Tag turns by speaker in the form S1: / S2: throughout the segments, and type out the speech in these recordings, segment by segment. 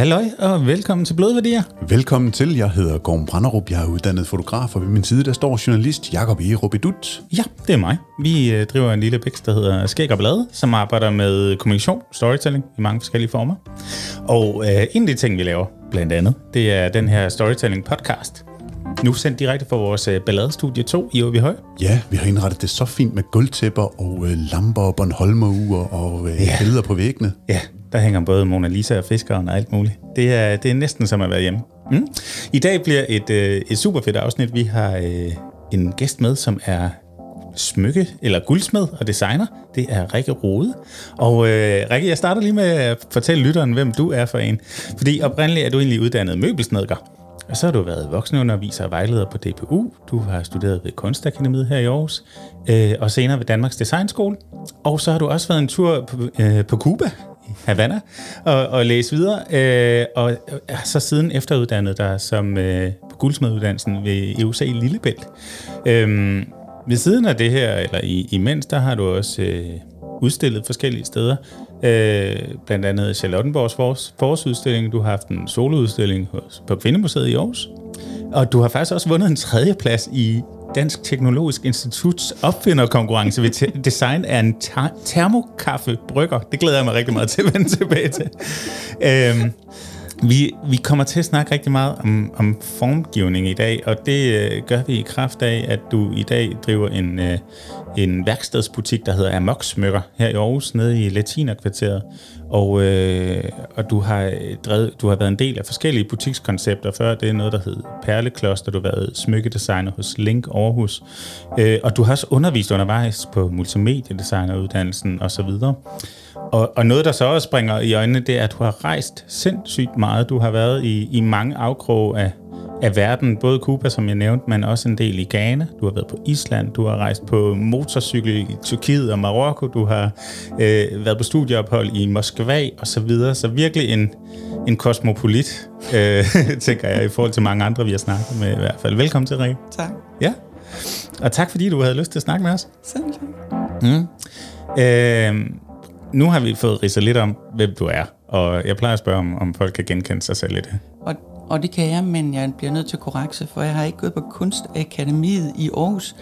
S1: Halløj og velkommen til Blodværdier.
S2: Velkommen til. Jeg hedder Gorm Branderup. Jeg er uddannet fotograf, og ved min side der står journalist Jakob E. Robidut.
S1: Ja, det er mig. Vi øh, driver en lille bæks, der hedder Skæg og Blade, som arbejder med kommunikation, storytelling i mange forskellige former. Og øh, en af de ting, vi laver, blandt andet, det er den her storytelling podcast. Nu sendt direkte fra vores øh, balladestudie 2 i Høj.
S2: Ja, vi har indrettet det så fint med gulvtæpper og øh, lamper og Bornholmeruer og øh, ja. billeder på væggene.
S1: Ja, der hænger både Mona Lisa og fiskeren og alt muligt. Det er, det er næsten som at være hjemme. Mm. I dag bliver et, øh, et super fedt afsnit. Vi har øh, en gæst med, som er smykke, eller guldsmed og designer. Det er Rikke Rode. Og øh, Rikke, jeg starter lige med at fortælle lytteren, hvem du er for en. Fordi oprindeligt er du egentlig uddannet møbelsnedker. Og så har du været voksenunderviser og vejleder på DPU. Du har studeret ved Kunstakademiet her i Aarhus. Øh, og senere ved Danmarks Designskole. Og så har du også været en tur på, øh, på Cuba Havana og, og læse videre. Øh, og så siden efteruddannet der som øh, på guldsmeduddannelsen ved EUC Lillebælt. Øh, ved siden af det her, eller i, imens, der har du også øh, udstillet forskellige steder. Øh, blandt andet Charlottenborgs forårs, forårsudstilling. Du har haft en soloudstilling hos, på Kvindemuseet i Aarhus. Og du har faktisk også vundet en tredjeplads i Dansk Teknologisk Instituts opfinderkonkurrence ved design af en termokaffebrygger. Det glæder jeg mig rigtig meget til at vende tilbage til. Øhm, vi, vi kommer til at snakke rigtig meget om, om formgivning i dag, og det øh, gør vi i kraft af, at du i dag driver en, øh, en værkstedsbutik, der hedder Amok Smykker her i Aarhus, nede i Latinerkvarteret. Og, øh, og du, har øh, drevet, du har været en del af forskellige butikskoncepter før. Det er noget, der hed Perlekloster. Du har været smykkedesigner hos Link Aarhus. Øh, og du har også undervist undervejs på multimediedesigneruddannelsen osv. Og, og noget, der så også springer i øjnene, det er, at du har rejst sindssygt meget. Du har været i, i mange afkroge af, af verden, både Cuba, som jeg nævnte, men også en del i Ghana. Du har været på Island, du har rejst på motorcykel i Tyrkiet og Marokko, du har øh, været på studieophold i Moskva og så videre. Så virkelig en, en kosmopolit, øh, tænker jeg, i forhold til mange andre, vi har snakket med i hvert fald. Velkommen til, Rikke.
S3: Tak.
S1: Ja, og tak fordi du havde lyst til at snakke med os.
S3: Selv
S1: mm. øh, nu har vi fået ridset lidt om, hvem du er, og jeg plejer at spørge, om, om folk kan genkende sig selv i det.
S3: Og, og det kan jeg, men jeg bliver nødt til at korrekse, for jeg har ikke gået på Kunstakademiet i Aarhus.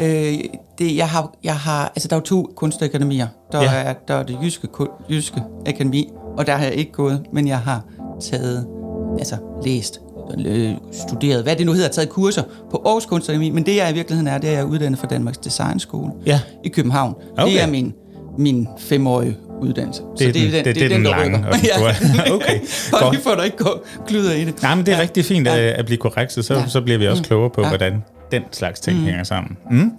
S3: Øh, det, jeg har, jeg har, altså der er jo to kunstakademier. Der, ja. er, der er det jyske, jyske akademi, og der har jeg ikke gået, men jeg har taget, altså læst, øh, studeret, hvad det nu hedder, taget kurser på Aarhus Kunstakademi, men det jeg i virkeligheden er, det er, jeg er uddannet fra Danmarks Designskole
S1: ja.
S3: i København. Okay. Det er min min femårige uddannelse.
S1: Det er så det er den, det, det, det er den, den lange.
S3: ja. okay. Bare lige for, at der ikke går kluder i det.
S1: Nej, men det er ja. rigtig fint at, at blive korrekt, så, ja. så bliver vi også mm. klogere på, ja. hvordan den slags ting mm. hænger sammen. Mm.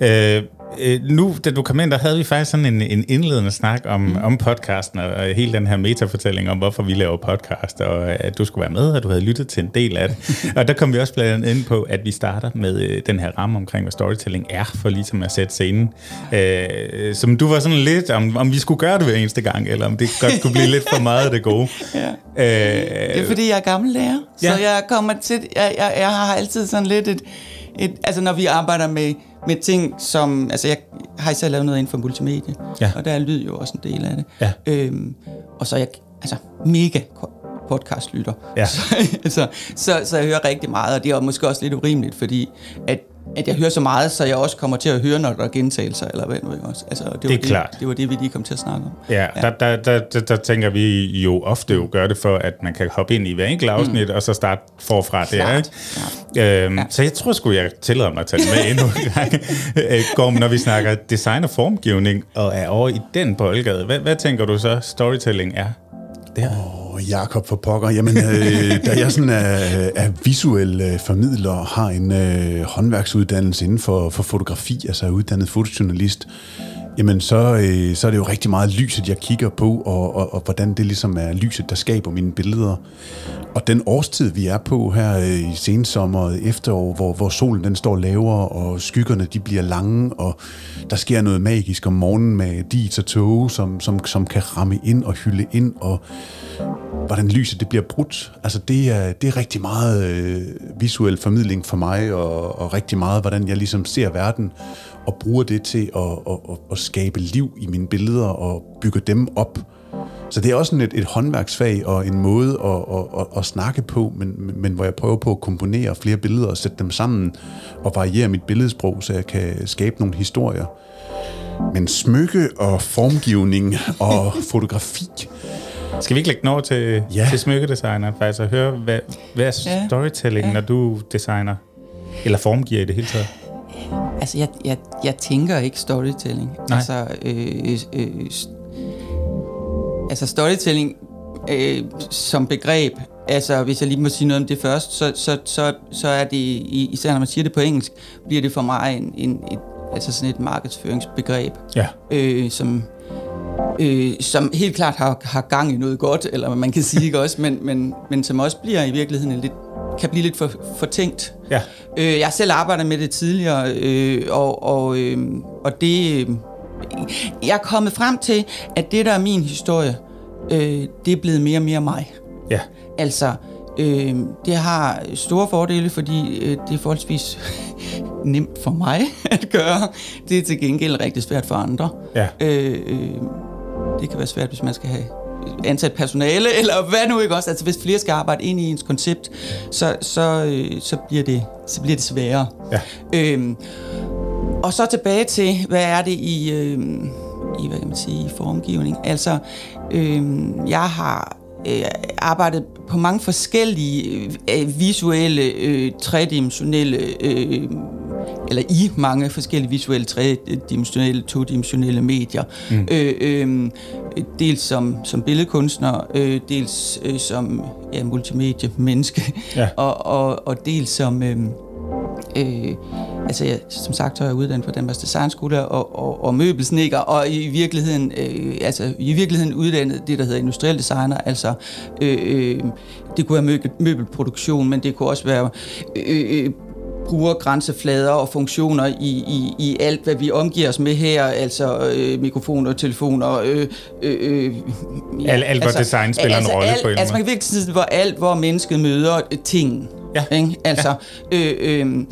S1: Øh, øh, nu, da du kom ind, der havde vi faktisk sådan en, en indledende snak om, mm. om podcasten, og, og hele den her metafortælling om, hvorfor vi laver podcast, og at du skulle være med, og du havde lyttet til en del af det. og der kom vi også blandt andet ind på, at vi starter med øh, den her ramme omkring, hvad storytelling er, for ligesom at sætte scenen. Øh, som du var sådan lidt, om, om vi skulle gøre det hver eneste gang, eller om det godt kunne blive lidt for meget af det gode.
S3: ja. øh, det er fordi, jeg er gammel lærer, ja. så jeg kommer til, jeg, jeg, jeg har altid sådan lidt et, et, altså når vi arbejder med med ting, som... Altså, jeg har især lavet noget inden for multimedie, ja. og der er lyd jo også en del af det. Ja. Øhm, og så er jeg altså mega podcastlytter. Ja. Så, så, så, så jeg hører rigtig meget, og det er måske også lidt urimeligt, fordi at at jeg hører så meget, så jeg også kommer til at høre, når der er gentagelser, eller hvad nu også. Altså, det, var
S1: det er det, klart.
S3: Det var det, vi lige kom til at snakke om.
S1: Ja, ja. Der, der, der, der, der tænker vi jo ofte jo gør det for, at man kan hoppe ind i hver enkelt afsnit, mm. og så starte forfra der. Ikke? Øhm, ja. Så jeg tror sgu, jeg tillader mig at tage det med endnu en gang. Øh, Gorm, når vi snakker design og formgivning, og er over i den boldgade, hvad, hvad tænker du så, storytelling er?
S2: Der. Oh og Jakob for pokker, jamen, øh, da jeg sådan er, øh, er visuel øh, formidler og har en øh, håndværksuddannelse inden for, for fotografi, altså er uddannet fotojournalist, jamen så, øh, så er det jo rigtig meget lyset, jeg kigger på, og, og, og hvordan det ligesom er lyset, der skaber mine billeder. Og den årstid, vi er på her øh, i sensommer og efterår, hvor, hvor solen den står lavere, og skyggerne de bliver lange, og der sker noget magisk om morgenen med dit og tog, som, som, som kan ramme ind og hylde ind, og hvordan lyset det bliver brudt. Altså det er, det er rigtig meget øh, visuel formidling for mig, og, og rigtig meget, hvordan jeg ligesom ser verden, og bruger det til at, at, at, at skabe liv i mine billeder, og bygge dem op Så det er også sådan et, et håndværksfag og en måde at, at, at, at snakke på, men, men hvor jeg prøver på at komponere flere billeder og sætte dem sammen og variere mit billedsprog, så jeg kan skabe nogle historier. Men smykke og formgivning og fotografi,
S1: skal vi ikke lægge den over til, ja. til smykkedesigner, faktisk, og høre, hvad, hvad er
S3: Ja.
S1: storytelling,
S3: Ja.
S1: når du designer? Eller formgiver i det hele taget?
S3: Altså, jeg, jeg, jeg tænker ikke storytelling.
S1: Nej.
S3: Altså, øh, øh, s- altså storytelling øh, som begreb, altså hvis jeg lige må sige noget om det først, så, så, så, så er det, i- især når man siger det på engelsk, bliver det for mig en, en, et, altså sådan et markedsføringsbegreb,
S1: Ja.
S3: øh, som, øh, som helt klart har, har gang i noget godt, eller man kan sige, ikke også, men, men, men som også bliver i virkeligheden en lidt, kan blive lidt for, tænkt.
S1: Ja.
S3: Øh, jeg har selv arbejdet med det tidligere, øh, og, og, øh, og det... Øh, jeg er kommet frem til, at det, der er min historie, øh, det er blevet mere og mere mig.
S1: Ja.
S3: Altså, øh, det har store fordele, fordi øh, det er forholdsvis nemt for mig at gøre. Det er til gengæld rigtig svært for andre.
S1: Ja.
S3: Øh, øh, det kan være svært, hvis man skal have ansat personale, eller hvad nu ikke også. Altså, hvis flere skal arbejde ind i ens koncept, så, så, øh, så, bliver, det, så bliver det sværere.
S1: Ja.
S3: Øhm, og så tilbage til, hvad er det i, øh, i hvad kan man sige, i formgivning. Altså, øh, jeg har øh, arbejdet på mange forskellige øh, visuelle, øh, tredimensionelle, øh, eller i mange forskellige visuelle, tredimensionelle, todimensionelle medier. Mm. Øh, øh, dels som, som billedkunstner, øh, dels øh, som ja, multimedie-menneske,
S1: Ja.
S3: og, og, og dels som... Øh, Øh, altså, jeg, som sagt, så er jeg uddannet på Danmarks Designskole og, og, og møbelsnikker, og i virkeligheden, øh, altså, i virkeligheden uddannet det, der hedder industriel designer. Altså, øh, øh, det kunne være møbel, møbelproduktion, men det kunne også være øh, øh, brugergrænseflader og funktioner i, i, i alt, hvad vi omgiver os med her, altså øh, mikrofoner, telefoner, øh, øh, øh,
S1: Alt- alt, hvor design spiller en
S3: altså,
S1: rolle
S3: alt,
S1: på en
S3: Altså, man kan virkelig sige, hvor alt, hvor mennesket møder øh, ting.
S1: Ja.
S3: Ikke? Altså, ja. øh, øh,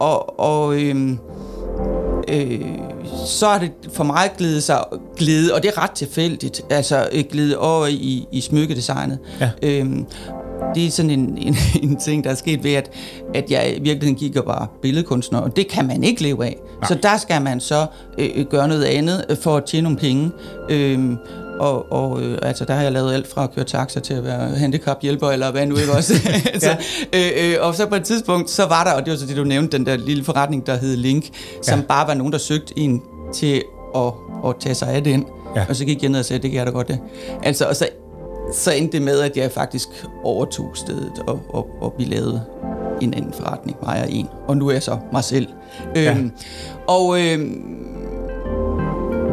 S3: og, og øh, øh, så er det for mig glidet sig, glidet, og det er ret tilfældigt, altså øh, glidet over i, i smykkedesignet.
S1: Ja.
S3: Øhm, det er sådan en, en, en ting, der er sket ved, at, at jeg i virkeligheden gik og var billedkunstner, og det kan man ikke leve af. Nej. Så der skal man så øh, gøre noget andet øh, for at tjene nogle penge. Øhm, og, og øh, altså, der har jeg lavet alt fra at køre taxa til at være handicaphjælper, eller hvad nu ikke også. altså, øh, øh, og så på et tidspunkt, så var der, og det var så det, du nævnte, den der lille forretning, der hed Link, som
S1: Ja.
S3: bare var nogen, der søgte en til at, at tage sig af den.
S1: Ja.
S3: Og så gik jeg ned og sagde, det kan jeg da godt det. Altså, og så, så endte det med, at jeg faktisk overtog stedet, og, og, og vi lavede en anden forretning, mig og en. Og nu er jeg så mig selv.
S1: Ja.
S3: Øhm, og øhm,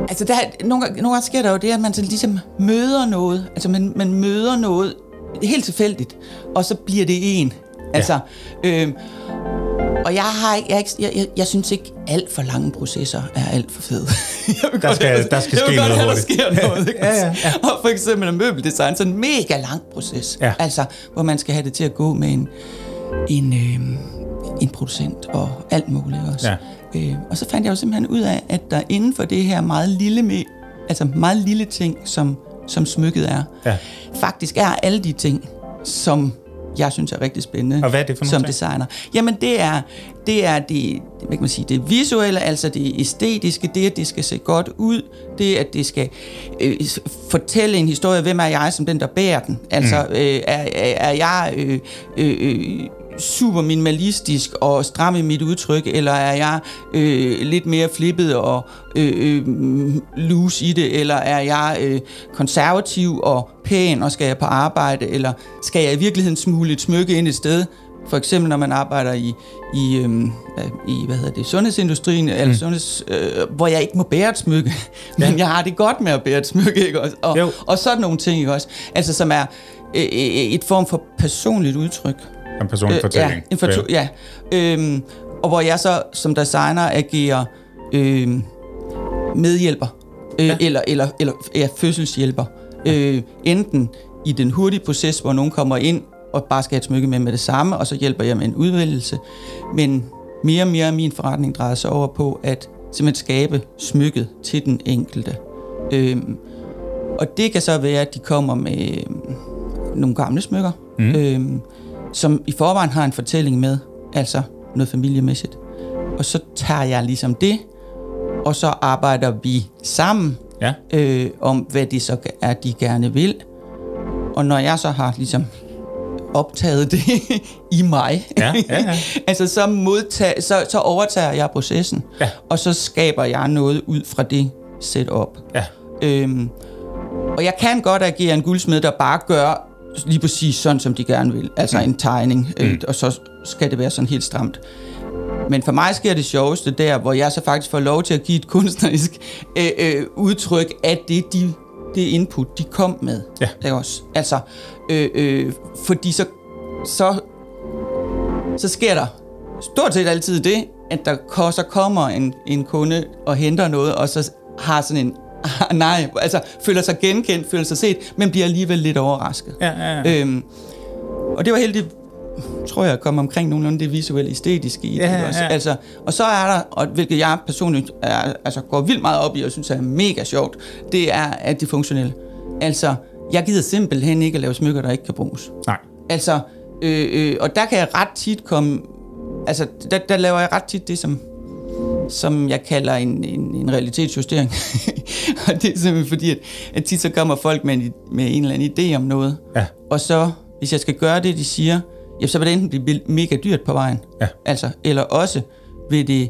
S3: altså, der, er- nogle, gange, nogle gange sker der jo det, at man så ligesom møder noget. Altså, man, man møder noget helt tilfældigt, og så bliver det en. Altså, øhm, og jeg har ikke, jeg, jeg, jeg, jeg synes ikke, alt for lange processer er alt for fede. Jeg vil
S1: Der
S3: godt
S1: skal-
S3: have-
S1: der skal
S3: jeg vil
S1: ske
S3: godt
S1: noget
S3: have,
S1: hurtigt.
S3: Der sker noget, ikke?
S1: Ja, ja, ja.
S3: Og for eksempel en møbeldesign, så en mega lang proces.
S1: Ja.
S3: Altså, hvor man skal have det til at gå med en, en, øh, en producent og alt muligt også.
S1: Ja.
S3: Øh, og så fandt jeg jo simpelthen ud af, at der inden for det her meget lille, med, altså meget lille ting, som, som smykket er,
S1: Ja.
S3: faktisk er alle de ting, som jeg synes er rigtig spændende
S1: Og hvad er det for
S3: som
S1: ting?
S3: designer. Jamen det er det, er det, hvad kan man sige, det visuelle, altså det æstetiske, det at det skal se godt ud, det at det skal øh, fortælle en historie, hvem er jeg som den, der bærer den. Altså mm. øh, er, er, er jeg øh, øh, øh, super minimalistisk og stram i mit udtryk, eller er jeg øh, lidt mere flippet og øh, øh, loose i det, eller er jeg øh, konservativ og pæn og skal jeg på arbejde, eller skal jeg i virkeligheden smule et smykke ind et sted, for eksempel når man arbejder i, i, øhm, øh, i hvad hedder det, sundhedsindustrien, mm. eller sundheds, øh, hvor jeg ikke må bære et smykke, men jeg har det godt med at bære et smykke, ikke også? Og,
S1: Jo.
S3: og sådan nogle ting, ikke også? Altså som er øh, øh, et form for personligt udtryk.
S1: En personlig fortælling.
S3: Ja, en fortu- ja. Øhm, og hvor jeg så som designer agerer øhm, medhjælper, øh, ja. eller, eller, eller ja, fødselshjælper. Ja. Øh, enten i den hurtige proces, hvor nogen kommer ind og bare skal have et smykke med med det samme, og så hjælper jeg med en udvælgelse. Men mere og mere min forretning drejer sig over på at simpelthen skabe smykket til den enkelte. Øhm, Og det kan så være, at de kommer med øh, nogle gamle smykker, mm. øh, som i forvejen har en fortælling med, altså noget familiemæssigt. Og så tager jeg ligesom det, og så arbejder vi sammen
S1: Ja.
S3: øh, om, hvad det så er, de gerne vil. Og når jeg så har ligesom optaget det i mig,
S1: Ja, ja, ja.
S3: altså så, modtag, så, så overtager jeg processen,
S1: Ja.
S3: og så skaber jeg noget ud fra det setup.
S1: Ja.
S3: Øhm, og jeg kan godt agere en guldsmed, der bare gør lige præcis sådan, som de gerne vil. Altså mm. en tegning, øh, og så skal det være sådan helt stramt. Men for mig sker det sjoveste der, hvor jeg så faktisk får lov til at give et kunstnerisk øh, øh, udtryk af det, de, det input, de kom med.
S1: Ja.
S3: Ikke også? Altså, øh, øh, fordi så, så, så sker der stort set altid det, at der så kommer en, en kunde og henter noget, og så har sådan en, "Ah, nej, altså føler sig genkendt, føler sig set, men bliver alligevel lidt overrasket.
S1: Ja, ja, ja.
S3: Øhm, og det var heldigt, tror jeg, at komme omkring nogenlunde det visuelle æstetiske i det.
S1: Ja,
S3: ikke også?
S1: ja.
S3: Altså, og så er der, og hvilket jeg personligt er, altså, går vildt meget op i, og synes er mega sjovt, det er, at det er funktionelle. Altså, jeg gider simpelthen ikke at lave smykker, der ikke kan bruges.
S1: Nej.
S3: Altså, øh, øh, og der kan jeg ret tit komme, altså, der, der laver jeg ret tit det, som, som jeg kalder en, en, en realitetsjustering. og det er simpelthen fordi, at, at tit så kommer folk med en, med en eller anden idé om noget,
S1: Ja.
S3: og så, hvis jeg skal gøre det, de siger, ja, så vil det enten blive mega dyrt på vejen,
S1: Ja.
S3: altså, eller også vil det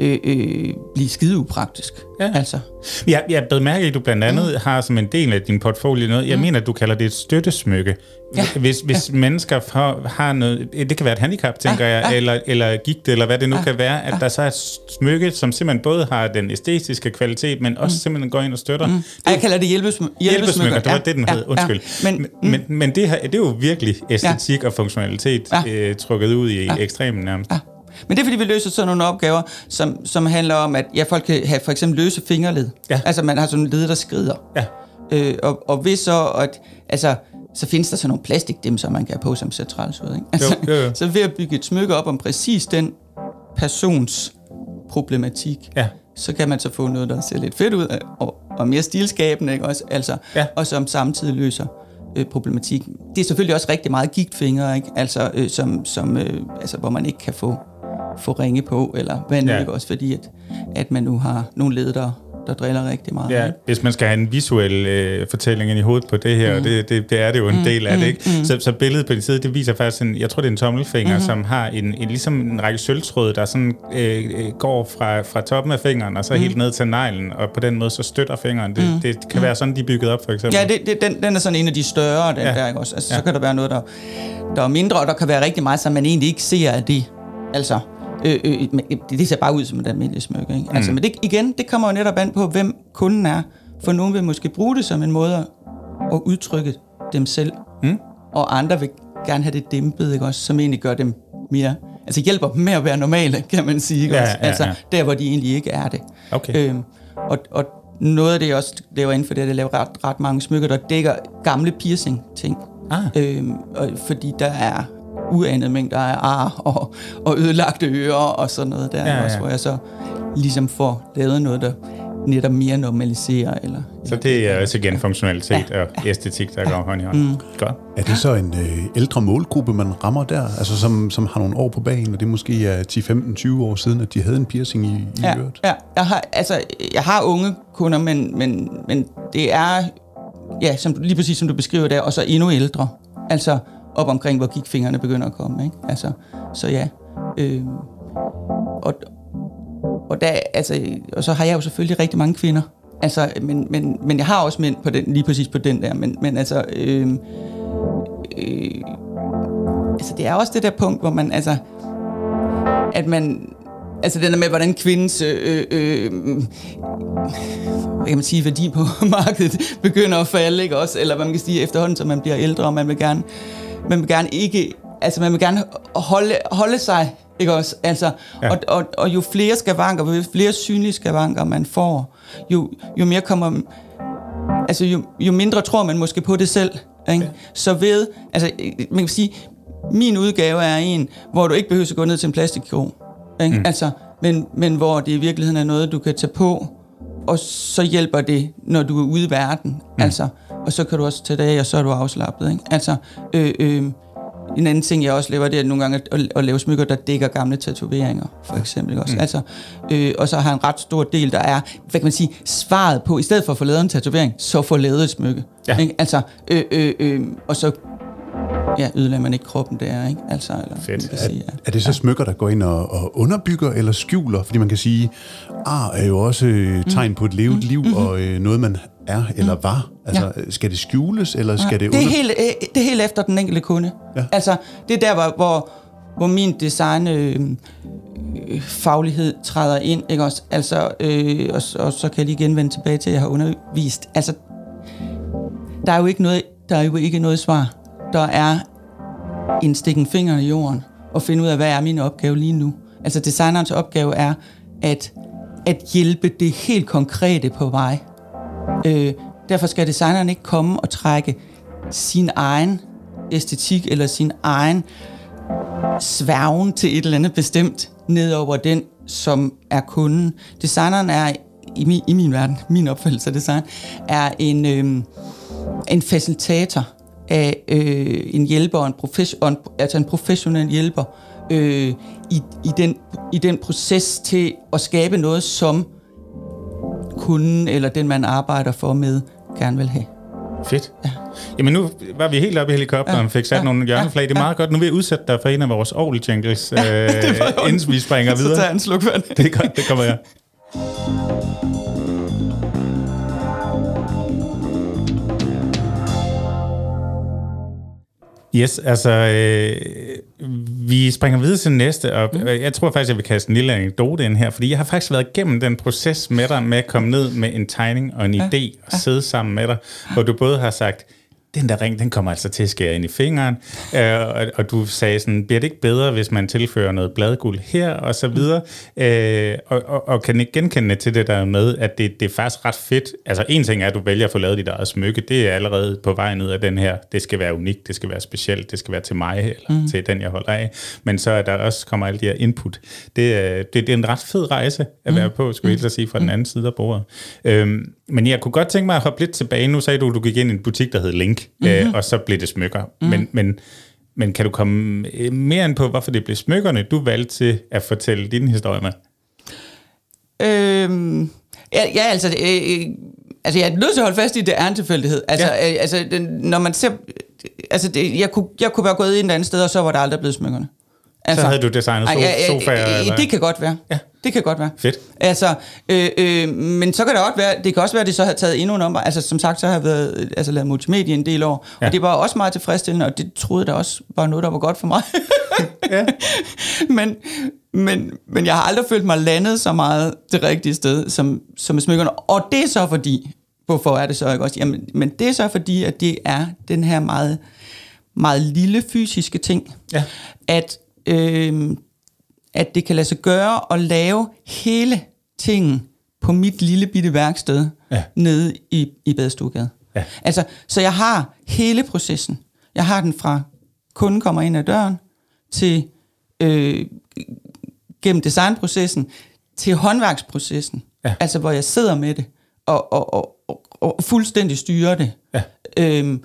S3: øh, øh, blive skide upraktisk.
S1: Ja.
S3: Altså,
S1: Jeg, jeg blev mærke at du blandt andet mm. har som en del af din portfolio noget. Jeg mm. mener, at du kalder det et støttesmykke.
S3: Ja.
S1: Hvis, hvis ja. mennesker har, har noget, det kan være et handicap, tænker
S3: Ja,
S1: jeg,
S3: ja.
S1: eller, eller gigt, eller hvad det nu
S3: Ja,
S1: kan være, at der så er et smykke, som simpelthen både har den æstetiske kvalitet, men også simpelthen går ind og støtter. Mm.
S3: Ej, jeg kalder det hjælpesmy-
S1: Hjælpesmykker, det var det, den hed. Undskyld.
S3: Men,
S1: Men, men, men det, her, det er jo virkelig æstetik og funktionalitet
S3: Ja.
S1: øh, trukket ud i ekstremen nærmest.
S3: Ja. Men det er fordi, vi løser sådan nogle opgaver, som, som handler om, at ja, folk kan have for eksempel løse fingerled.
S1: Ja.
S3: Altså man har sådan nogle led, der skrider.
S1: Ja.
S3: Øh, og, og hvis så, at, altså, så findes der sådan nogle plastikdimser, man kan have på, som ser træls ud. Ikke? Altså,
S1: jo, jo.
S3: Så ved at bygge et smykke op om præcis den persons problematik,
S1: Ja.
S3: så kan man så få noget, der ser lidt fedt ud, og, og mere stilskabende, ikke også? Altså,
S1: Ja.
S3: og som samtidig løser øh, problematik. Det er selvfølgelig også rigtig meget gigtfingre, ikke? Altså, øh, som, som, øh, altså, hvor man ikke kan få, få ringe på, eller hvad nu,
S1: Ja.
S3: ikke også? Fordi at, at man nu har nogle led, der, driller rigtig meget.
S1: Ja,
S3: ikke?
S1: hvis man skal have en visuel øh, fortælling ind i hovedet på det her, mm. og det, det, det er det jo en mm, del af det, ikke? Mm. Så, så billedet på din side, det viser faktisk, en, jeg tror det er en tommelfinger, mm. som har en, en, ligesom en række sølvtråde, der sådan øh, øh, går fra, fra toppen af fingeren, og så mm. helt ned til neglen, og på den måde så støtter fingeren. Det, mm. det kan være sådan, de er bygget op, for eksempel.
S3: Ja, det, det, den, den er sådan en af de større, den
S1: Ja.
S3: der, ikke også? Altså,
S1: Ja.
S3: ja. så kan der være noget, der, der er mindre, og der kan være rigtig meget, som man egentlig ikke ser af det. Altså, øh, øh, men det, ser bare ud som et almindeligt smykke, ikke? Altså,
S1: Mm.
S3: men det, igen, det kommer jo netop an på, hvem kunden er. For nogen vil måske bruge det som en måde at, udtrykke dem selv.
S1: Mm.
S3: Og andre vil gerne have det dæmpet, ikke også? Som egentlig gør dem mere... Altså hjælper dem med at være normale, kan man sige, ikke
S1: Ja,
S3: også?
S1: ja,
S3: Altså,
S1: ja.
S3: der, hvor de egentlig ikke er det.
S1: Okay.
S3: Øhm, og, og noget af det, jeg også laver inden for det, er, at jeg laver ret, ret mange smykker, der dækker gamle piercing-ting.
S1: Ah.
S3: Øhm, og, fordi der er uanede mængder af ar og, og ødelagte ører og sådan noget der,
S1: Ja,
S3: ja, også,
S1: ja.
S3: hvor jeg så ligesom får lavet noget, der netop mere normaliserer. Eller,
S1: Så det er også igen funktionalitet ja. og æstetik, der går hånd i hånd. Mm. Godt.
S2: Er det så en øh, ældre målgruppe, man rammer der? Altså som, som har nogle år på bagen, og det måske er 10, 15, 20 år siden, at de havde en piercing i, i
S3: ja,
S2: øret?
S3: ja, jeg har, altså, jeg har unge kunder, men, men, men det er, ja, som, du- lige præcis som du beskriver der, og så endnu ældre. Altså op omkring, hvor gigtfingrene begynder at komme. Ikke? Altså, så ja. Øh, og, og, der, altså, og så har jeg jo selvfølgelig rigtig mange kvinder. Altså, men, men, men jeg har også mænd på den, lige præcis på den der. Men, men altså, øh, øh, altså, det er også det der punkt, hvor man, altså, at man, altså den der med, hvordan kvindens, øh, øh, øh hvad kan man sige, værdi på markedet begynder at falde, ikke også? Eller hvad man kan sige, efterhånden, som man bliver ældre, og man vil gerne, man vil gerne ikke, altså man vil gerne holde, holde sig, ikke også? Altså,
S1: Ja.
S3: og, og, og jo flere skavanker, jo flere synlige skavanker man får, jo, jo mere kommer, altså jo, jo mindre tror man måske på det selv. Ikke? Ja. Så ved, altså man kan sige, min udgave er en, hvor du ikke behøver at gå ned til en plastikkirurg. Ikke? Mm. Altså, men, men hvor det i virkeligheden er noget, du kan tage på og så hjælper det, når du er ude i verden. Mm. Altså, og så kan du også tage det af, og så er du afslappet. Ikke? Altså, øh, øh, en anden ting, jeg også laver, det er nogle gange at, at, at lave smykker, der dækker gamle tatoveringer, for eksempel. Også. Mm. Altså, øh, og så har en ret stor del, der er, hvad kan man sige, svaret på, i stedet for at få lavet en tatovering, så få lavet et smykke. Ja. Ikke? Altså, øh, øh, øh, og så ja, ødelægger man ikke kroppen der, ikke? Altså, eller,
S2: Fedt. Kan sige, ja. er, er det så smykker, der går ind og, og underbygger eller skjuler? Fordi man kan sige, ar er jo også øh, tegn på et levet mm. liv, mm. og øh, noget man er eller mm. var. Altså, ja. skal det skjules, eller skal ja. det
S3: under... Det er, helt, øh, det er helt efter den enkelte kunde. Ja. Altså, det er der, hvor, hvor, hvor min design... Øh, faglighed træder ind, ikke også? Altså, øh, og, og så kan jeg lige genvende tilbage til, at jeg har undervist. Altså, der er jo ikke noget, der er jo ikke noget svar der er en stikken finger i jorden og finde ud af, hvad er min opgave lige nu. Altså designerens opgave er at, at hjælpe det helt konkrete på vej. Øh, derfor skal designeren ikke komme og trække sin egen æstetik eller sin egen sværgen til et eller andet bestemt ned over den, som er kunden. Designeren er, i min, i min verden, min opfattelse af design, er en, øh, en facilitator af øh, en hjælper, en, profession, altså en professionel hjælper, øh, i, i, den, i den proces til at skabe noget, som kunden eller den, man arbejder for med, gerne vil have.
S1: Fedt. Ja. Jamen nu var vi helt oppe i helikopteren og fik sat ja, nogle hjørneflag. Det er meget ja. godt. Nu vil jeg udsætte dig for en af vores Aarhus jingles, ja, øh, inden vi springer videre.
S3: Så tager en sluk vand.
S1: Det er godt, det kommer jeg. Yes, altså, øh, vi springer videre til næste, og mm. jeg tror faktisk, jeg vil kaste en lille anekdote ind her, fordi jeg har faktisk været igennem den proces med dig, med at komme ned med en tegning og en ja. idé, og ja. sidde sammen med dig, hvor du både har sagt, den der ring, den kommer altså til at skære ind i fingeren, øh, og, og du sagde sådan, bliver det ikke bedre, hvis man tilfører noget bladguld her, og så videre, øh, og, og, og kan ikke genkende til det der med, at det, det er faktisk ret fedt, altså en ting er, at du vælger at få lavet dit eget smykke, det er allerede på vej ned af den her, det skal være unikt, det skal være specielt, det skal være til mig, eller mm. til den, jeg holder af, men så er der også kommer alle de her input. Det, det, det er en ret fed rejse at være mm. på, skulle jeg mm. sige, fra den anden side af bordet. Øhm, men jeg kunne godt tænke mig at hoppe lidt tilbage, nu sagde du, at du gik ind i en butik, der hed Link, mm-hmm. øh, og så blev det smykker. Mm. Men, men, men kan du komme øh, mere ind på, hvorfor det blev smykkerne, du valgte til at fortælle din historie med?
S3: Øhm, ja, ja, altså... Øh, altså, jeg er nødt til at holde fast i, at det er en tilfældighed. Altså, ja. øh, altså når man ser... Altså, det, jeg, kunne, jeg kunne være gået ind et andet sted, og så var der aldrig blevet smykkerne.
S1: Altså, så havde du designet so- ja, ja, sofaer?
S3: Eller? Det kan godt være. Ja. Det kan godt være.
S1: Fedt.
S3: Altså, øh, øh, men så kan det også være, det kan også være, at det så har taget endnu en om. Altså, som sagt, så har jeg været, altså, lavet multimedia en del år, ja. og det var også meget tilfredsstillende, og det troede jeg også var noget, der var godt for mig. ja. men, men, men jeg har aldrig følt mig landet så meget det rigtige sted, som, som med smykkerne. Og det er så fordi, hvorfor er det så ikke også? Jamen, men det er så fordi, at det er den her meget, meget lille fysiske ting, ja. at øh, at det kan lade sig gøre at lave hele tingen på mit lille bitte værksted ja. nede i, i Badestuegade. Ja. Altså, så jeg har hele processen. Jeg har den fra kunden kommer ind ad døren, til øh, gennem designprocessen, til håndværksprocessen. Ja. Altså, hvor jeg sidder med det, og, og, og, og, og fuldstændig styrer det. Ja. Øhm,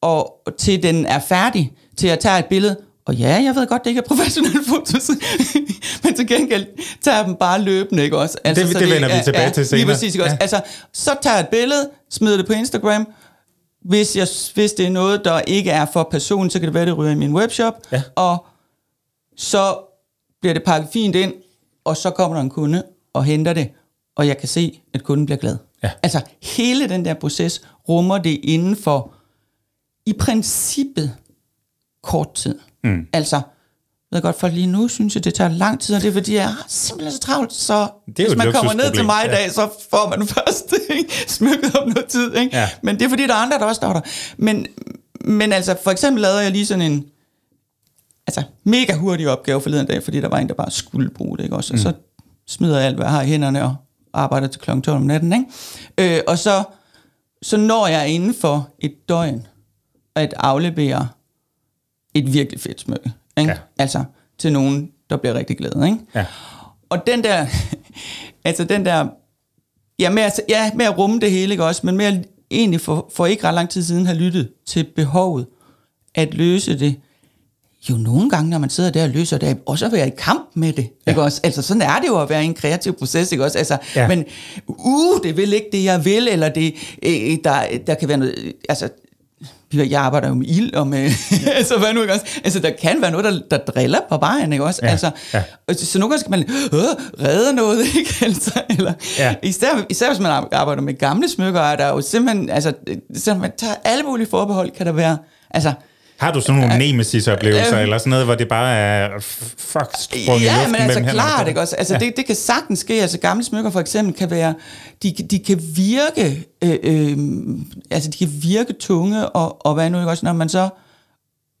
S3: og til den er færdig, til at tage et billede, og ja, jeg ved godt, det ikke er professionelle fotos, men til gengæld tager dem bare løbende, ikke også?
S1: Altså, det, så det vender det, vi tilbage ja, til senere.
S3: Lige præcis, ikke også? Ja. Altså, så tager jeg et billede, smider det på Instagram, hvis, jeg, hvis det er noget, der ikke er for personen, så kan det være, det ryger i min webshop, ja. og så bliver det pakket fint ind, og så kommer der en kunde og henter det, og jeg kan se, at kunden bliver glad. Ja. Altså, hele den der proces rummer det inden for, i princippet, kort tid. Mm. Altså, jeg ved godt, for lige nu synes jeg, det tager lang tid, og det er fordi, jeg er simpelthen så travlt, så det er hvis man kommer ned til mig i dag, ja. så får man først smykket om noget tid. Ikke? Ja. Men det er fordi, der er andre, der også står der. Men, men altså, for eksempel lavede jeg lige sådan en altså, mega hurtig opgave forleden dag, fordi der var en, der bare skulle bruge det. Ikke? Også, mm. Og så smider jeg alt, hvad jeg har i hænderne, og arbejder til kl. 12 om natten. Ikke? Øh, og så, så når jeg inden for et døgn at aflevere et virkelig fedt smykke. Ikke? Ja. Altså til nogen, der bliver rigtig glade. Ikke? Ja. Og den der, altså den der Ja, med at, ja, med at rumme det hele, ikke også? Men med at egentlig for, for ikke ret lang tid siden have lyttet til behovet at løse det. Jo, nogle gange, når man sidder der og løser det, også at være i kamp med det. Ja. Ikke også? Altså, sådan er det jo at være i en kreativ proces, ikke også? Altså, ja. Men, uh, det vil ikke det, jeg vil, eller det, øh, der, der kan være noget... Altså, jeg arbejder jo med ild og med, altså hvad nu, ikke også? Altså, der kan være noget, der, der driller på vejen, ikke også? Ja, altså, ja. Så nogle gange skal man øh, redde noget, ikke? Altså, eller, ja. især, især hvis man arbejder med gamle smykker, er der jo simpelthen, altså, så man tager alle mulige forbehold, kan der være, altså,
S1: har du sådan nogle uh, nemesis-oplevelser, uh, eller sådan noget, hvor det bare er fuck sprunget
S3: Ja, i luften men altså klart, ikke også? Altså ja. det, det kan sagtens ske. Altså gamle smykker for eksempel kan være, de, de kan virke, øh, øh, altså de kan virke tunge, og, og hvad nu, ikke også, når man så,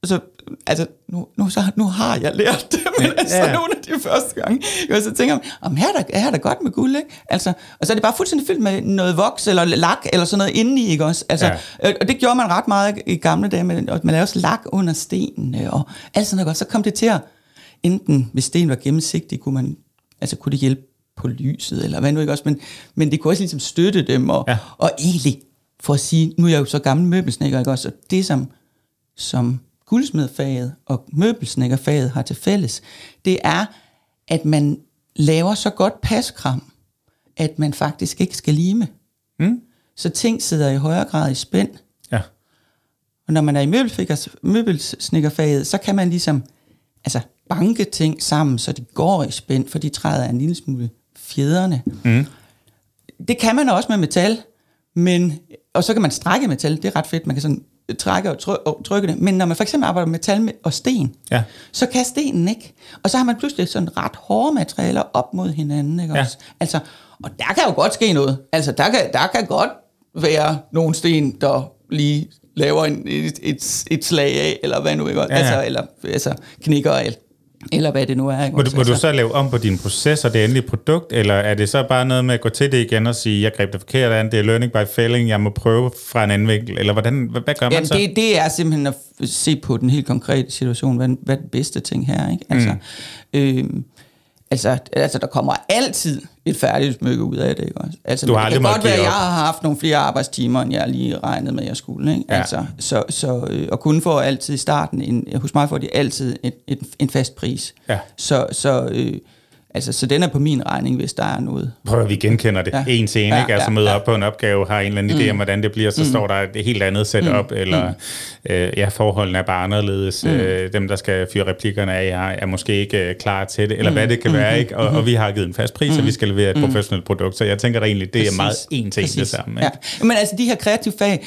S3: så altså, nu, nu, så, nu har jeg lært det, men altså, ja. nogle af de første gange, jeg så tænker jeg, her er, der, her er der godt med guld, ikke? Altså, og så er det bare fuldstændig fyldt med noget voks, eller lak, eller sådan noget indeni, ikke også? Altså, ja. Og det gjorde man ret meget i gamle dage, men man lavede også lak under stenene, og alt sådan noget godt. Så kom det til at, enten hvis sten var gennemsigtig, kunne man, altså kunne det hjælpe på lyset, eller hvad nu ikke også, men, men det kunne også ligesom støtte dem, og, ja. og egentlig, for at sige, nu er jeg jo så gammel møbelsnækker, ikke også, og det som, som guldsmedfaget og møbelsnækkerfaget har til fælles, det er, at man laver så godt paskram, at man faktisk ikke skal lime. Mm. Så ting sidder i højere grad i spænd. Ja. Og når man er i møbelsnækkerfaget, så kan man ligesom altså, banke ting sammen, så de går i spænd, for de træder en lille smule fjederne. Mm. Det kan man også med metal, men, og så kan man strække metal, det er ret fedt, man kan sådan trække og, try- og trykke det. Men når man for eksempel arbejder med metal og sten, ja. så kan stenen ikke. Og så har man pludselig sådan ret hårde materialer op mod hinanden. Ikke ja. også? Altså, og der kan jo godt ske noget. Altså, der kan, der kan godt være nogle sten, der lige laver en, et, et, et slag af, eller hvad nu, ikke? Ja, ja. Altså, eller altså, knikker, eller eller hvad det nu er. Ikke?
S1: Må, du, må du så lave om på din proces og det endelige produkt, eller er det så bare noget med at gå til det igen og sige, jeg greb det forkert an, det er learning by failing, jeg må prøve fra en anden vinkel, eller hvordan, hvad, hvad gør man Jamen, så?
S3: Det, det er simpelthen at se på den helt konkrete situation, hvad, hvad er den bedste ting her, ikke? Altså, mm. øh, Altså, altså, der kommer altid et færdigt smykke ud af det. Ikke? Altså,
S1: du har
S3: det kan godt være, at jeg har haft nogle flere arbejdstimer, end jeg lige regnet med, at jeg skulle. Ikke? Ja. Altså, så, så, øh, og kun får altid i starten, en, hos mig får de altid en, en, en fast pris. Ja. Så, så øh, Altså, så den er på min regning, hvis der er noget.
S1: Prøv at vi genkender det ja. en til en, ja, ikke? Altså ja, møder ja. op på en opgave, har en eller anden mm. idé om, hvordan det bliver, så mm. står der et helt andet setup, mm. eller mm. øh, ja, forholdene er bare anderledes. Mm. Øh, dem, der skal fyre replikkerne af, er, er måske ikke øh, klar til det, eller mm. hvad det kan mm. være, ikke? Og, mm. og vi har givet en fast pris, mm. og vi skal levere et mm. professionelt produkt, så jeg tænker da egentlig, det Præcis. er meget en ting Præcis. det samme. Ikke?
S3: Ja. Men altså, de her kreative fag,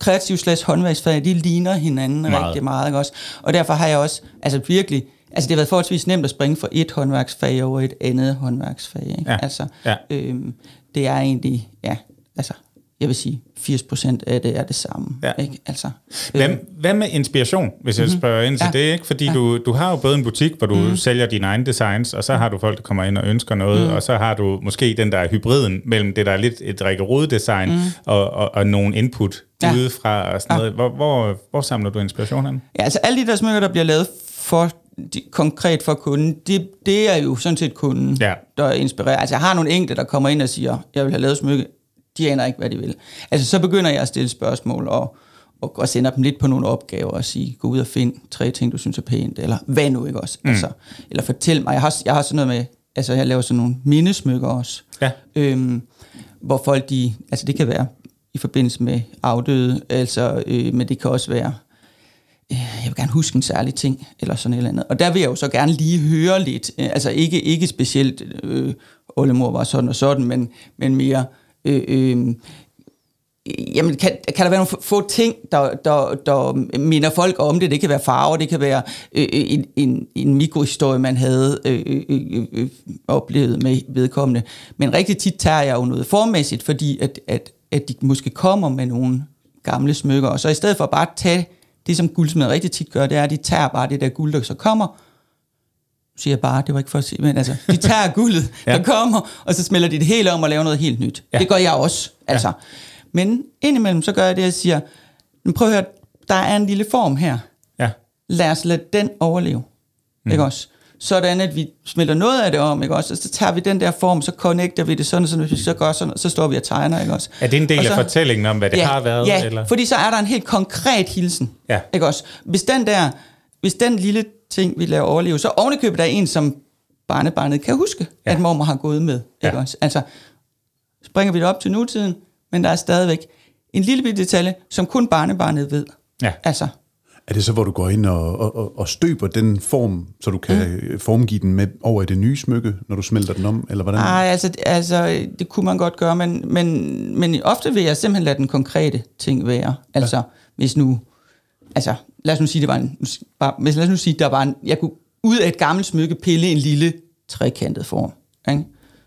S3: kreative slash håndværksfag, de ligner hinanden meget. rigtig meget, ikke også? Og derfor har jeg også, altså virkelig, Altså det har været forholdsvis nemt at springe fra et håndværksfag over et andet håndværksfag. Ikke? Ja. Altså, ja. Øhm, det er egentlig, ja, altså, jeg vil sige, 80% af det er det samme. Ja. Ikke? Altså,
S1: hvad, øh, hvad med inspiration, hvis jeg mm-hmm. spørger ind til ja. det? Ikke? Fordi ja. du, du har jo både en butik, hvor du mm. sælger dine egne designs, og så har du folk, der kommer ind og ønsker noget, mm. og så har du måske den der hybriden mellem det, der er lidt et Rikke design mm. og, og, og nogle input ja. udefra og sådan ja. noget. Hvor, hvor, hvor samler du inspiration hen?
S3: Ja, altså alle de der smykker, der bliver lavet for de, konkret for kunden, det, det er jo sådan set kunden, ja. der inspirerer. Altså jeg har nogle enkelte, der kommer ind og siger, jeg vil have lavet smykke, de aner ikke, hvad de vil. Altså så begynder jeg at stille spørgsmål og, og, og sender dem lidt på nogle opgaver og sige, gå ud og find tre ting, du synes er pænt, eller hvad nu ikke også. Mm. Altså, eller fortæl mig, jeg har, jeg har sådan noget med, altså jeg laver sådan nogle mindesmykker også, ja. øhm, hvor folk de, altså det kan være i forbindelse med afdøde, altså, øh, men det kan også være Øh, jeg vil gerne huske en særlig ting, eller sådan et eller andet. Og der vil jeg jo så gerne lige høre lidt, øh, altså ikke, ikke specielt, øh, oldemor var sådan og sådan, men, men mere, øh, øh, jamen kan, kan der være nogle få ting, der, der, der minder folk om det? Det kan være farver, det kan være øh, øh en, en, en mikrohistorie, man havde øh, øh, øh, oplevet med vedkommende. Men rigtig tit tager jeg jo noget formæssigt, fordi at, at, at de måske kommer med nogle gamle smykker, og så i stedet for bare at tage det, som guldsmed rigtig tit gør, det er, at de tager bare det der guld, der så kommer, siger jeg bare, det var ikke for at sige, men altså, de tager guldet, ja. der kommer, og så smelter de det hele om og laver noget helt nyt. Ja. Det gør jeg også, altså. Ja. Men indimellem, så gør jeg det, at jeg siger, men prøv at høre, der er en lille form her. Ja. Lad os lade den overleve. Mm. Ikke også? Sådan at vi smelter noget af det om, ikke også? Og så tager vi den der form, så connecter vi det sådan, sådan hvis vi så gør sådan, så står vi og tegner, ikke også?
S1: Er det en del
S3: så,
S1: af fortællingen om, hvad det
S3: ja,
S1: har været?
S3: Ja,
S1: eller?
S3: fordi så er der en helt konkret hilsen,
S1: ja.
S3: ikke også? Hvis den der, hvis den lille ting, vi laver overleve, så ovenikøbet er en, som barnebarnet kan huske, ja. at mormor har gået med, ikke ja. også? Altså, springer vi det op til nutiden, men der er stadigvæk en lille bitte detalje, som kun barnebarnet ved.
S1: Ja.
S3: Altså,
S2: er det så, hvor du går ind og, og, og støber den form, så du kan mm. formgive den med over i det nye smykke, når du smelter den om, eller hvordan?
S3: Nej, altså, altså det kunne man godt gøre, men, men, men ofte vil jeg simpelthen lade den konkrete ting være. Altså, ja. hvis nu, altså, lad os nu sige, det var en, bare, lad os nu sige, der var en, jeg kunne ud af et gammelt smykke pille en lille trekantet form. Ikke?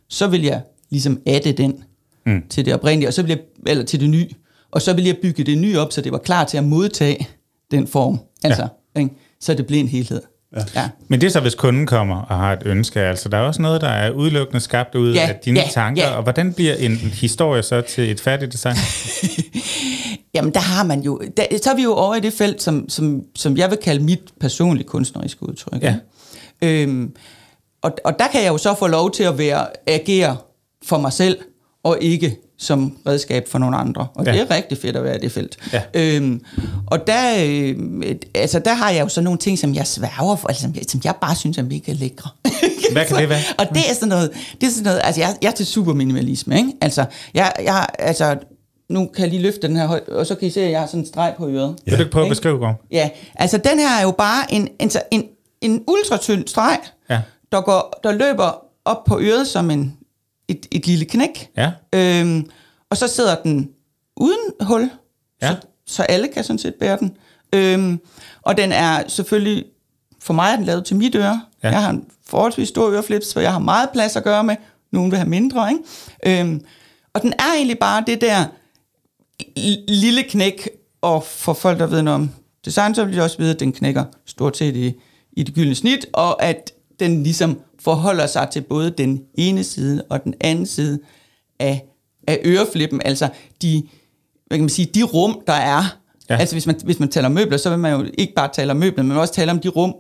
S3: Så vil jeg ligesom adde den mm. til det oprindelige, og så vil jeg, eller til det nye, og så vil jeg bygge det nye op, så det var klar til at modtage den form. Altså, ja. ikke? Så det bliver en helhed.
S1: Ja. Ja. Men det er så, hvis kunden kommer og har et ønske. Altså, der er også noget, der er udelukkende skabt ud ja, af dine ja, tanker. Ja. Og hvordan bliver en historie så til et færdigt design?
S3: Jamen, der har man jo... Der, så er vi jo over i det felt, som, som, som jeg vil kalde mit personlige kunstneriske udtryk. Ja. Øhm, og, og der kan jeg jo så få lov til at være agere for mig selv, og ikke som redskab for nogle andre. Og ja. det er rigtig fedt at være i det felt. Ja. Øhm, og der, øh, altså, der har jeg jo så nogle ting, som jeg sværger for, altså, som, jeg, som jeg bare synes er mega lækre.
S1: Hvad kan det være?
S3: og det er sådan noget, det er sådan noget altså jeg, jeg er til superminimalisme, ikke? Altså, jeg, jeg, altså, nu kan jeg lige løfte den her højt, og så kan I se, at jeg har sådan en streg på øret.
S1: Ja. Vil du prøve at beskrive, Gård?
S3: Ja, altså den her er jo bare en, en, en, en ultratynd streg, ja. der, går, der løber op på øret som en et, et lille knæk. Ja. Øhm, og så sidder den uden hul, ja. så, så alle kan sådan set bære den. Øhm, og den er selvfølgelig, for mig er den lavet til mit øre. Ja. Jeg har en forholdsvis stor øreflips, så jeg har meget plads at gøre med. Nogen vil have mindre, ikke? Øhm, og den er egentlig bare det der lille knæk, og for folk, der ved noget om design, så vil de også vide, at den knækker stort set i, i det gyldne snit, og at den ligesom forholder sig til både den ene side og den anden side af, af øreflippen, altså de, hvad kan man sige, de rum, der er. Ja. Altså hvis man, hvis man taler møbler, så vil man jo ikke bare tale om møbler, men også tale om de rum,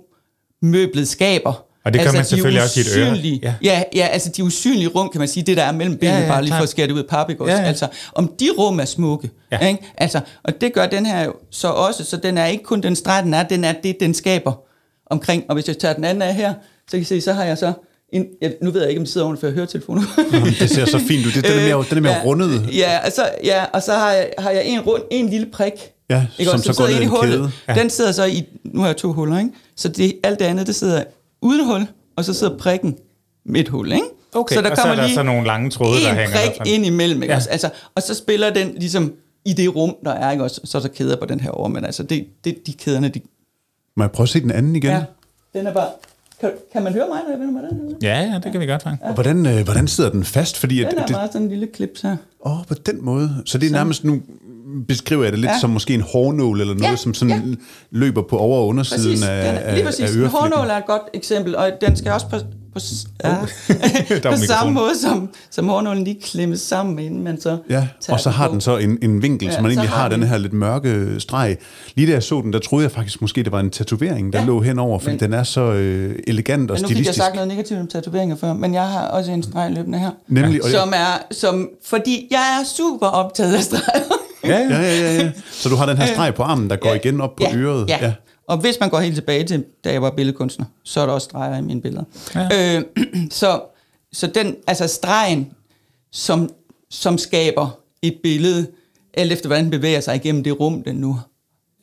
S3: møblet skaber.
S1: Og det
S3: altså,
S1: man selvfølgelig også i et øre.
S3: Ja. ja, ja, altså de usynlige rum, kan man sige, det der er mellem benene, ja, ja, bare lige for at skære det ud af pap, Ja, ja. Altså, om de rum er smukke. Ja. Ikke? Altså, og det gør den her jo så også, så den er ikke kun den streg, den er, den er det, den skaber omkring. Og hvis jeg tager den anden af her, så kan I se, så har jeg så en, jeg, nu ved jeg ikke, om det sidder ordentligt, for jeg hører telefonen.
S2: det ser så fint ud. Det, den er mere, den er mere ja, rundet.
S3: Ja, altså, ja, og så har jeg, har jeg en, rund, en lille prik.
S2: Ja,
S3: ikke
S2: som, som så går ned i
S3: hullet. Ja. Den sidder så i, nu har jeg to huller, ikke? Så det, alt det andet, det sidder uden hul, og så sidder prikken med et hul, ikke?
S1: Okay, så der og kommer så er der lige så nogle lange tråde, der hænger
S3: prik ind imellem, ikke? Ja. Altså, og så spiller den ligesom i det rum, der er, ikke? Også, så er der kæder på den her år, men altså, det, det, de kæderne, de...
S2: Må jeg prøve at se den anden igen?
S3: Ja, den er bare... Kan, kan man høre mig, når jeg vender mig den?
S1: Ja, ja, det kan vi godt fange.
S2: Ja. Og hvordan, øh, hvordan sidder den fast? Fordi
S3: den
S2: at,
S3: er det, bare sådan en lille klips her.
S2: Åh, oh, på den måde. Så det er nærmest nu beskriver jeg det lidt ja. som måske en hårnål eller noget, ja, som sådan ja. løber på over- og undersiden præcis. af, af, lige præcis. af En
S3: hårnål er et godt eksempel, og den skal også på, ja, på samme måde som, som hårnålen lige klemmes sammen, inden man så
S2: Ja, og så har på. den så en, en vinkel, ja, så man egentlig har, har den her lidt mørke streg. Lige da jeg så den, der troede jeg faktisk måske, det var en tatovering, der ja. lå henover, fordi men, den er så øh, elegant og stilistisk. Nu fik
S3: jeg sagt noget negativt om tatoveringer før, men jeg har også en streg løbende her.
S2: Nemlig,
S3: ja. som er, som, fordi jeg er super optaget af streger.
S2: ja, ja, ja, ja, Så du har den her streg på armen, der går ja, igen op på
S3: ja,
S2: øret.
S3: Ja. ja. Og hvis man går helt tilbage til, da jeg var billedkunstner, så er der også streger i mine billeder. Ja. Øh, så, så den, altså stregen, som, som skaber et billede, alt efter hvordan den bevæger sig igennem det rum, den nu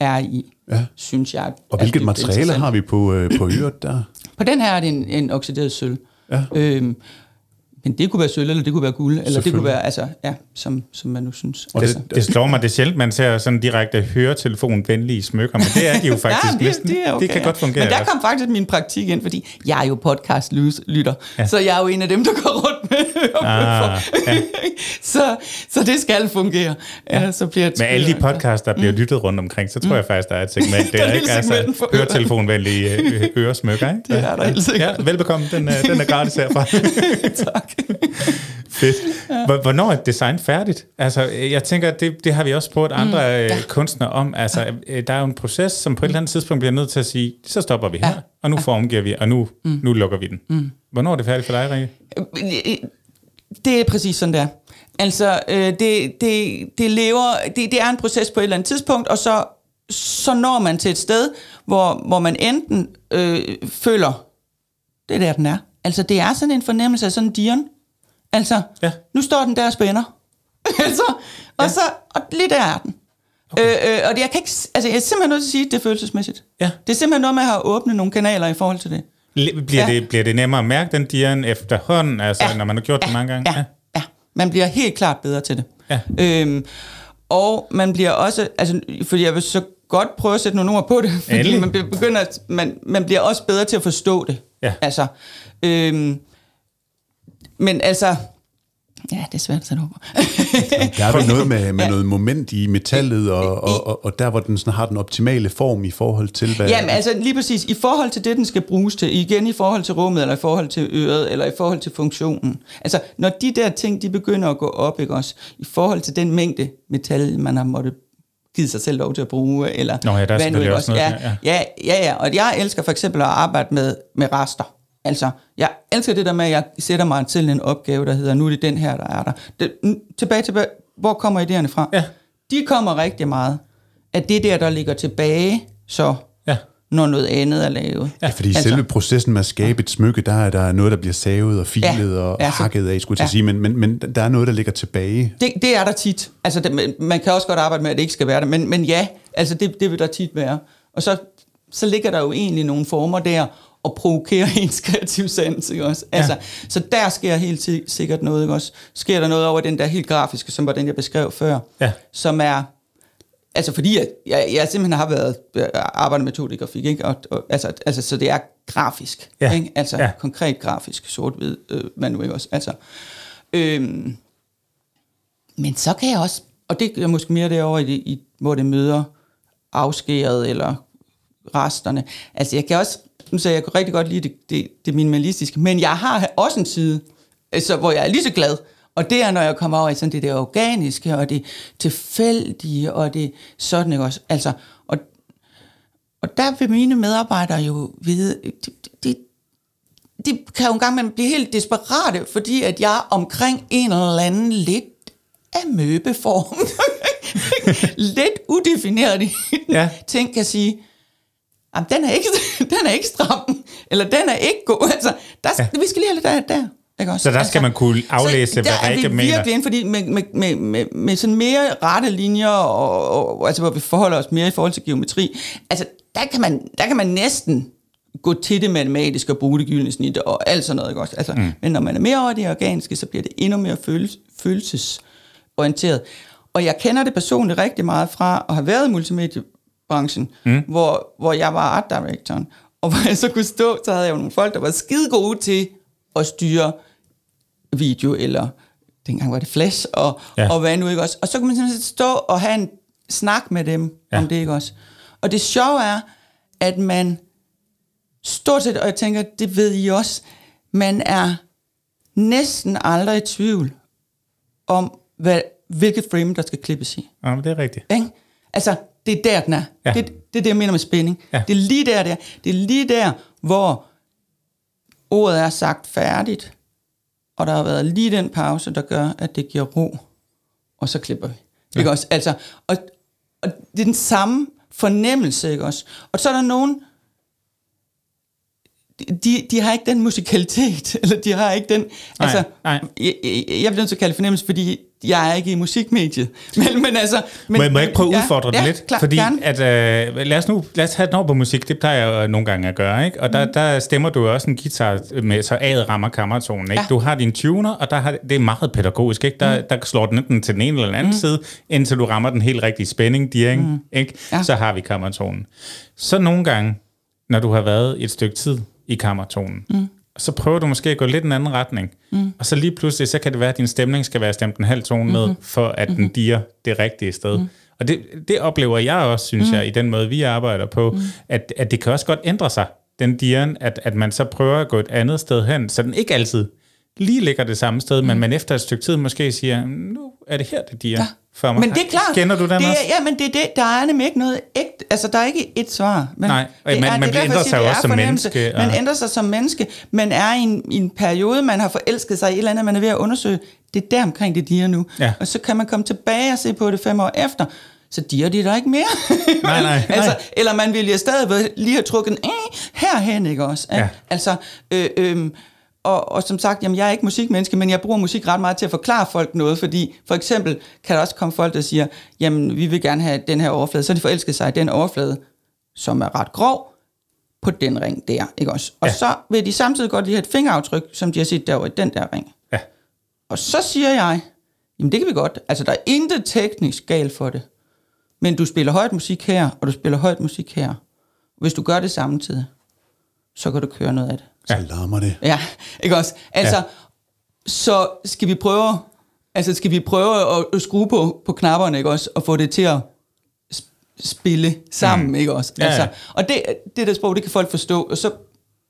S3: er i, ja. synes jeg.
S2: Og hvilket materiale har vi på, øh, på øret der?
S3: På den her er det en, en oxideret sølv. Ja. Øhm, men det kunne være sølv, eller det kunne være guld, eller det kunne være, altså, ja, som, som man nu synes.
S1: Og
S3: altså.
S1: det, det slår mig, det er sjældent, man ser sådan direkte høretelefonvenlige smykker, men det er de jo faktisk ja, det,
S3: næsten. Det, er okay,
S1: det kan ja. godt fungere.
S3: Men der kom faktisk min praktik ind, fordi jeg er jo podcast-lytter, ja. så jeg er jo en af dem, der går rundt med ah, ja. så, så det skal fungere. Ja, så bliver
S1: med alle de podcasts, der bliver mm. lyttet rundt omkring, så tror jeg faktisk, der er et segment der, ikke? Altså, høretelefonvenlige øh, øresmykker, ikke?
S3: Det er der helt sikkert.
S1: Ja, velbekomme, den, øh, den er gratis herfra.
S3: tak.
S1: Fedt. Hvornår er design færdigt? Altså, jeg tænker, det, det har vi også spurgt andre mm, ja. kunstnere om. Altså, ja. der er jo en proces, som på et eller andet tidspunkt bliver nødt til at sige, så stopper vi her, ja. og nu formgiver vi, og nu, mm. nu lukker vi den. Mm. Hvornår er det færdigt for dig, Rikke?
S3: Det er præcis sådan, der. Altså, øh, det, det, det lever, det, det er en proces på et eller andet tidspunkt, og så, så når man til et sted, hvor, hvor man enten øh, føler, det er der, den er. Altså, det er sådan en fornemmelse af sådan en dion. Altså, ja. nu står den der og spænder. altså, og ja. så, og lige der er den. Okay. Øh, øh, og det, jeg kan ikke, altså, jeg er simpelthen nødt til at sige, at det er følelsesmæssigt. Ja. Det er simpelthen noget med at have åbnet nogle kanaler i forhold til det.
S1: Bliver, ja. det, bliver det nemmere at mærke den dian efterhånden, altså, ja. når man har gjort ja. det mange gange?
S3: Ja. ja, ja. Man bliver helt klart bedre til det. Ja. Øhm, og man bliver også, altså, fordi jeg vil så godt prøve at sætte nogle ord på det, fordi Endelig. man, begynder, man, man bliver også bedre til at forstå det. Ja. Altså, øhm, men altså, Ja, det er svært at sætte ord på.
S2: der er vel noget med, med ja. noget moment i metallet, og, og, og, og der, hvor den sådan har den optimale form i forhold til, hvad...
S3: Jamen, altså lige præcis, i forhold til det, den skal bruges til, igen i forhold til rummet, eller i forhold til øret, eller i forhold til funktionen. Altså, når de der ting, de begynder at gå op, ikke også, i forhold til den mængde metal, man har måttet givet sig selv lov til at bruge, eller
S1: Nå ja, der er hvad nu også. også noget,
S3: ja, ja. ja, ja, og jeg elsker for eksempel at arbejde med, med rester. Altså, jeg elsker det der med, at jeg sætter mig til en opgave, der hedder, nu er det den her, der er der. Det, tilbage til, hvor kommer idéerne fra? Ja. De kommer rigtig meget at det der, der ligger tilbage, så. Når noget andet er lavet.
S2: Ja, fordi altså, selve processen med at skabe et smykke, der er der noget, der bliver savet og filet ja, og ja, hakket af, skulle jeg ja. sige, men, men, men der er noget, der ligger tilbage.
S3: Det, det er der tit. Altså, det, man kan også godt arbejde med, at det ikke skal være det, men, men ja, altså det, det vil der tit være. Og så, så ligger der jo egentlig nogle former der, at provokere ens kreativ sans, ikke også? Altså, ja. Så der sker helt sikkert noget, ikke også? Sker der noget over den der helt grafiske, som var den, jeg beskrev før, ja. som er, altså fordi jeg, jeg, jeg simpelthen har været arbejdet med 2D-grafik, ikke? Og, og, altså, altså, så det er grafisk, ja. ikke? Altså ja. konkret grafisk, sort-hvid øh, man ikke også? Altså, øhm, men så kan jeg også, og det er måske mere derovre, i, i, hvor det møder afskæret eller resterne. Altså jeg kan også nu sagde jeg, kunne rigtig godt lide det, det, det minimalistiske, men jeg har også en side, altså, hvor jeg er lige så glad, og det er, når jeg kommer over i sådan det der organiske, og det tilfældige, og det sådan, ikke også? Altså, og, og der vil mine medarbejdere jo vide, de, de, de kan jo engang man blive helt desperate, fordi at jeg omkring en eller anden lidt af møbeform, lidt udefineret ja. ting kan sige, jamen, den er ikke, den er ikke stram, eller den er ikke god. Altså, der, ja. vi skal lige have lidt af der. Ikke også?
S1: Så der skal altså, man kunne aflæse, så hvad Rikke mener?
S3: Der er vi virkelig fordi med, med, med, med, med sådan mere rette linjer, og, og, altså, hvor vi forholder os mere i forhold til geometri, altså der kan man, der kan man næsten gå til det matematiske og bruge det gyldne snit og alt sådan noget. Ikke også? Altså, mm. Men når man er mere over det organiske, så bliver det endnu mere føles, følelsesorienteret. Og jeg kender det personligt rigtig meget fra at have været i multimedie branchen, mm. hvor, hvor jeg var art directoren. Og hvor jeg så kunne stå, så havde jeg jo nogle folk, der var skide gode til at styre video, eller dengang var det flash, og, ja. og hvad nu ikke også. Og så kunne man simpelthen stå og have en snak med dem ja. om det ikke også. Og det sjove er, at man stort set, og jeg tænker, det ved I også, man er næsten aldrig i tvivl om, hvad, hvilket frame, der skal klippes i.
S1: Ja, men det er rigtigt.
S3: Ikke? Altså, det er der, den er. Ja. Det, det er det, jeg mener med spænding. Ja. Det er lige der, der. Det er lige der, hvor ordet er sagt færdigt, og der har været lige den pause, der gør, at det giver ro, og så klipper vi. Ja. Ikke også? Altså, og, og det er den samme fornemmelse, ikke også? Og så er der nogen, de, de har ikke den musikalitet, eller de har ikke den... Nej, altså, nej. Jeg, jeg, jeg bliver nødt til at kalde det fornemmelse, fordi jeg er ikke i musikmediet. Men, men altså, men,
S1: må, jeg, må jeg ikke prøve at udfordre ja, det ja, lidt? Klar, Fordi at, øh, lad, os nu, lad os have den over på musik, det plejer jeg nogle gange at gøre. Ikke? Og der, mm. der stemmer du også en guitar med så ad rammer kammertonen. Ikke? Ja. Du har din tuner, og der har, det er meget pædagogisk. Ikke? Der, mm. der slår den enten til den ene eller den anden mm. side, indtil du rammer den helt rigtige spænding, dirring, mm. ikke? Ja. så har vi kammertonen. Så nogle gange, når du har været et stykke tid i kammertonen, mm så prøver du måske at gå lidt en anden retning. Mm. Og så lige pludselig, så kan det være, at din stemning skal være stemt en halv tone ned, mm-hmm. for at mm-hmm. den diger det rigtige sted. Mm. Og det, det oplever jeg også, synes mm. jeg, i den måde, vi arbejder på, mm. at, at det kan også godt ændre sig, den dieren, at, at man så prøver at gå et andet sted hen, så den ikke altid lige ligger det samme sted, mm. men man efter et stykke tid måske siger, nu er det her, det diger ja. For mig.
S3: Men det er klart.
S1: Kender du den
S3: det er,
S1: også?
S3: Ja, men det er det, der er nemlig ikke noget ægte, altså der er ikke et svar. Men
S1: Nej,
S3: det
S1: man-
S3: er,
S1: man
S3: det er
S1: ændrer sig også som menneske, og-
S3: Man ændrer sig som menneske, man er i en, i en periode, man har forelsket sig i et eller andet, man er ved at undersøge. Det er der omkring, det diger nu.
S1: Ja.
S3: Og så kan man komme tilbage og se på det fem år efter, så diger de der ikke mere.
S1: Nej, nej,
S3: altså,
S1: nej.
S3: eller man ville jo stadig lige have trukket en øh, herhen, ikke også?
S1: Ja.
S3: Altså, øh, øh, og, og som sagt, jamen, jeg er ikke musikmenneske, men jeg bruger musik ret meget til at forklare folk noget, fordi for eksempel kan der også komme folk, der siger, jamen, vi vil gerne have den her overflade, så de forelsket sig i den overflade, som er ret grov, på den ring der, ikke også? Og
S1: ja.
S3: så vil de samtidig godt lige have et fingeraftryk, som de har set derovre i den der ring.
S1: Ja.
S3: Og så siger jeg, jamen det kan vi godt. Altså, der er intet teknisk galt for det. Men du spiller højt musik her, og du spiller højt musik her. Hvis du gør det samtidig, så kan du køre noget af det.
S2: Så larmer det.
S3: Ja, ikke også? Altså, ja. så skal vi prøve, altså skal vi prøve at, skrue på, på knapperne, ikke også? Og få det til at sp- spille sammen, mm. ikke også?
S1: Ja, ja.
S3: Altså, og det, det der sprog, det kan folk forstå, og så,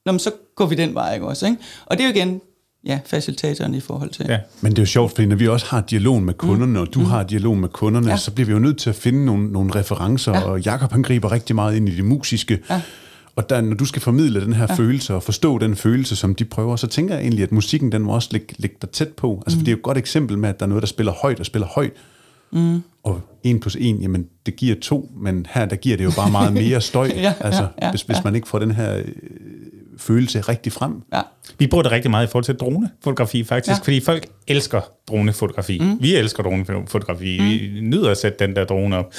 S3: nå, men så går vi den vej, ikke også? Ikke? Og det er jo igen, ja, facilitatoren i forhold til.
S1: Ja.
S2: Men det er jo sjovt, fordi når vi også har dialog med kunderne, og du har dialog med kunderne, ja. så bliver vi jo nødt til at finde nogle, nogle referencer, ja. og Jakob han griber rigtig meget ind i det musiske. Ja. Og der, når du skal formidle den her ja. følelse, og forstå den følelse, som de prøver, så tænker jeg egentlig, at musikken, den må også ligge, ligge dig tæt på. Altså, mm. for det er jo et godt eksempel med, at der er noget, der spiller højt og spiller højt. Mm. Og 1 plus 1, jamen, det giver 2, men her, der giver det jo bare meget mere støj,
S3: Ja,
S2: altså,
S3: ja, ja,
S2: hvis, hvis
S3: ja.
S2: man ikke får den her øh, følelse rigtig frem.
S3: Ja.
S1: Vi bruger det rigtig meget i forhold til dronefotografi faktisk, ja.
S3: Ja.
S1: fordi folk elsker dronefotografi. Mm. Vi elsker dronefotografi. Mm. Vi nyder at sætte den der drone op.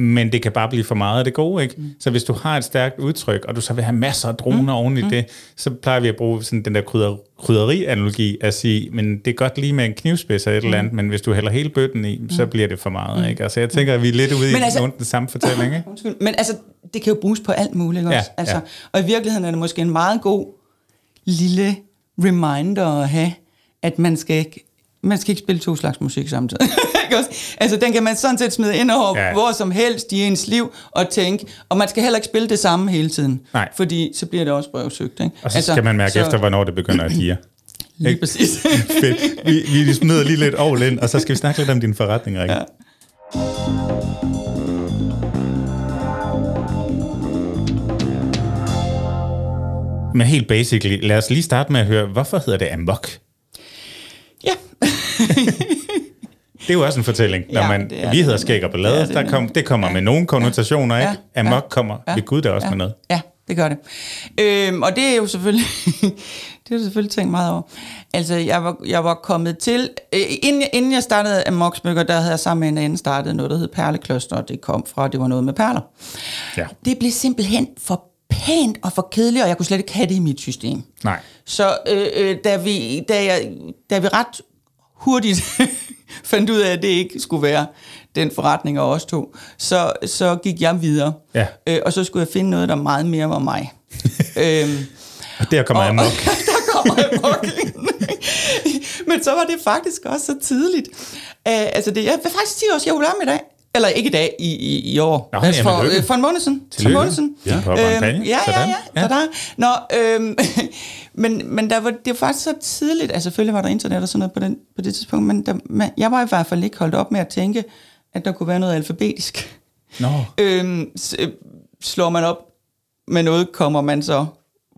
S1: Men det kan bare blive for meget af det gode, ikke? Mm. Så hvis du har et stærkt udtryk, og du så vil have masser af droner mm. oven i det, så plejer vi at bruge sådan den der krydder, krydderi-analogi at sige, men det er godt lige med en knivspids og et mm. eller andet, men hvis du hælder hele bøtten i, så bliver det for meget, ikke? Altså jeg tænker, at vi er lidt ude i
S3: Men altså-
S1: altså, den samme fortælling, ikke?
S3: Undskyld. Men altså, det kan jo bruges på alt muligt, ikke
S1: Ja,
S3: også? Altså,
S1: ja.
S3: Og i virkeligheden er det måske en meget god lille reminder at have, at man skal ikke, man skal ikke spille to slags musik samtidig. Ikke også? altså, den kan man sådan set smide ind over
S1: Ja.
S3: hvor som helst i ens liv og tænke, og man skal heller ikke spille det samme hele tiden.
S1: Nej.
S3: Fordi så bliver det også brøvsøgt. Ikke?
S1: Og så altså, skal man mærke så, efter, hvornår det begynder at dige.
S3: Lige præcis.
S1: Fedt. Vi, vi smider lige lidt over ind, og så skal vi snakke lidt om din forretning, Rikke. Ja. Men helt basically, lad os lige starte med at høre, hvorfor hedder det Amok?
S3: ja.
S1: Det er jo også en fortælling, når
S3: Ja,
S1: man,
S3: er
S1: vi hedder skæg og ballade,
S3: Det det
S1: der kom, det kommer med nogle konnotationer, ikke?
S3: Ja,
S1: Amok
S3: ja,
S1: kommer ved Gud der også
S3: ja,
S1: med noget.
S3: Ja, det gør det. Øhm, og det er jo selvfølgelig, det er jo selvfølgelig tænkt meget over. Altså, jeg var, jeg var kommet til, øh, inden, jeg, inden jeg startede Amok Smykker, der havde jeg sammen med en anden startet noget, der hed Perlekloster, og det kom fra, det var noget med perler.
S1: Ja.
S3: Det blev simpelthen for pænt og for kedeligt, og jeg kunne slet ikke have det i mit system.
S1: Nej.
S3: Så øh, øh, da, vi, da, jeg, da vi ret hurtigt fandt ud af, at det ikke skulle være den forretning af os to, så, så gik jeg videre.
S1: Ja.
S3: Øh, og så skulle jeg finde noget, der meget mere var mig. øhm,
S1: Og der kommer
S3: og,
S1: Amok.
S3: der kommer ind. Men så var det faktisk også så tidligt. Uh, altså det, jeg vil faktisk 10 års jubilæum i dag. Eller ikke i dag, i, i, i år.
S1: Nå,
S3: altså for, øh, for en måned siden. For en
S1: Tillykke.
S3: måned siden.
S1: Ja, champagne.
S3: ja, ja, ja.
S1: Ja.
S3: Nå, øhm, men, men der var, det var faktisk så tidligt, altså selvfølgelig var der internet og sådan noget på, den, på det tidspunkt, men der, man, jeg var i hvert fald ikke holdt op med at tænke, at der kunne være noget alfabetisk.
S1: Nå.
S3: Øhm, øh, slår man op med noget, kommer man så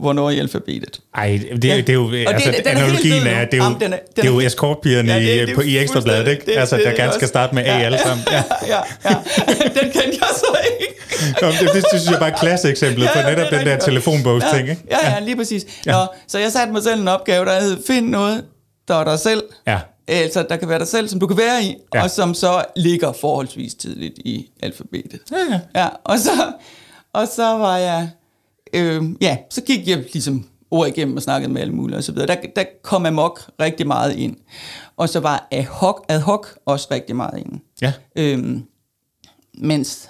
S3: hvornår i alfabetet.
S1: Ej, det, det er jo,
S3: det-
S1: altså,
S3: den er helt
S1: analogien er, det er jo,
S3: Jamen, den er- den
S1: det er jo
S3: er-
S1: eskortpigerne
S3: Ja,
S1: ja,
S3: det-
S1: i,
S3: det er
S1: på, i Ekstrabladet, ikke?
S3: fuldstændig-
S1: altså,
S3: det-
S1: der
S3: det er
S1: gerne skal
S3: også-
S1: starte med A alle sammen. Ja.
S3: ja, ja. Den kendte jeg så ikke.
S1: Nå, det, det, det, synes jeg bare er klasseeksemplet på
S3: Ja, ja,
S1: netop
S3: det er
S1: den der telefonbogs-ting, ikke?
S3: Ja, ja, lige præcis.
S1: Ja.
S3: Nå, så jeg satte mig selv en opgave, der hed, find noget, der er dig selv.
S1: Ja.
S3: Altså, der kan være dig selv, som du kan være i,
S1: Ja.
S3: ja. og som så ligger forholdsvis tidligt i alfabetet.
S1: Ja, ja.
S3: Ja, og så, og så var jeg, øh, ja, så gik jeg ligesom ord igennem og snakkede med alle mulige og så videre. Der, der kom amok rigtig meget ind. Og så var ad hoc, ad hoc også rigtig meget ind.
S1: Ja.
S3: Øhm, mens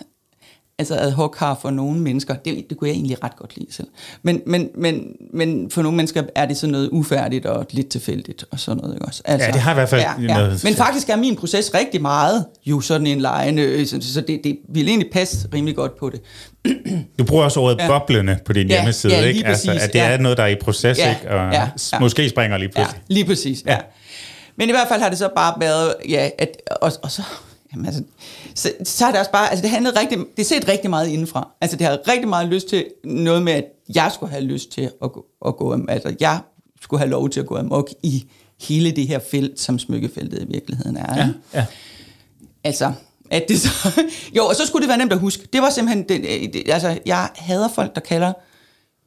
S3: altså ad hoc har for nogle mennesker, det, det kunne jeg egentlig ret godt lide selv. Men, men, men, men for nogle mennesker er det sådan noget ufærdigt og lidt tilfældigt og sådan noget. Ikke også?
S1: Altså, ja, det har i hvert fald ja, ja.
S3: noget... Men faktisk er min proces rigtig meget jo sådan en lejende, så, så det, det vil egentlig passe rimelig godt på det.
S1: Du bruger også ordet ja. boblende på din ja, hjemmeside, ja, ikke? Altså, at det ja. er noget, der er i proces, ja, ikke? Og ja, ja. måske springer lige pludselig.
S3: Ja, lige præcis, ja. ja. Men i hvert fald har det så bare været, ja, at, og, og så Jamen altså, så, så er det også bare, altså det handlede rigtig, det set rigtig meget indenfra. Altså det har rigtig meget lyst til noget med, at jeg skulle have lyst til at gå, at gå altså jeg skulle have lov til at gå amok i hele det her felt, som smykkefeltet i virkeligheden er. Ja, ja. Altså, at det så, jo, og så skulle det være nemt at huske. Det var simpelthen, det, det, altså jeg hader folk, der kalder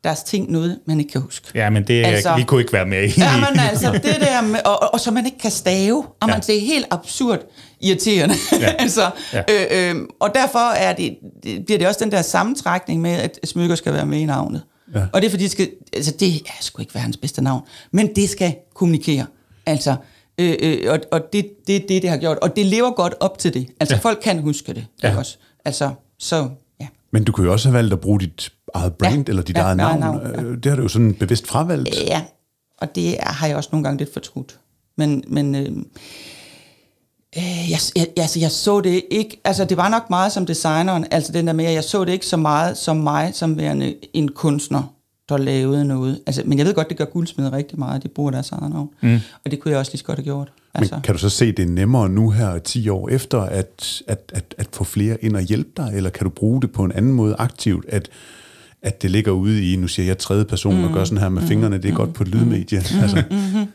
S3: deres ting noget, man ikke kan huske.
S1: Ja, men det, altså, vi kunne ikke være med i.
S3: Ja, men altså, det der med, og, og, og så man ikke kan stave, og ja. man, det er helt absurd irriterende. Ja. altså, ja. Øh, øh, og derfor er det, det, bliver det også den der sammentrækning med, at smykker skal være med i navnet. Ja. Og det er fordi, det, skal, altså, det er sgu ikke verdens bedste navn, men det skal kommunikere. Altså, øh, øh, og, og det er det, det, det har gjort. Og det lever godt op til det. Altså, ja. folk kan huske det. Ja. Også. Altså, så.
S2: Men du kunne jo også have valgt at bruge dit eget brand, ja. eller dit ja, eget navn. navn ja. Det har du jo sådan bevidst fravalgt.
S3: Ja, og det har jeg også nogle gange lidt fortrudt. Men, men øh, Øh, jeg, jeg, altså, jeg så det ikke, altså det var nok meget som designeren, altså den der med, at jeg så det ikke så meget som mig, som værende en kunstner, der lavede noget. Altså, men jeg ved godt, det gør guldsmede rigtig meget, de bruger deres eget navn. Mm. Og det kunne jeg også lige så godt have gjort.
S2: Altså. Men kan du så se, det er nemmere nu her 10 år efter, at, at, at, at få flere ind og hjælpe dig, eller kan du bruge det på en anden måde aktivt, at at det ligger ude i, nu siger jeg tredje person, mm. og gør sådan her med mm. fingrene, det er mm. godt på et lydmedie. Mm. Altså. Mm-hmm.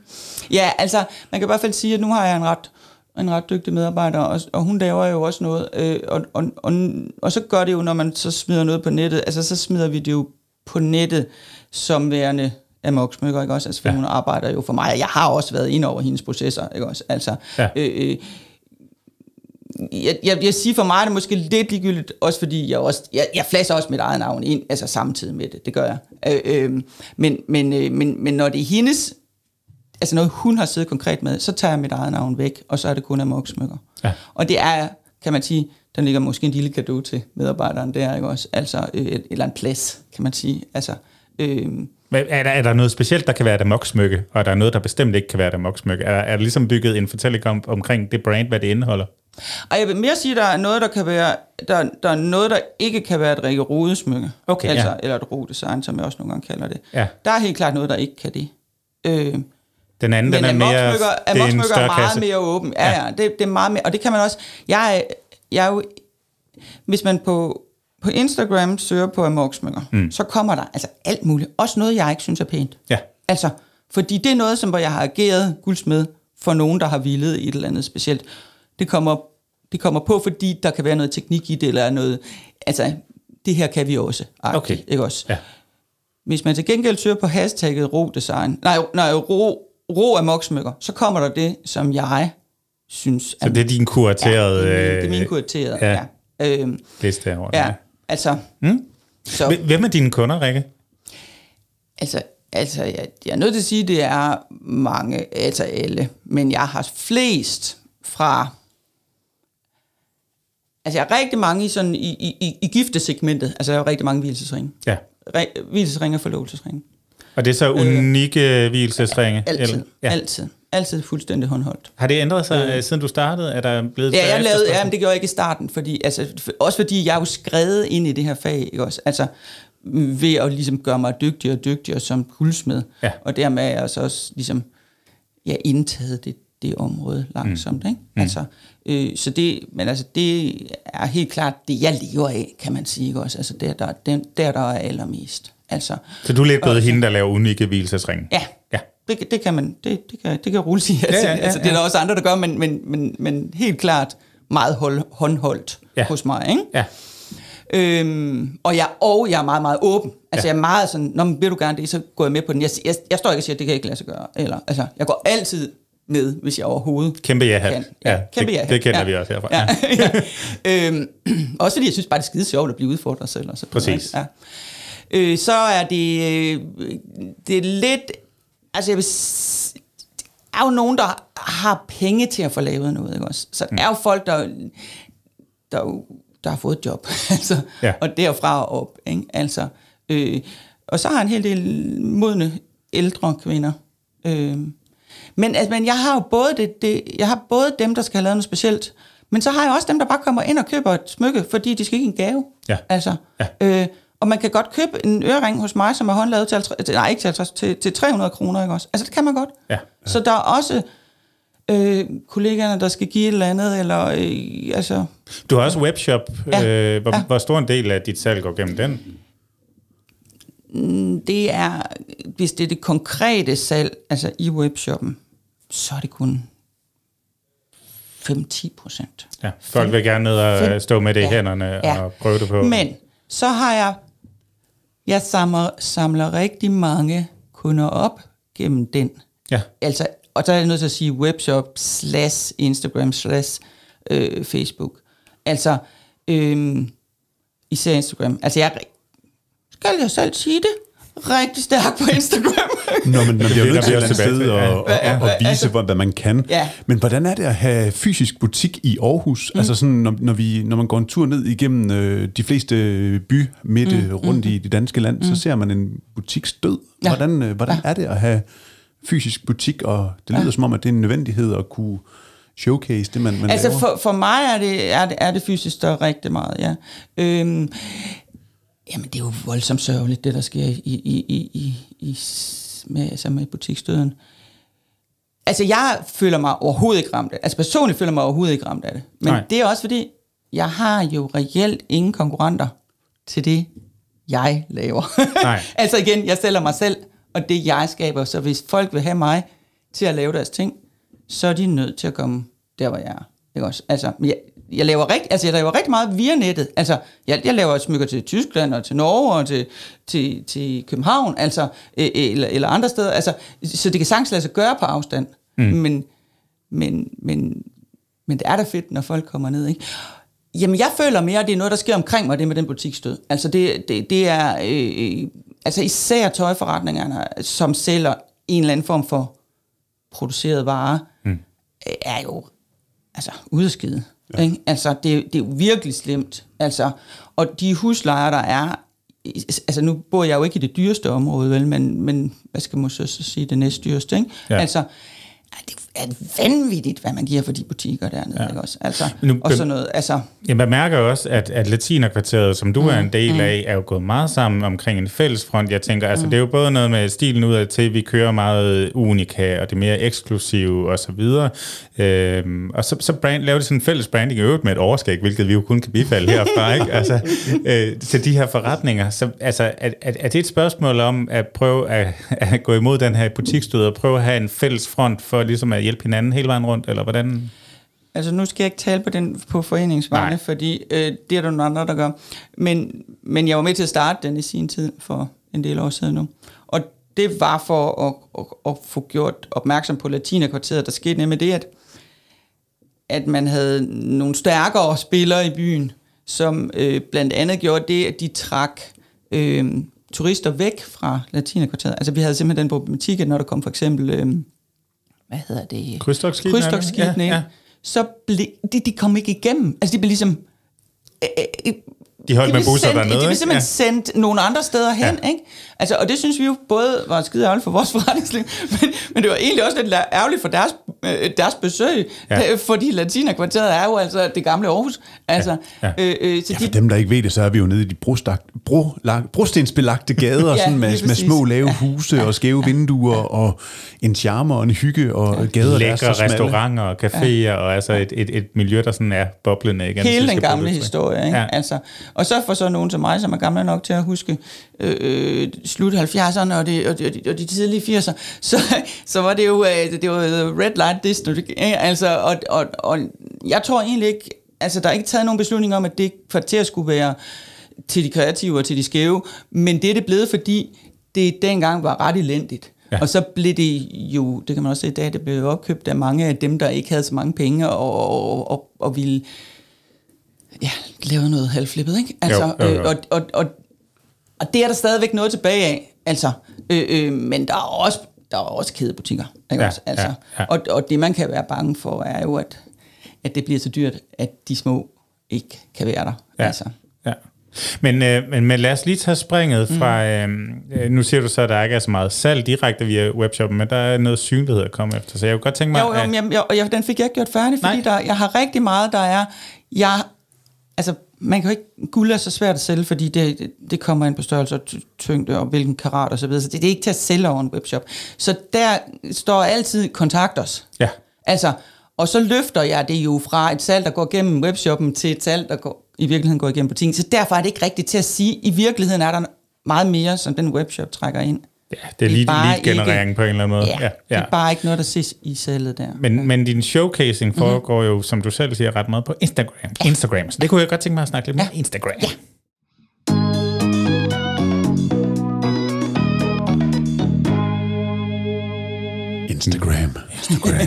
S3: Ja, altså, man kan i hvert fald sige, at nu har jeg en ret en ret dygtig medarbejder, og, og hun laver jo også noget, øh, og, og, og, og så gør det jo, når man så smider noget på nettet, altså så smider vi det jo på nettet som værende Amok Smykker, ikke også? Altså, for ja. hun arbejder jo for mig, og jeg har også været ind over hendes processer, ikke også? Altså, ja. øh, øh, jeg, jeg, jeg siger for mig er det måske lidt ligegyldigt, også fordi jeg også, jeg, jeg flasser også mit eget navn ind, altså samtidig med det, det gør jeg. Øh, øh, men, men, øh, men, men når det er hendes altså noget hun har siddet konkret med, så tager jeg mit eget navn væk, og så er det kun amok smykker. Ja. Og det er, kan man sige, der ligger måske en lille gave til medarbejderen der, ikke også? Altså, øh, eller en plads, kan man sige. Altså, øh,
S1: men er der, er der noget specielt, der kan være et amok-smykke, og er der noget, der bestemt ikke kan være et amok-smykke? Er, er der ligesom bygget en fortælling om, omkring det brand, hvad det indeholder?
S3: Og jeg vil mere sige, at der er noget, der kan være, der, der er noget, der ikke kan være et Rikke Rode-smykke. Okay, altså, ja. Eller et Rode-design, som jeg også nogle gange kalder det. Ja. Der er helt klart noget, der ikke kan det. Øh,
S1: den anden, den er mere... Det er en
S3: er meget kasse. mere åben. Ja, ja, ja det, det er meget mere... Og det kan man også... Jeg, jeg er jo... Hvis man på, på Instagram søger på amoksmykker, mm. så kommer der altså alt muligt. Også noget, jeg ikke synes er pænt. Ja. Altså, fordi det er noget, som hvor jeg har ageret guldsmed for nogen, der har villet et eller andet specielt. Det kommer, det kommer på, fordi der kan være noget teknik i det, eller noget... Altså, det her kan vi også. Okay. Ikke også? Ja. Hvis man til gengæld søger på hashtagget ro design, nej, nej, ro, ro af moksmykker, så kommer der det, som jeg synes...
S1: Så det er din kuraterede...
S3: Ja, det er, det er min kuraterede, ja. ja.
S1: Øhm, Liste herovre.
S3: Ja, altså... Mm?
S1: Så, Hvem er dine kunder, Rikke?
S3: Altså, altså jeg, jeg er nødt til at sige, at det er mange, altså alle, men jeg har flest fra... Altså, jeg har rigtig mange i, sådan, i, i, i giftesegmentet. Altså, jeg har rigtig mange hvilesesringe. Ja. Hvilesesringe og forlovelsesringe.
S1: Og det er så øh, unikke øh, hvilesesringe?
S3: Altid, eller? Ja. altid. Altid fuldstændig håndholdt.
S1: Har det ændret sig, øh, siden du startede? Er der blevet
S3: ja, jeg lavede, ja, men det gjorde jeg ikke i starten, fordi, altså, også fordi jeg er jo skrevet ind i det her fag, ikke også? Altså, ved at ligesom gøre mig dygtigere og dygtigere som guldsmed. Ja. Og dermed er jeg så også ligesom, ja, indtaget det, det område langsomt. Mm. Ikke? Mm. Altså, øh, så det, men altså, det er helt klart det, jeg lever af, kan man sige. Ikke også? Altså, der, der, der, der, der er allermest. Altså,
S1: så du er lidt blevet hende, der laver unikke hvilesesringe?
S3: Ja, ja. Det, det, kan man, det, det, kan, det kan roligt sige. Altså, ja, ja, ja, altså, det er der også andre, der gør, men, men, men, men helt klart meget hold, håndholdt ja. hos mig. Ikke? Ja. Øhm, og, jeg, og jeg er meget, meget åben. Altså ja. jeg er meget sådan, når man vil du gerne det, så går jeg med på den. Jeg, jeg, jeg står ikke og siger, at det kan jeg ikke lade sig gøre. Eller, altså, jeg går altid med, hvis jeg overhovedet
S1: Kæmpe ja kan. Ja, kæmpe ja Det kender ja. vi også herfra. Ja.
S3: ja. øhm, også fordi jeg synes bare, det er skide sjovt at blive udfordret selv. Og så
S1: Præcis. Ja
S3: øh, så er det, øh, det er lidt, altså jeg vil der er jo nogen, der har penge til at få lavet noget, ikke også? Så der er jo folk, der, der der har fået et job. altså, ja. Og derfra og op. Ikke? Altså, øh, og så har en hel del modne ældre kvinder. Øh, men, altså, men jeg har jo både, det, det, jeg har både dem, der skal have lavet noget specielt, men så har jeg også dem, der bare kommer ind og køber et smykke, fordi de skal ikke en gave.
S1: Ja.
S3: Altså, ja. Øh, og man kan godt købe en ørering hos mig, som er håndlavet til, 50, nej, ikke til, 50, til, til 300 kroner, ikke også? Altså, det kan man godt.
S1: Ja. Ja.
S3: Så der er også øh, kollegaerne, der skal give et eller andet, eller øh, altså...
S1: Du har også webshop. Ja. Øh, hvor, ja. hvor stor en del af dit salg går gennem den?
S3: Mm, det er, hvis det er det konkrete salg, altså i webshoppen, så er det kun 5-10 procent.
S1: Ja, folk vil gerne ned og stå med det i ja, hænderne ja. og prøve det på.
S3: Men så har jeg, jeg samler, samler rigtig mange kunder op gennem den.
S1: Ja.
S3: Altså, og så er jeg nødt til at sige webshop slash Instagram slash øh, Facebook. Altså, øh, især Instagram. Altså, jeg skal jeg selv sige det rigtig stærk på Instagram.
S2: Nå, men man bliver nødt til at sted og, og, og, og vise, altså, hvad man kan. Ja. Men hvordan er det at have fysisk butik i Aarhus? Mm. Altså sådan, når, når, vi, når man går en tur ned igennem øh, de fleste by midt mm. rundt mm. i det danske land, mm. så ser man en butiksdød. Ja. Hvordan, øh, hvordan ja. er det at have fysisk butik? Og det lyder ja. som om, at det er en nødvendighed at kunne showcase det, man, man
S3: Altså for, for mig er det, er, det, er det fysisk der rigtig meget, ja. Øhm, Jamen, det er jo voldsomt sørgeligt, det der sker i, i, i, i, i med, altså med butiksdøden. Altså, jeg føler mig overhovedet ikke ramt af det. Altså, personligt føler jeg mig overhovedet ikke ramt af det. Men Nej. det er også fordi, jeg har jo reelt ingen konkurrenter til det, jeg laver. Nej. altså igen, jeg sælger mig selv, og det jeg skaber. Så hvis folk vil have mig til at lave deres ting, så er de nødt til at komme der, hvor jeg er. Ikke også? Altså, jeg, jeg laver rigtig, altså jeg laver rigtig meget via nettet. Altså, jeg, jeg laver smykker til Tyskland og til Norge og til, til, til København, altså, øh, eller, eller andre steder. Altså, så det kan sagtens lade sig gøre på afstand. Mm. Men, men, men, men det er da fedt, når folk kommer ned, ikke? Jamen, jeg føler mere, at det er noget, der sker omkring mig, det med den butikstød. Altså, det, det, det er øh, altså især tøjforretningerne, som sælger en eller anden form for produceret vare, mm. er jo altså udskidt. Ja. Ikke? Altså, det, det er jo virkelig slemt. Altså, og de huslejer, der er, altså nu bor jeg jo ikke i det dyreste område, vel, men, men hvad skal man så, så sige, det næstdyreste, ikke? Ja. Altså, det er vanvittigt, hvad man giver for de butikker dernede, ja. ikke også? Altså, nu, og sådan noget, altså...
S1: Ja, man mærker også, at, at Latinerkvarteret, som du mm, er en del mm. af, er jo gået meget sammen omkring en fælles front. Jeg tænker, altså, mm. det er jo både noget med stilen ud af til, vi kører meget unika, og det mere eksklusive, og så videre. Øhm, og så, så brand, laver de sådan en fælles branding i øvrigt med et overskæg, hvilket vi jo kun kan bifalde herfra, ikke? Altså, øh, til de her forretninger. Så, altså, er, er, er det et spørgsmål om at prøve at, at gå imod den her butikstød, og prøve at have en fælles front for ligesom at hjælpe hinanden hele vejen rundt, eller hvordan?
S3: Altså nu skal jeg ikke tale på den på foreningsvegne, fordi øh, det er der nogle andre, der gør. Men, men jeg var med til at starte den i sin tid for en del år siden nu. Og det var for at, at, at få gjort opmærksom på Latinakvarteret. Der skete nemlig det, at, at man havde nogle stærkere spillere i byen, som øh, blandt andet gjorde det, at de trak øh, turister væk fra Latinakvarteret. Altså vi havde simpelthen den problematik, at når der kom for eksempel... Øh, hvad hedder det?
S1: Krydstogsskibene.
S3: Ja, ja. Så ble, de, de kom ikke igennem. Altså, de blev ligesom...
S1: Øh, øh, de holdt de med busser dernede,
S3: De blev simpelthen ja. sendt nogle andre steder hen, ja. ikke? Altså, og det synes vi jo både var skide ærgerligt for vores forretningsliv, men, men det var egentlig også lidt ærgerligt for deres, øh, deres besøg, ja. fordi Latina-kvarteret er jo altså det gamle Aarhus. Altså,
S2: ja. Ja. Øh, øh, så ja, for de, dem, der ikke ved det, så er vi jo nede i de brostagt, bro, brostensbelagte gader, ja, sådan med, med små lave huse ja. og skæve vinduer ja. og en charme og en hygge og ja. gader,
S1: Lækre der er så restauranter og caféer ja. og altså et, et, et miljø, der sådan er boblende igen.
S3: Hele den gamle historie, ikke? Ja. Altså, og så for så nogen som mig, som er gamle nok til at huske øh, øh slut 70'erne og de, og, de, og de tidlige 80'er, så, så var det jo øh, det var red light district. Altså, og, og, og jeg tror egentlig ikke, altså der er ikke taget nogen beslutning om, at det kvarter skulle være til de kreative og til de skæve, men det er det blevet, fordi det dengang var ret elendigt. Ja. Og så blev det jo, det kan man også se i dag, det blev opkøbt af mange af dem, der ikke havde så mange penge og, og, og, og ville ja, lave noget halvflippet, ikke? Altså, jo, jo, jo. Øh, og, og, og, og det er der stadigvæk noget tilbage af, altså. Øh, øh, men der er også, der er også kædebutikker, ikke ja, også? Altså, ja, ja. Og, og det man kan være bange for, er jo, at, at det bliver så dyrt, at de små ikke kan være der.
S1: Ja.
S3: Altså.
S1: Ja. Men, øh, men, men lad os lige tage springet fra, øh, øh, nu siger du så, at der ikke er så meget salg direkte via webshoppen, men der er noget synlighed at komme efter, så jeg kunne godt tænke mig...
S3: Jo, jo,
S1: at-
S3: jeg, jeg, jeg, den fik jeg ikke gjort færdig, fordi
S1: Nej.
S3: der, jeg har rigtig meget, der er... Jeg, altså, man kan jo ikke... Guld er så svært at sælge, fordi det, det, kommer ind på størrelse og ty- tyngde og hvilken karat og så videre. Så det, det er ikke til at sælge over en webshop. Så der står altid kontakt os.
S1: Ja.
S3: Altså, og så løfter jeg det jo fra et salg, der går gennem webshoppen, til et salg, der går, i virkeligheden går igennem butikken. Så derfor er det ikke rigtigt til at sige, i virkeligheden er der meget mere, som den webshop trækker ind.
S1: Ja, det er lead,
S3: bare
S1: lead-generering
S3: ikke-
S1: på en eller anden måde.
S3: Ja, ja, det er bare ikke noget, der ses i salget der.
S1: Men, men din showcasing
S3: Mhm.
S1: foregår jo, som du selv siger, ret meget på Instagram. Instagram. Så det kunne jeg godt tænke mig at snakke lidt mere om Instagram. Ja.
S2: Instagram.
S1: Instagram.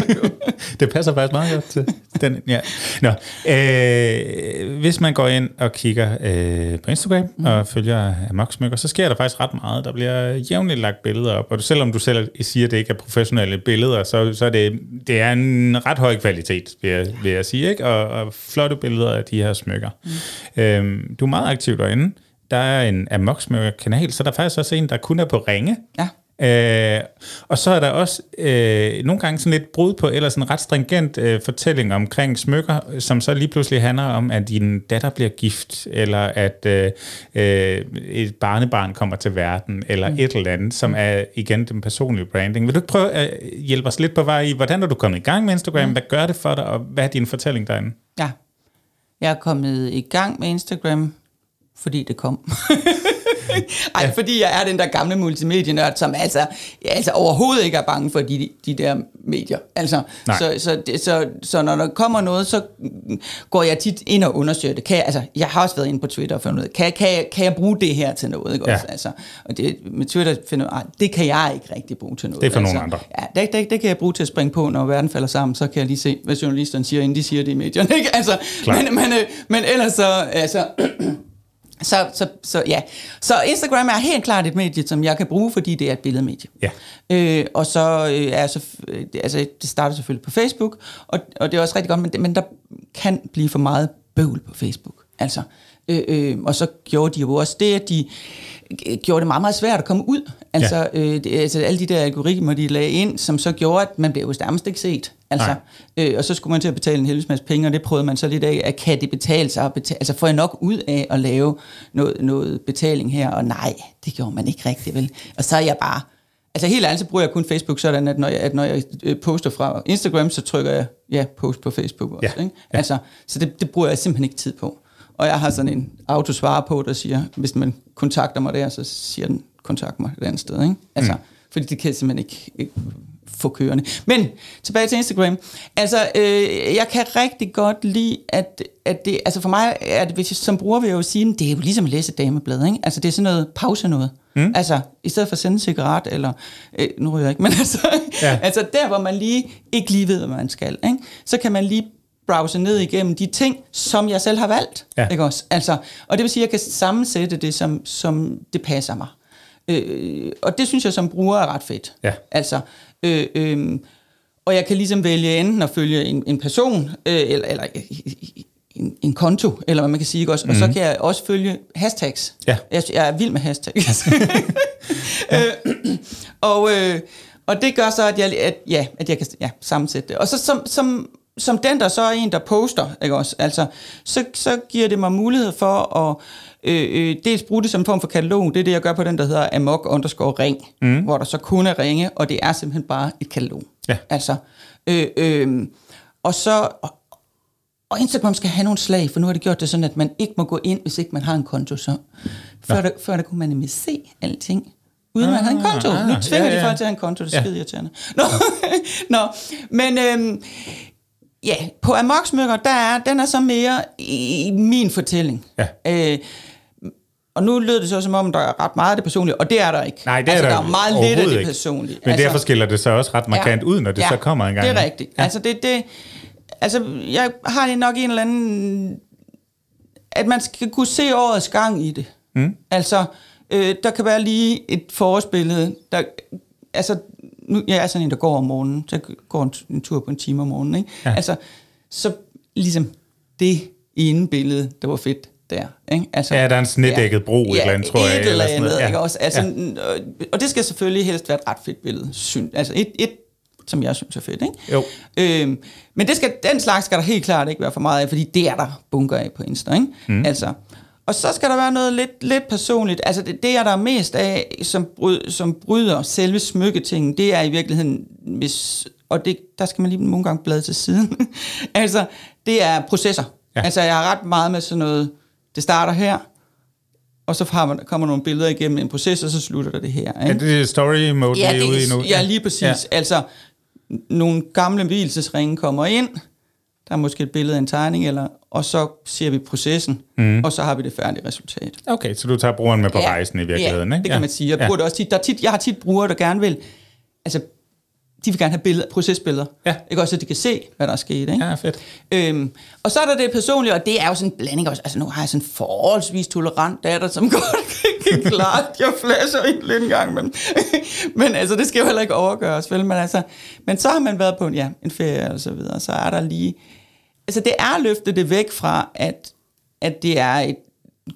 S1: det passer faktisk meget godt til den. Ja. Nå, øh, hvis man går ind og kigger øh, på Instagram mm. og følger Amok Smykker, så sker der faktisk ret meget. Der bliver jævnligt lagt billeder op, og selvom du selv siger, at det ikke er professionelle billeder, så, så er det, det er en ret høj kvalitet, vil jeg, vil jeg sige, ikke? Og, og flotte billeder af de her smykker. Mm. Øh, du er meget aktiv derinde. Der er en Amok Smykker kanal, så der er faktisk også en, der kun er på ringe.
S3: Ja.
S1: Øh, og så er der også øh, nogle gange sådan lidt brud på, eller sådan en ret stringent øh, fortælling omkring smykker, som så lige pludselig handler om, at din datter bliver gift, eller at øh, øh, et barnebarn kommer til verden, eller mm. et eller andet, som er igen den personlige branding. Vil du ikke prøve at hjælpe os lidt på vej i, hvordan er du kommet i gang med Instagram, mm. hvad gør det for dig, og hvad er din fortælling derinde?
S3: Ja. Jeg er kommet i gang med Instagram, fordi det kom. Ej, ja. fordi jeg er den der gamle multimedienørd, som altså, ja, altså overhovedet ikke er bange for de, de der medier. Altså,
S1: Nej.
S3: så, så, det, så, så når der kommer noget, så går jeg tit ind og undersøger det. Kan jeg, altså, jeg har også været inde på Twitter og fundet ud af, kan, kan, jeg, kan jeg bruge det her til noget? Ikke
S1: Ja.
S3: også? Altså, og det, med Twitter finder jeg, "Ej, det kan jeg ikke rigtig bruge til noget.
S1: Det er for
S3: altså,
S1: nogle andre.
S3: Ja, det, det, det kan jeg bruge til at springe på, når verden falder sammen, så kan jeg lige se, hvad journalisterne siger, inden de siger det i medierne. Ikke? Altså, men, men, øh, men ellers så, altså, så, så, så, ja. så Instagram er helt klart et medie, som jeg kan bruge, fordi det er et billedmedie.
S1: Ja.
S3: Øh, og så øh, er så, øh, altså, det starter selvfølgelig på Facebook, og, og det er også rigtig godt, men, men der kan blive for meget bøvl på Facebook. Altså, øh, øh, og så gjorde de jo også det, at de gjorde det meget, meget svært at komme ud. Altså, ja. øh, det, altså alle de der algoritmer, de lagde ind, som så gjorde, at man blev jo nærmest ikke set. Altså, øh, og så skulle man til at betale en helvedes masse penge, og det prøvede man så lidt af, at kan det betale sig? At betale, altså får jeg nok ud af at lave noget, noget betaling her? Og nej, det gjorde man ikke rigtigt, vel? Og så er jeg bare... Altså helt ærligt, så bruger jeg kun Facebook sådan, at når jeg, at når jeg øh, poster fra Instagram, så trykker jeg, ja, post på Facebook også.
S1: Ja,
S3: Ikke? Altså, så det, det bruger jeg simpelthen ikke tid på. Og jeg har sådan en autosvar på, der siger, hvis man kontakter mig der, så siger den, kontakt mig et andet sted. Ikke? Altså, mm. Fordi det kan jeg simpelthen ikke, ikke få kørende. Men tilbage til Instagram. Altså, øh, jeg kan rigtig godt lide, at, at det, altså for mig er det, hvis jeg, som bruger vil jeg jo sige, det er jo ligesom at læse dameblad, ikke? Altså, det er sådan noget pause noget. Mm. Altså, i stedet for at sende en cigaret, eller, øh, nu ryger jeg ikke, men altså, ja. altså der, hvor man lige ikke lige ved, hvad man skal, ikke? så kan man lige browse ned igennem de ting, som jeg selv har valgt.
S1: Ja.
S3: Ikke også? Altså, og det vil sige, at jeg kan sammensætte det, som, som det passer mig. Øh, og det synes jeg som bruger er ret fedt.
S1: Ja.
S3: Altså, øh, øh, og jeg kan ligesom vælge enten at følge en, en person, øh, eller, eller en, en konto, eller hvad man kan sige, ikke også? Og så kan jeg også følge hashtags.
S1: Ja.
S3: Jeg, jeg er vild med hashtags. øh, og, øh, og det gør så, at jeg, at, ja, at jeg kan ja, sammensætte det. Og så som, som, som den, der så er en, der poster, ikke også? Altså, så, så giver det mig mulighed for at øh, øh, dels bruge det som en form for katalog. Det er det, jeg gør på den, der hedder amok underscore ring, mm. hvor der så kun er ringe, og det er simpelthen bare et katalog.
S1: Ja.
S3: Altså, øh, øh, og så... Og, Instagram skal have nogle slag, for nu har det gjort det sådan, at man ikke må gå ind, hvis ikke man har en konto. Så før, der, før der kunne man nemlig se alting, uden ah, man havde en konto.
S1: ah,
S3: nu tvinger
S1: ja,
S3: ja,
S1: ja.
S3: de folk til at have en konto, det er
S1: Ja.
S3: ja. skide irriterende. Nå, Nå men øhm, ja, på Amok Smykker, der er, den er så mere i, i min fortælling.
S1: Ja.
S3: Øh, og nu lød det så som om, der er ret meget af det personlige, og det er der ikke.
S1: Nej, det er
S3: altså,
S1: der
S3: der er meget lidt af det
S1: ikke.
S3: personlige.
S1: Men derfor skiller det så også ret markant ud, når det så kommer en gang.
S3: det er rigtigt.
S1: Ja.
S3: Altså, det, det, altså, jeg har nok en eller anden... At man skal kunne se årets gang i det. Mm. Altså, øh, der kan være lige et forårsbillede, der... Altså, nu, jeg er sådan en, der går om morgenen, så jeg går en, en tur på en time om morgenen, ikke?
S1: Ja.
S3: Altså, så ligesom det ene billede, der var fedt der. Ikke?
S1: Altså, ja, der er en snedækket bro ja, et eller andet, tror jeg.
S3: Et eller andet, ja. ikke også? Altså, ja. Og det skal selvfølgelig helst være et ret fedt billede. Syn, altså et, et som jeg synes er fedt. Ikke?
S1: Jo.
S3: Øhm, men det skal, den slags skal der helt klart ikke være for meget af, fordi det er der bunker af på Insta. Ikke? Mm. Altså, og så skal der være noget lidt, lidt personligt. Altså det, det er der mest af, som, bryd, som bryder selve smykketingen, det er i virkeligheden, hvis, og det, der skal man lige nogle gange blade til siden. altså, det er processer. Ja. Altså jeg har ret meget med sådan noget, det starter her, og så har man, kommer nogle billeder igennem en proces, og så slutter der det her. Ikke?
S1: Er det story mode,
S3: ja, det,
S1: ude i nu?
S3: Ja, lige præcis. Ja. Altså, nogle gamle hvilesesringe kommer ind, der er måske et billede af en tegning, eller, og så ser vi processen, mm. og så har vi det færdige resultat.
S1: Okay, så du tager brugeren med på ja, rejsen i virkeligheden,
S3: ja,
S1: ikke?
S3: det kan man sige. Jeg, bruger ja. det også tit, der er tit, jeg har tit brugere, der gerne vil, altså de vil gerne have billeder, procesbilleder.
S1: Ja.
S3: Ikke også, så de kan se, hvad der er sket. Ikke?
S1: Ja, fedt.
S3: Øhm, og så er der det personlige, og det er jo sådan en blanding også. Altså nu har jeg sådan en forholdsvis tolerant datter, som godt kan klare, at jeg flasher en lidt en gang. Men, men altså, det skal jo heller ikke overgøres, vel? Men, altså, men så har man været på ja, en ferie og så videre, så er der lige... Altså det er løftet det væk fra, at, at det er et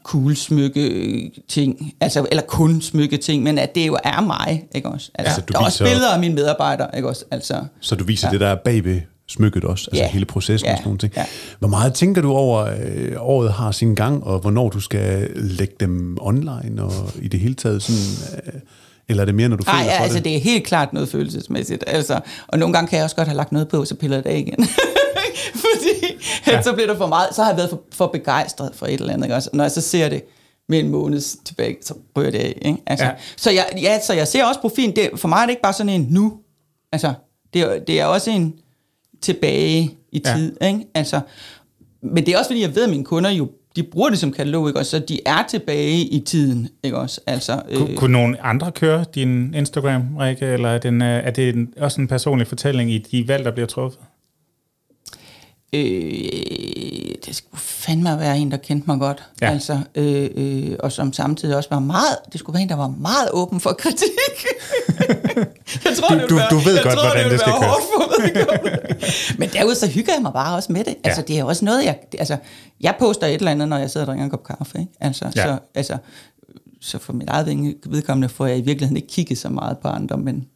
S3: cool smykke ting, altså, eller kun smykke ting, men at det jo er mig, ikke også? Altså, ja, der er også billeder af mine medarbejdere, ikke også? Altså,
S2: så du viser ja. det der bagved smykket også, altså ja. hele processen ja. og sådan nogle ting. Ja. Hvor meget tænker du over, øh, året har sin gang, og hvornår du skal lægge dem online, og i det hele taget sådan... Øh, eller er det mere, når du føler
S3: Ej,
S2: ja,
S3: for altså
S2: det?
S3: det er helt klart noget følelsesmæssigt. Altså, og nogle gange kan jeg også godt have lagt noget på, så piller jeg det af igen. Fordi ja. så bliver der for meget, så har jeg været for, for begejstret for et eller andet. Ikke? Også, når jeg så ser det med en måned tilbage, så rører det af. Ikke? Altså, ja. Så, jeg, ja, så jeg ser også profilen. Det, for mig er det ikke bare sådan en nu. Altså, det, er, det er også en tilbage i tid. Ja. Ikke? Altså, men det er også fordi, jeg ved, at mine kunder jo de bruger det som katalog, ikke også? Så de er tilbage i tiden, ikke også? Altså,
S1: øh, kunne nogen andre køre din Instagram, Rikke, eller er, den, er det en, også en personlig fortælling i de valg, der bliver truffet?
S3: Øh, det skulle fandme være en, der kendte mig godt. Ja. Altså, øh, øh, og som samtidig også var meget, det skulle være en, der var meget åben for kritik.
S1: jeg tror, du, det du, være, du ved godt, tror, hvordan det, det skal
S3: køre. Men derude så hygger jeg mig bare også med det. Altså, ja. det er også noget, jeg... Altså, jeg poster et eller andet, når jeg sidder og drikker en kop kaffe. Ikke? Altså, ja. så, altså, så for mit eget vedkommende får jeg i virkeligheden ikke kigget så meget på andre, men,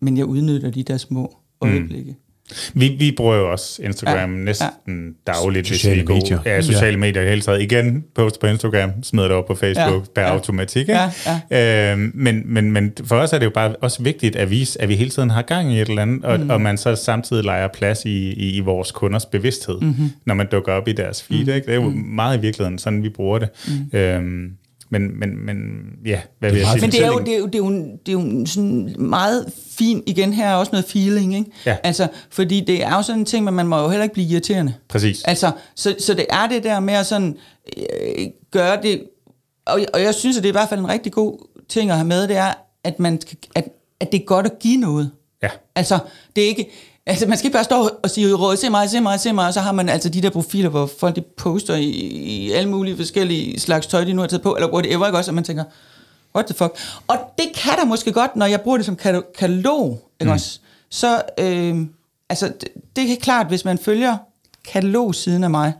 S3: men jeg udnytter de der små øjeblikke. Mm.
S1: Vi, vi bruger jo også Instagram ja. næsten ja. dagligt.
S2: Sociale hvis vi medier.
S1: Ja, sociale ja. medier i hele taget. Igen, post på Instagram, smider det op på Facebook ja. per ja. automatik. Ja. Ja. Øhm, men, men, men for os er det jo bare også vigtigt at vise, at vi hele tiden har gang i et eller andet, og, mm. og man så samtidig leger plads i, i, i vores kunders bevidsthed, mm-hmm. når man dukker op i deres feed. Mm. Ikke? Det er jo mm. meget i virkeligheden sådan, vi bruger det. Mm. Øhm, men, men, men ja, hvad vil jeg sige?
S3: Men det er jo, det er jo, det er jo, det er jo sådan meget fint, igen her er også noget feeling, ikke?
S1: Ja.
S3: Altså, fordi det er jo sådan en ting, men man må jo heller ikke blive irriterende.
S1: Præcis.
S3: Altså, så, så det er det der med at sådan, øh, gøre det, og, og jeg synes, at det er i hvert fald en rigtig god ting at have med, det er, at, man, at, at det er godt at give noget.
S1: Ja.
S3: Altså, det er ikke, Altså, man skal ikke bare stå og sige, råd, se mig, se mig, se mig, og så har man altså de der profiler, hvor folk de poster i, i alle mulige forskellige slags tøj, de nu har taget på, eller whatever, ikke også, og man tænker, what the fuck? Og det kan der måske godt, når jeg bruger det som katalog, ikke mm. også? Så, øh, altså, det, det er klart, hvis man følger katalog siden af mig,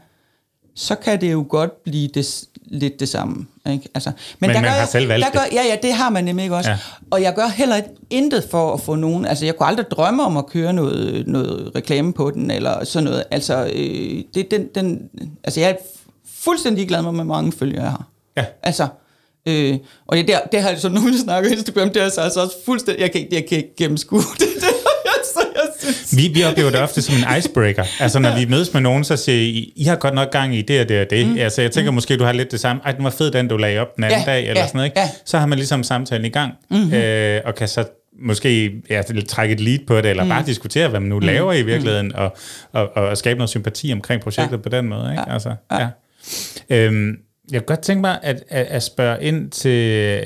S3: så kan det jo godt blive det, lidt det samme. Ikke? Altså,
S1: men men der man gør har jeg, selv valgt
S3: der gør, Ja, ja, det har man nemlig ikke også. Ja. Og jeg gør heller intet for at få nogen... Altså, jeg kunne aldrig drømme om at køre noget, noget reklame på den, eller sådan noget. Altså, øh, det, den, den, altså jeg er fuldstændig glad med, hvor mange følgere jeg har.
S1: Ja.
S3: Altså, øh, og det, der, det har så nogen, der snakker Instagram, det er så altså også fuldstændig... Jeg kan, jeg kan ikke gennemskue det.
S1: Vi, vi oplever det ofte som en icebreaker. Altså, når vi mødes med nogen, så siger I, I har godt nok gang i det og det og det. Mm. Altså, jeg tænker mm. måske, du har lidt det samme. Ej, den var fed, den du lagde op den anden ja, dag, eller ja, sådan noget. Ikke? Ja. Så har man ligesom samtalen i gang, mm-hmm. øh, og kan så måske ja, trække et lead på det, eller mm. bare diskutere, hvad man nu mm. laver i virkeligheden, mm. og, og, og skabe noget sympati omkring projektet ja. på den måde. Ikke? Ja. Altså, ja. Ja. Øhm, jeg kunne godt tænke mig at, at, at spørge ind til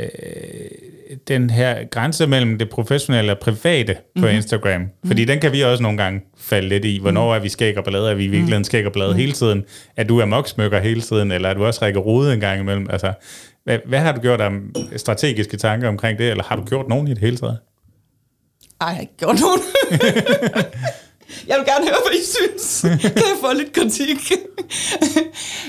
S1: den her grænse mellem det professionelle og private på mm-hmm. Instagram. Fordi mm-hmm. den kan vi også nogle gange falde lidt i. Hvornår er vi skæg og ballade? Er vi i virkeligheden skæg og ballade mm-hmm. hele tiden? Er du moksmykker hele tiden? Eller er du også rækker rode en gang imellem? Altså, hvad, hvad har du gjort om strategiske tanker omkring det? Eller har du gjort nogen i det hele taget?
S3: Ej, jeg har ikke gjort nogen. Jeg vil gerne høre, hvad I synes. Kan jeg få lidt kritik?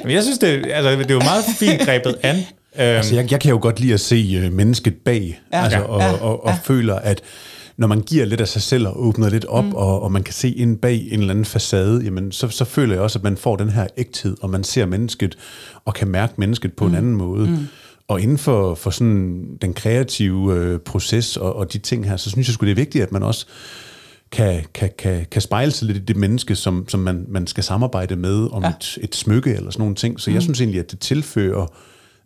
S1: Jeg synes, det, altså, det er jo meget fint grebet an.
S2: Altså, jeg, jeg kan jo godt lide at se uh, mennesket bag,
S3: Ja.
S2: altså,
S3: Ja.
S2: og,
S3: Ja.
S2: og, og, og føler, at når man giver lidt af sig selv og åbner lidt op, mm. og, og man kan se ind bag en eller anden facade, jamen, så, så føler jeg også, at man får den her ægthed, og man ser mennesket, og kan mærke mennesket på mm. en anden måde. Mm. Og inden for, for sådan den kreative øh, proces og, og de ting her, så synes jeg sgu, det er vigtigt, at man også kan, kan, kan, kan spejle sig lidt i det menneske, som, som man, man skal samarbejde med om ja. et, et smykke eller sådan nogle ting. Så mm. jeg synes egentlig, at det tilfører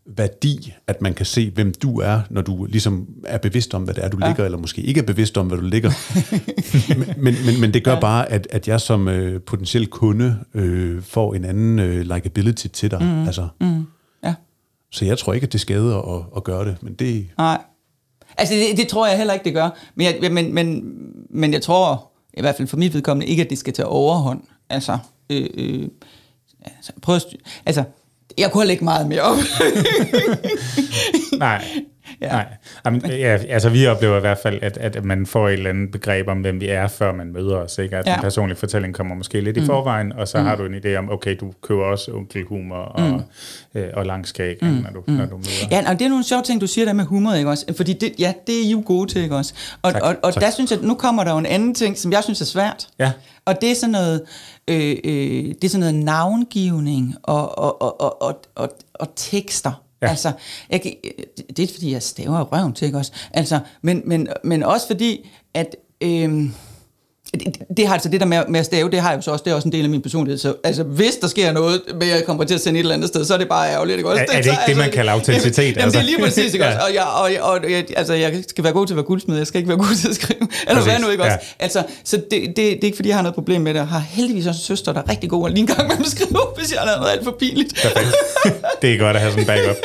S2: værdi, at man kan se, hvem du er, når du ligesom er bevidst om, hvad det er, du ja. ligger, eller måske ikke er bevidst om, hvad du ligger. men, men, men, det gør ja. bare, at, at jeg som øh, potentiel kunde øh, får en anden øh, likability til dig. Mm. Altså,
S3: Mm. Ja.
S2: så jeg tror ikke, at det skader at, at gøre det, men det...
S3: Nej. Altså, det, det tror jeg heller ikke, det gør. Men jeg, men, men, men jeg tror, i hvert fald for mit vedkommende, ikke, at det skal tage overhånd. Altså, øh, øh, altså prøv at Altså, jeg kunne lægge meget mere op.
S1: Nej.
S3: Ja.
S1: Nej. Jamen, ja, altså vi oplever i hvert fald, at, at man får et eller andet begreb om, hvem vi er, før man møder os. Ikke? At ja. Den personlige fortælling kommer måske lidt mm. i forvejen, og så mm. har du en idé om, okay, du køber også onkelhumor og, mm. øh, og langskæg, mm. når, du, når du møder.
S3: Ja, og det er nogle sjove ting, du siger der med humor, ikke også? Fordi det, ja, det er I jo gode til, ikke også? Og,
S1: Tak,
S3: og, og
S1: tak.
S3: der synes jeg, at nu kommer der jo en anden ting, som jeg synes er svært.
S1: Ja.
S3: Og det er sådan noget, øh, øh, det er sådan noget navngivning og, og, og, og, og, og, og tekster. Ja. Altså, jeg, kan- det er fordi, jeg staver røven til, ikke også? Altså, men, men, men også fordi, at... Øh, det, det har altså det der med, med at stave, det har jeg jo så også, det er også en del af min personlighed. Så altså, hvis der sker noget, med at jeg kommer til at sende et eller andet sted, så er det bare ærgerligt. Ikke? også?
S1: Er- er det
S3: så,
S1: ikke det, man kalder autenticitet,
S3: Jamen, jamen, det er
S1: altså?
S3: lige præcis, ikke?
S1: Ja.
S3: også? Og, jeg, og, jeg, og jeg, altså, jeg skal være god til at være guldsmed, jeg skal ikke være god til at skrive. Eller hvad nu, ikke
S1: ja.
S3: også? Altså, så det, det, det, er ikke, fordi jeg har noget problem med det. Jeg har heldigvis også en søster, der er rigtig god at lige en gang med at skrive, hvis jeg har noget alt for pinligt.
S1: Det er godt at have sådan en backup.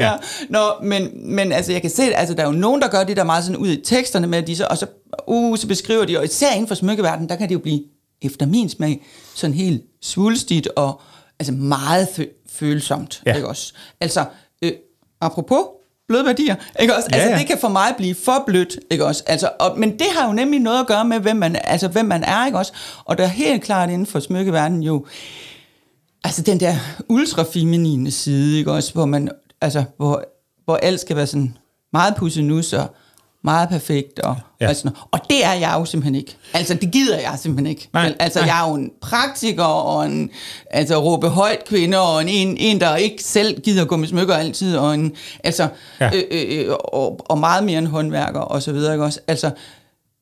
S3: ja. ja. Nå, men, men altså, jeg kan se, altså, der er jo nogen, der gør det der meget sådan ud i teksterne med, at de så, og så, uh, så beskriver de, og især inden for smykkeverdenen, der kan det jo blive, efter min smag, sådan helt svulstigt og altså meget fø- følsomt.
S1: Ja.
S3: Ikke også? Altså, øh, apropos bløde værdier, ikke også?
S1: Ja,
S3: Altså,
S1: ja.
S3: det kan for mig blive for blødt, ikke også? Altså, og, men det har jo nemlig noget at gøre med, hvem man, altså, hvem man er, ikke også? Og der er helt klart inden for smykkeverdenen jo, altså den der ultrafeminine side, ikke også, hvor man, altså, hvor, hvor alt skal være sådan meget pussenus og meget perfekt, og,
S1: Ja.
S3: og, sådan, og det er jeg jo simpelthen ikke. Altså, det gider jeg simpelthen ikke.
S1: Nej,
S3: altså,
S1: nej.
S3: jeg er jo en praktiker, og en altså, råbe højt kvinde, og en, en, en, der ikke selv gider gå med smykker altid, og en, altså,
S1: Ja.
S3: ja. øh, øh, og, og meget mere en håndværker, og så videre, ikke også? Altså,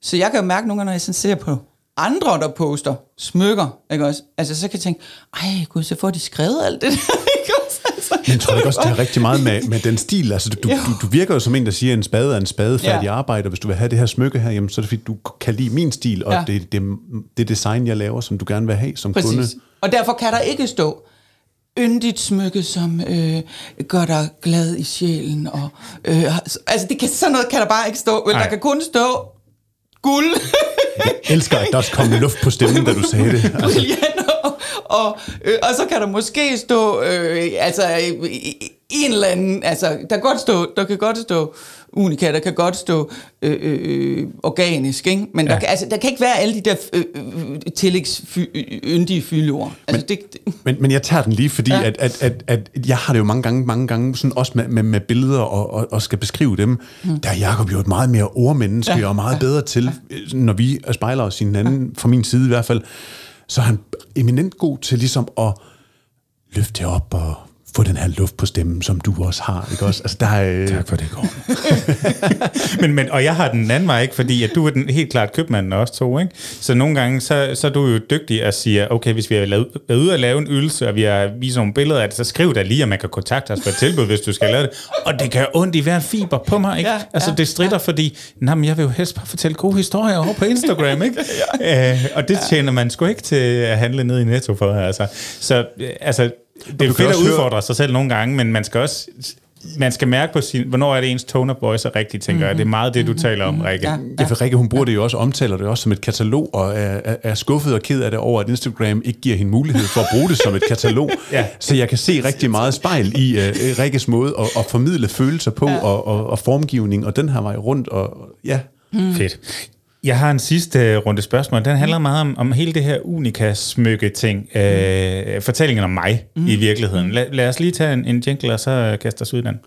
S3: så jeg kan jo mærke nogle gange, når jeg sådan ser på andre, der poster smykker, ikke også? Altså, så kan jeg tænke, ej gud, så får de skrevet alt det der,
S2: Men tror du ikke også, det har rigtig meget med, med den stil? Altså, du, du, du virker jo som en, der siger, at en spade er en spade færdig
S3: Ja.
S2: arbejde, og hvis du vil have det her smykke her, jamen, så er det fordi, du kan lide min stil, og
S3: Ja.
S2: det, det, det design, jeg laver, som du gerne vil have som kunde.
S3: Præcis. Og derfor kan der ikke stå yndigt smykke, som øh, gør dig glad i sjælen. Og, øh, altså, det kan, sådan noget kan der bare ikke stå. Vel, der kan kun stå guld,
S2: Jeg elsker, at der også kom luft på stemmen, da du sagde det. Altså,
S3: og, og, øh, og så kan der måske stå øh, altså, øh, en eller anden, altså, der kan godt stå, der kan godt stå unika, der kan godt stå øh, øh, organisk, ikke? men ja.
S1: Ja.
S3: der, kan, altså, der kan ikke være alle de der øh, øh, tillægsyndige fyldord. Altså, det, det,
S2: Men, men jeg tager den lige, fordi ja.
S3: Ja.
S2: at, at, at, at jeg har det jo mange gange, mange gange sådan også med, med, med billeder og, og, og skal beskrive dem. Mm. Der er Jacob jo et meget mere ordmenneske ja.
S3: Ja.
S2: og meget bedre til, ja. når vi spejler os i hinanden, ja. fra min side i hvert fald, så er han eminent god til ligesom at løfte det op og få den her luft på stemmen, som du også har, ikke også? Altså, der er,
S1: Tak for det, Gård. men, men, og jeg har den anden vej, ikke? Fordi at du er den helt klart købmanden også to, ikke? Så nogle gange, så, så er du jo dygtig at sige, okay, hvis vi har lavet, været ude at lave en ydelse, og vi har vist nogle billeder af det, så skriv da lige, at man kan kontakte os for et tilbud, hvis du skal lave det. Og det kan ondt i hver fiber på mig, ikke?
S3: Ja,
S1: altså,
S3: ja,
S1: det strider, fordi, nej, men jeg vil jo helst bare fortælle gode historier over på Instagram, ikke? ja. øh, og det tjener man sgu ikke til at handle ned i Netto for, altså. Så, øh, altså, det er fedt at
S2: også høre-
S1: udfordre sig selv nogle gange, men man skal også man skal mærke på sin, hvornår er det ens tone of voice er rigtigt, tænker mm-hmm. jeg. Det er meget det, du taler om, Rikke.
S3: Ja.
S1: Ja.
S2: Ja, for Rikke, hun bruger det jo også, omtaler det også som et katalog, og er, er, er skuffet og ked af det over, at Instagram ikke giver hende mulighed for at bruge det som et katalog.
S1: Ja.
S2: Så jeg kan se rigtig meget spejl i uh, Rikkes måde at, at formidle følelser på, ja. og, og, og formgivning, og den her vej rundt, og ja.
S1: Mm. Fedt. Jeg har en sidste runde spørgsmål. Den handler meget om, om hele det her unika-smykke-ting. Mm. Øh, fortællingen om mig mm. i virkeligheden. La, lad os lige tage en, en jingle, og så kaste os ud i den.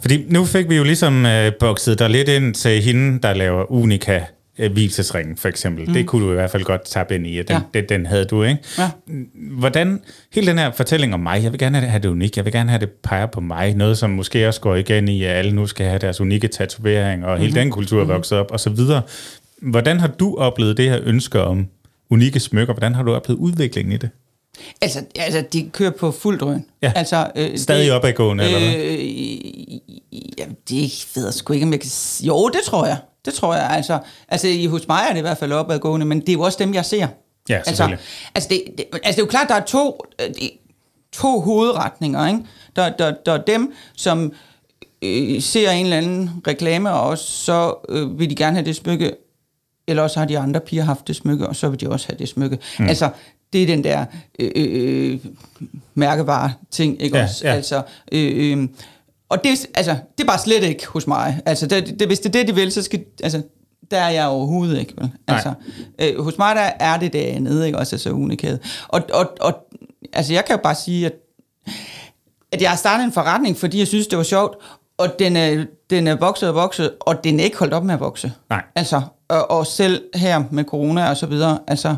S1: Fordi nu fik vi jo ligesom øh, bokset der lidt ind til hende, der laver unika hvilesesringen, for eksempel. Mm. Det kunne du i hvert fald godt tabe ind i, at den, ja. den, den havde du, ikke? Ja. Hvordan, hele den her fortælling om mig, jeg vil gerne have det unikt, jeg vil gerne have det peger på mig, noget som måske også går igen i, at alle nu skal have deres unikke tatovering, og mm. hele den kultur er mhm. vokset op, og så videre. Hvordan har du oplevet det her ønske om unikke smykker? Hvordan har du oplevet udviklingen i det?
S3: Altså, altså de kører på fuld drøn.
S1: Ja.
S3: Altså,
S1: øh, Stadig det, opadgående, øh, eller hvad?
S3: Ja, det ved jeg sgu ikke, om jeg kan Jo, det tror jeg. Det tror jeg. Altså, altså hos mig er det i hvert fald opadgående, men det er jo også dem, jeg ser.
S1: Ja,
S3: altså, altså, det, det, altså, det er jo klart, der er to, øh, to hovedretninger. Ikke? Der, der, der er dem, som øh, ser en eller anden reklame, og så øh, vil de gerne have det smykke, eller også har de andre piger haft det smykke, og så vil de også have det smykke. Mm. Altså, det er den der øh, øh, mærkebare ting, ikke
S1: ja,
S3: også?
S1: Ja.
S3: Altså, øh, øh, og det, altså, det er bare slet ikke hos mig. Altså, det, det, hvis det er det, de vil, så skal... Altså, der er jeg overhovedet ikke. Vel? Altså, øh, hos mig der er det det andet, ikke? Også altså unikæde. Og, og, og altså, jeg kan jo bare sige, at, at jeg har startet en forretning, fordi jeg synes, det var sjovt, og den er, den er vokset og vokset, og den er ikke holdt op med at vokse.
S1: Nej.
S3: Altså, og, og selv her med corona og så videre, altså,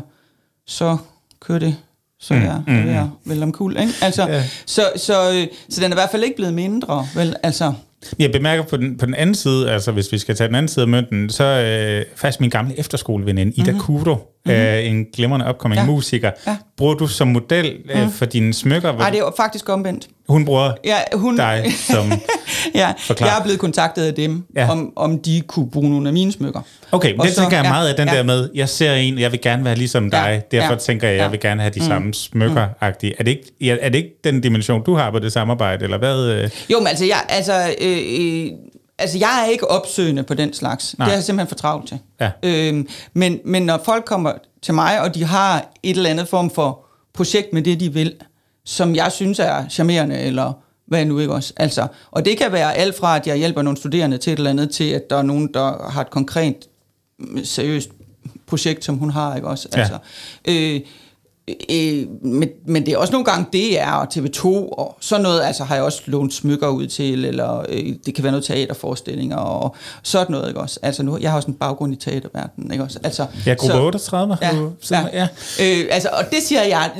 S3: så kører det så mm, jeg mm, er mm. vel omkuld, ikke? Altså, ja. så, så, øh, så den er i hvert fald ikke blevet mindre, vel? Altså,
S1: jeg bemærker på den, på den anden side, altså hvis vi skal tage den anden side af mønten, så øh, faktisk min gamle efterskoleveninde, Ida mm-hmm. Kudo, mm-hmm. øh, en glimrende upcoming ja. musiker. Ja. Bruger du som model øh, mm. for dine smykker?
S3: Nej, det er faktisk omvendt.
S1: Hun bruger
S3: ja, hun...
S1: dig som
S3: ja, forklar. Jeg er blevet kontaktet af dem, ja. om, om de kunne bruge nogle af mine smykker.
S1: Okay, men det tænker jeg ja, meget af den ja. der med, jeg ser en, jeg vil gerne være ligesom dig, ja, derfor ja, tænker jeg, jeg vil gerne have de mm. samme smykker mm. Er, det ikke, er det ikke den dimension, du har på det samarbejde, eller hvad? Øh?
S3: Jo, men altså, jeg, altså øh, øh, altså, jeg er ikke opsøgende på den slags. Nej. Det er jeg simpelthen for travlt til.
S1: Ja.
S3: Øhm, men, men når folk kommer til mig, og de har et eller andet form for projekt med det, de vil, som jeg synes er charmerende, eller hvad nu ikke også. Altså, og det kan være alt fra, at jeg hjælper nogle studerende til et eller andet, til at der er nogen, der har et konkret, seriøst projekt, som hun har, ikke også. Altså, ja. øh, Øh, men, men det er også nogle gange DR og TV2 og sådan noget, altså har jeg også lånt smykker ud til, eller øh, det kan være noget teaterforestillinger og sådan noget, ikke også? Altså nu, jeg har også en baggrund i teaterverdenen, ikke også? Altså,
S1: ja, gruppe 38
S3: ja, du, ja. ja. Øh, altså, og det siger jeg,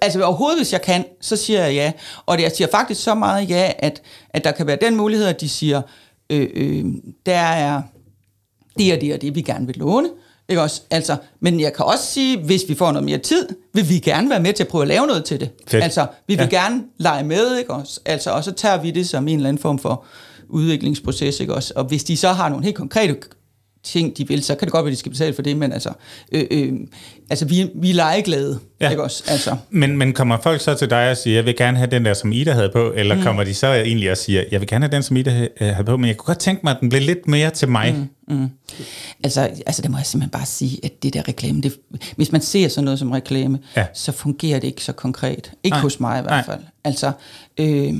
S3: altså overhovedet hvis jeg kan, så siger jeg ja. Og det, jeg siger faktisk så meget ja, at, at der kan være den mulighed, at de siger, øh, øh, der er det og det og det, vi gerne vil låne, ikke også? Altså, men jeg kan også sige, hvis vi får noget mere tid, vil vi gerne være med til at prøve at lave noget til det.
S1: Fedt.
S3: Altså, vi vil ja. gerne lege med, ikke også? Altså, og så tager vi det som en eller anden form for udviklingsproces, ikke også? Og hvis de så har nogle helt konkrete ting, de vil, så kan det godt være, de skal betale for det, men altså, øh, øh, altså vi, vi er legeglade, ja. ikke også? Altså.
S1: Men, men kommer folk så til dig og siger, jeg vil gerne have den der, som Ida havde på, eller mm. kommer de så egentlig og siger, jeg vil gerne have den, som Ida havde på, men jeg kunne godt tænke mig, at den blev lidt mere til mig? Mm. Mm.
S3: Altså, altså, det må jeg simpelthen bare sige, at det der reklame, det, hvis man ser sådan noget som reklame, ja. så fungerer det ikke så konkret. Ikke Nej. hos mig i hvert fald. Nej. Altså, øh,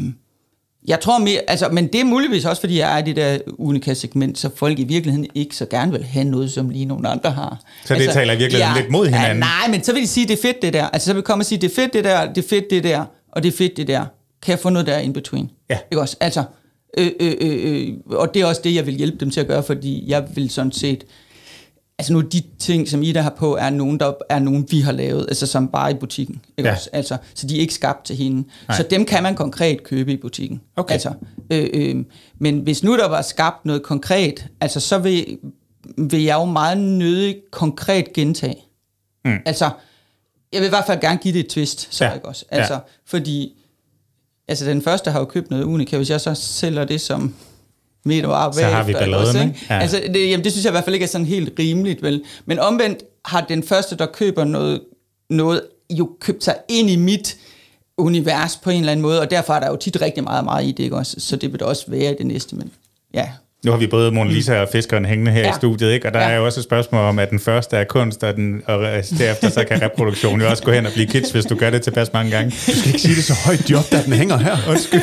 S3: jeg tror mere, altså, men det er muligvis også, fordi jeg er i det der unika-segment, så folk i virkeligheden ikke så gerne vil have noget, som lige nogle andre har.
S1: Så det
S3: altså,
S1: taler i virkeligheden ja, lidt mod hinanden?
S3: Ja, nej, men så vil de sige, det er fedt det der. Altså så vil komme og sige, det er fedt det der, det er fedt det der, og det er fedt det der. Kan jeg få noget der in between?
S1: Ja.
S3: Ikke også? Altså, øh, øh, øh, og det er også det, jeg vil hjælpe dem til at gøre, fordi jeg vil sådan set Altså nu de ting, som Ida har på, er nogen, der er nogen, vi har lavet, altså som bare i butikken. Ikke ja. også? Altså, så de er ikke skabt til hende. Nej. Så dem kan man konkret købe i butikken.
S1: Okay.
S3: Altså, øh, øh, men hvis nu der var skabt noget konkret, altså så vil, vil jeg jo meget nødig konkret gentage. Mm. Altså, jeg vil i hvert fald gerne give det et twist, så ja. ikke også? Altså, ja. fordi altså den første har jo købt noget unika, hvis jeg så sælger det som meter op
S1: Så har vi balladen, ikke?
S3: Ja. Altså, det, jamen, det synes jeg i hvert fald ikke er sådan helt rimeligt, vel? Men omvendt har den første, der køber noget, noget jo købt sig ind i mit univers på en eller anden måde, og derfor er der jo tit rigtig meget, meget i det, ikke også? Så det vil det også være i det næste, men ja.
S1: Nu har vi både Mona Lisa og fiskeren hængende her ja. i studiet, ikke? og der ja. er jo også et spørgsmål om, at den første er kunst, og, den, og derefter så kan reproduktion jo også gå hen og blive kitsch, hvis du gør det tilpas mange gange.
S2: Du skal ikke sige det så højt, job, at den hænger her.
S1: Undskyld.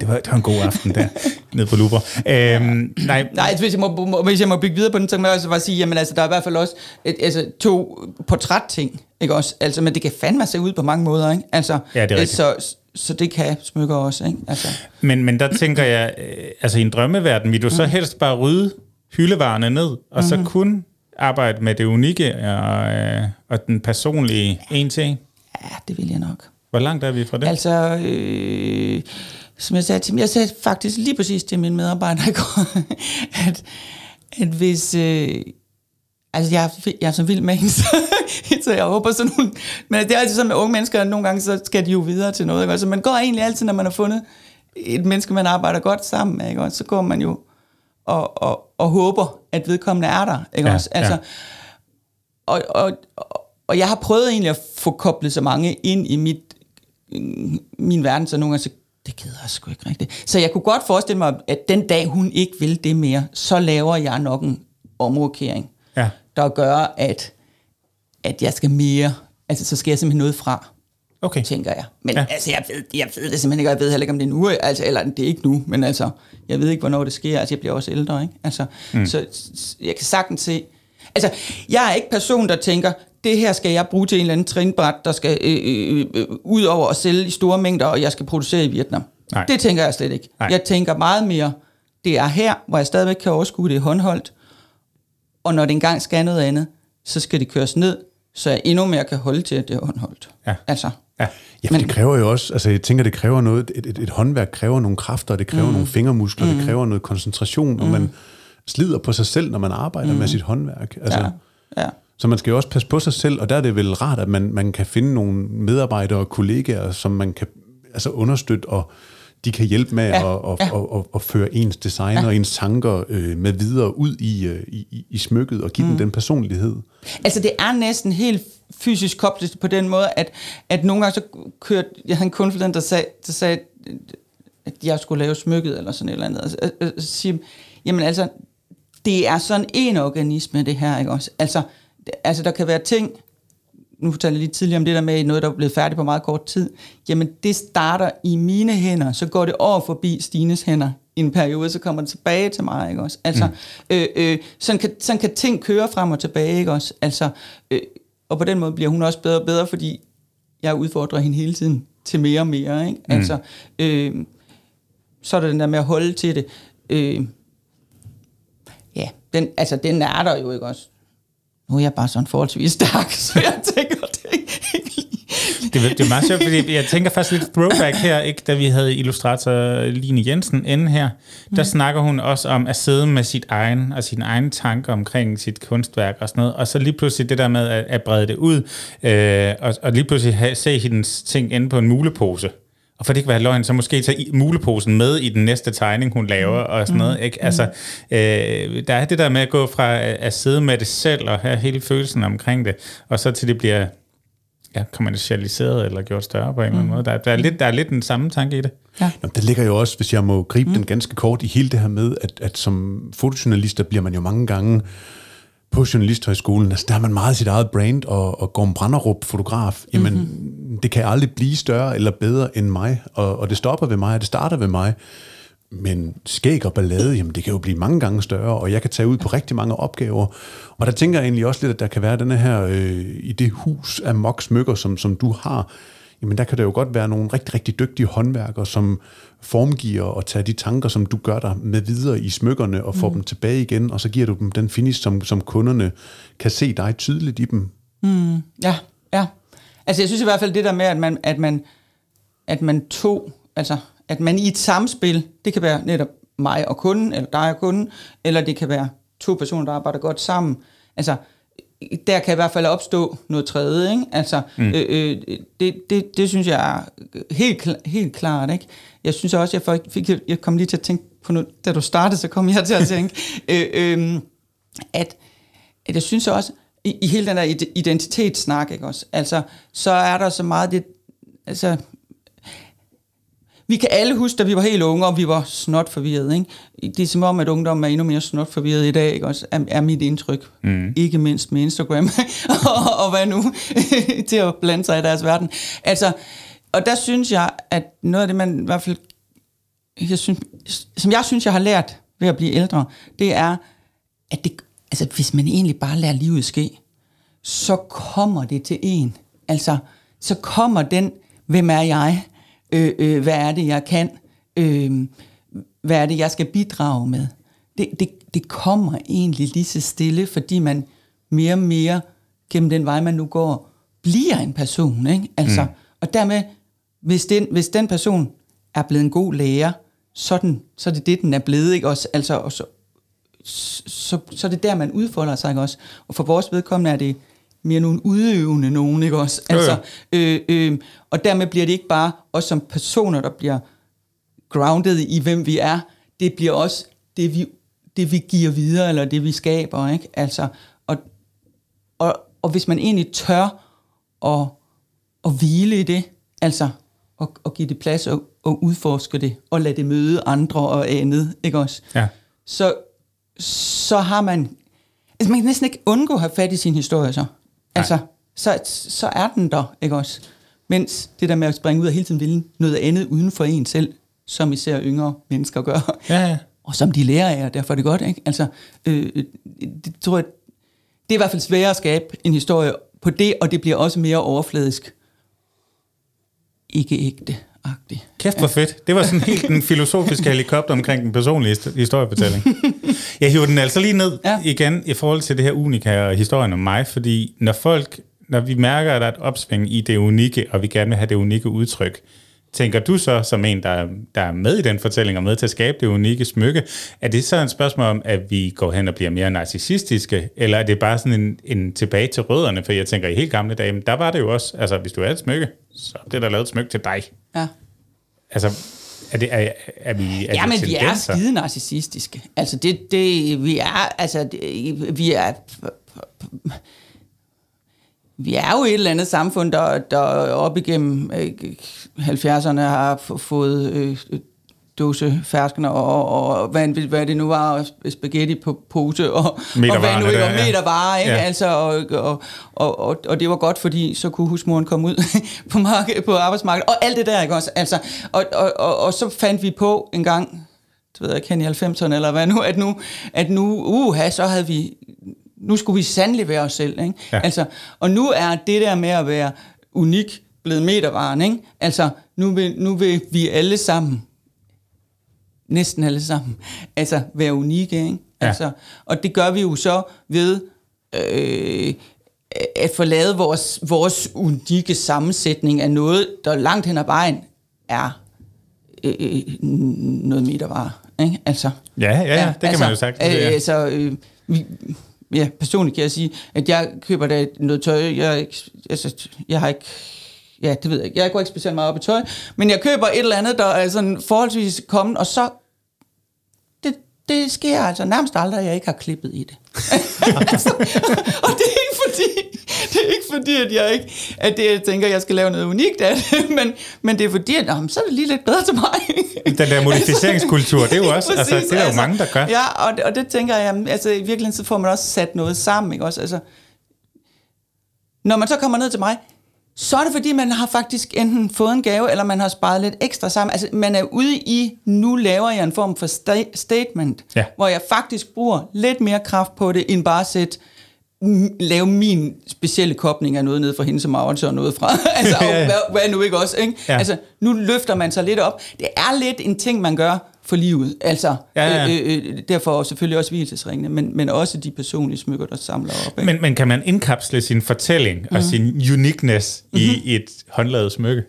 S1: det, var, det var en god aften der, nede på Luber. Øhm,
S3: nej. nej, hvis jeg, må, hvis jeg må bygge videre på den, så må jeg også bare sige, jamen altså, der er i hvert fald også et, altså, to portrætting, ikke også? Altså, men det kan fandme se ud på mange måder, ikke? Altså,
S1: ja, det er rigtigt.
S3: Så, så det kan smykker også, ikke? Altså.
S1: Men, men der tænker jeg, øh, altså i en drømmeverden, vil du så mm. helst bare rydde hyldevarerne ned, og mm. så kun arbejde med det unikke og, øh, og den personlige en til en?
S3: Ja, det vil jeg nok.
S1: Hvor langt er vi fra det?
S3: Altså, øh, som jeg sagde til jeg sagde faktisk lige præcis til mine medarbejdere i går, at, at hvis... Øh, Altså, jeg, er, jeg er så vild med hende, så, så jeg håber sådan nogle... Men det er altid sådan med unge mennesker, at nogle gange så skal de jo videre til noget. Ikke? Altså, man går egentlig altid, når man har fundet et menneske, man arbejder godt sammen med, ikke? så går man jo og, og, og håber, at vedkommende er der. Ikke? Ja, også? Altså, ja. og, og, og jeg har prøvet egentlig at få koblet så mange ind i mit, min verden, så nogle gange så det gider jeg sgu ikke rigtigt. Så jeg kunne godt forestille mig, at den dag, hun ikke vil det mere, så laver jeg nok en omrokering ja. der gør, at, at jeg skal mere, altså så skal jeg simpelthen noget fra, okay. tænker jeg. Men ja. altså, jeg ved, jeg ved det simpelthen ikke, jeg ved heller ikke, om det er nu, altså, eller det er ikke nu, men altså, jeg ved ikke, hvornår det sker, altså jeg bliver også ældre, ikke? Altså, mm. så jeg kan sagtens se, altså, jeg er ikke person, der tænker, det her skal jeg bruge til en eller anden trinbræt, der skal øh, øh, øh, ud over at sælge i store mængder, og jeg skal producere i Vietnam. Nej. Det tænker jeg slet ikke. Nej. Jeg tænker meget mere, det er her, hvor jeg stadigvæk kan overskue det håndholdt, og når det engang skal noget andet, så skal det køres ned, så jeg endnu mere kan holde til, at det er håndholdt. Ja. Altså.
S2: Ja. ja, men det kræver jo også, altså jeg tænker, det kræver noget, et, et, et håndværk kræver nogle kræfter, det kræver mm. nogle fingermuskler, mm. det kræver noget koncentration, og mm. man slider på sig selv, når man arbejder mm. med sit håndværk. Altså, ja. Ja. Så man skal jo også passe på sig selv, og der er det vel rart, at man, man kan finde nogle medarbejdere og kollegaer, som man kan altså understøtte og de kan hjælpe med ja, at, at, ja. At, at, at føre ens design ja. og ens tanker øh, med videre ud i, øh, i, i smykket og give mm. den den personlighed.
S3: Altså det er næsten helt fysisk koblet på den måde, at, at nogle gange så kørte, jeg havde en kunde, der sagde, der sagde, at jeg skulle lave smykket eller sådan et eller andet. Altså, altså, sige, jamen altså, det er sådan en organisme, det her, ikke også? Altså, altså der kan være ting, nu fortalte jeg lige tidligere om det der med noget, der er blevet færdigt på meget kort tid, jamen det starter i mine hænder, så går det over forbi Stines hænder i en periode, så kommer det tilbage til mig, ikke også? Altså, mm. øh, øh, sådan, kan, sådan kan ting køre frem og tilbage, ikke også? Altså, øh, og på den måde bliver hun også bedre og bedre, fordi jeg udfordrer hende hele tiden til mere og mere, ikke? Mm. Altså, øh, så er der den der med at holde til det. Øh, ja, den, altså, den er der jo, ikke også? Nu er jeg bare sådan forholdsvis stærk, så jeg tænker, det
S1: det, det er meget sjovt, fordi jeg tænker faktisk lidt throwback her, ikke, da vi havde illustrator Line Jensen inde her, der mm. snakker hun også om at sidde med sit egen og sine egne tanker omkring sit kunstværk og sådan noget, og så lige pludselig det der med at, at brede det ud, øh, og, og lige pludselig have, se hendes ting inde på en mulepose. Og for det ikke være løgn, så måske tage muleposen med i den næste tegning, hun laver, mm. og sådan noget. Ikke? Mm. Altså, øh, der er det der med at gå fra at sidde med det selv, og have hele følelsen omkring det, og så til det bliver ja, kommercialiseret eller gjort større på en eller anden mm. måde. Der, der, er lidt, der er lidt den samme tanke i det.
S2: Ja. Nå, der ligger jo også, hvis jeg må gribe mm. den ganske kort, i hele det her med, at, at som fotojournalister bliver man jo mange gange på Journalisthøjskolen, altså der har man meget sit eget brand, og, og Gorm Branderup, fotograf, jamen mm-hmm. det kan aldrig blive større eller bedre end mig, og, og det stopper ved mig, og det starter ved mig. Men skæg og ballade, jamen det kan jo blive mange gange større, og jeg kan tage ud på rigtig mange opgaver. Og der tænker jeg egentlig også lidt, at der kan være den her, øh, i det hus af mok smykker, som, som du har, jamen der kan der jo godt være nogle rigtig, rigtig dygtige håndværkere, som formgiver og tager de tanker, som du gør der med videre i smykkerne og får mm. dem tilbage igen, og så giver du dem den finish, som, som kunderne kan se dig tydeligt i dem.
S3: Mm. Ja, ja. Altså jeg synes i hvert fald det der med, at man, at man, at man tog, altså at man i et samspil, det kan være netop mig og kunden, eller dig og kunden, eller det kan være to personer, der arbejder godt sammen. Altså, der kan i hvert fald opstå noget tredje, ikke? Altså, mm. øh, øh, det, det, det synes jeg er helt, helt klart, ikke? Jeg synes også, jeg, fik, jeg kom lige til at tænke på noget, da du startede, så kom jeg til at tænke, øh, øh, at, at jeg synes også, i, i hele den der identitetssnak, ikke også? Altså, så er der så meget det, altså, vi kan alle huske, da vi var helt unge, og vi var snot forvirret. Ikke? Det er som om, at ungdommen er endnu mere snot forvirret i dag, ikke? Også er, er mit indtryk. Mm. Ikke mindst med Instagram, og, og hvad nu, til at blande sig i deres verden. Altså, og der synes jeg, at noget af det, man i hvert fald, jeg synes, som jeg synes, jeg har lært ved at blive ældre, det er, at det, altså, hvis man egentlig bare lader livet ske, så kommer det til en. Altså, så kommer den, hvem er jeg? Øh, øh, hvad er det, jeg kan? Øh, hvad er det, jeg skal bidrage med? Det, det, det kommer egentlig lige så stille, fordi man mere og mere gennem den vej, man nu går, bliver en person. Ikke? Altså, mm. Og dermed, hvis den, hvis den person er blevet en god lærer, så, den, så er det det, den er blevet. Ikke? Også, altså, og så, så, så er det der, man udfolder sig. Ikke? Også. Og for vores vedkommende er det mere nogle udøvende nogen, ikke også? Altså, øh, øh, og dermed bliver det ikke bare os som personer, der bliver grounded i, hvem vi er. Det bliver også det, vi, det, vi giver videre, eller det, vi skaber, ikke? Altså, og, og, og hvis man egentlig tør at, at hvile i det, altså, og, og give det plads og, og udforske det, og lade det møde andre og andet, ikke også?
S1: Ja.
S3: Så, så har man... Altså, man kan næsten ikke undgå at have fat i sin historie så. Altså, så, så er den der, ikke også? Mens det der med at springe ud og hele tiden ville noget andet uden for en selv, som især yngre mennesker gør.
S1: Ja, ja.
S3: Og som de lærer af, og derfor er det godt, ikke? Altså, øh, det tror jeg, det er i hvert fald sværere at skabe en historie på det, og det bliver også mere overfladisk. Ikke ægte. Agtig.
S1: Kæft hvor fedt. Det var sådan helt den filosofiske helikopter omkring den personlige historiefortælling. Jeg hiver den altså lige ned ja. igen i forhold til det her unika og historien om mig, fordi når folk, når vi mærker, at der er et opsving i det unikke, og vi gerne vil have det unikke udtryk, tænker du så som en, der, der er med i den fortælling og med til at skabe det unikke smykke, er det så en spørgsmål om, at vi går hen og bliver mere narcissistiske, eller er det bare sådan en, en tilbage til rødderne? For jeg tænker, i helt gamle dage, der var det jo også, altså hvis du er et smykke, så er det der lavet et smykke til dig.
S3: Ja.
S1: Altså, er, det, er, er vi er
S3: Ja, men vi er skide narcissistiske. Altså, det, det, vi er, altså, det, vi er, vi er jo et eller andet samfund, der, der op igennem 70'erne har fået øh, dåse ferskner og, og hvad, hvad det nu var, spaghetti på pose og, og hvad nu ikke var, metervarer, ikke? Ja. Altså, og, og, og, og, og, det var godt, fordi så kunne husmoren komme ud på, marked, på arbejdsmarkedet, og alt det der, ikke også? Altså, og, og, og, og så fandt vi på en gang, det ved jeg ikke, i 90'erne eller hvad nu, at nu, at nu uha, så havde vi, nu skulle vi sandelig være os selv, ikke? Ja. Altså, og nu er det der med at være unik blevet metervaren, ikke? Altså, nu vil, nu vil vi alle sammen næsten alle sammen, altså være unikke. Ikke? Ja. Altså, og det gør vi jo så ved øh, at få lavet vores, vores unikke sammensætning af noget, der langt hen ad vejen er øh, øh noget metervare. Ikke? Altså,
S1: ja, ja, ja, det kan altså, man jo sagt.
S3: Øh, altså, øh, vi, ja, personligt kan jeg sige, at jeg køber da noget tøj, jeg, altså, jeg har ikke ja, det ved jeg ikke. Jeg går ikke specielt meget op i tøj, men jeg køber et eller andet, der er sådan forholdsvis kommet, og så det sker altså nærmest aldrig, at jeg ikke har klippet i det. altså, og det er ikke fordi, det er ikke fordi, at jeg ikke, at det, jeg tænker, at jeg skal lave noget unikt af det, men, men det er fordi, at jamen, så er det lige lidt bedre til mig.
S1: Den der modificeringskultur, det er jo også, Præcis, altså, det er jo altså, mange, der gør.
S3: Ja, og, og det tænker jeg, altså i virkeligheden, så får man også sat noget sammen, ikke også? Altså, når man så kommer ned til mig, så er det fordi, man har faktisk enten fået en gave, eller man har sparet lidt ekstra sammen. Altså, man er ude i, nu laver jeg en form for sta- statement, ja. hvor jeg faktisk bruger lidt mere kraft på det, end bare at sætte lave min specielle kobling af noget ned fra hende som Maurits og noget fra, altså, ja. Hvad, hvad nu ikke også, ikke? Ja. Altså, nu løfter man sig lidt op. Det er lidt en ting, man gør for livet. Altså, ja, ja. Øh, øh, derfor selvfølgelig også hvilesesringene, men, men også de personlige smykker, der samler op. Ikke?
S1: Men, men kan man indkapsle sin fortælling mm. og mhm. sin uniqueness mm-hmm. i mhm. et håndlavet smykke?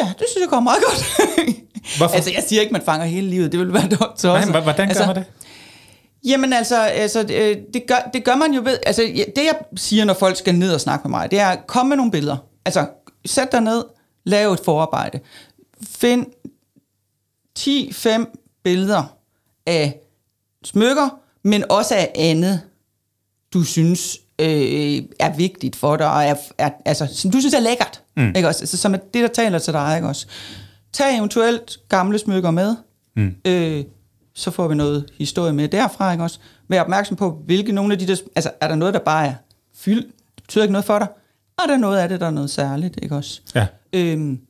S3: Ja, det synes jeg går meget godt. Hvorfor? altså, jeg siger ikke, man fanger hele livet. Det vil være dumt. Så
S1: Nej, hvordan gør altså, man det?
S3: Jamen altså, altså øh, det, gør, det gør man jo ved... Altså, det jeg siger, når folk skal ned og snakke med mig, det er, kom med nogle billeder. Altså, sæt dig ned, lav et forarbejde. Find 10-5 billeder af smykker, men også af andet, du synes øh, er vigtigt for dig, og er, er, altså, som du synes er lækkert. Mm. Ikke også? Altså, som er det, der taler til dig. Ikke også? tag eventuelt gamle smykker med. Mm. Øh, så får vi noget historie med derfra, ikke også? Vær opmærksom på, hvilke nogle af de der... Altså, er der noget, der bare er fyldt? Det betyder ikke noget for dig. Og der er noget af det, der er noget særligt, ikke også?
S1: Ja.
S3: Øhm,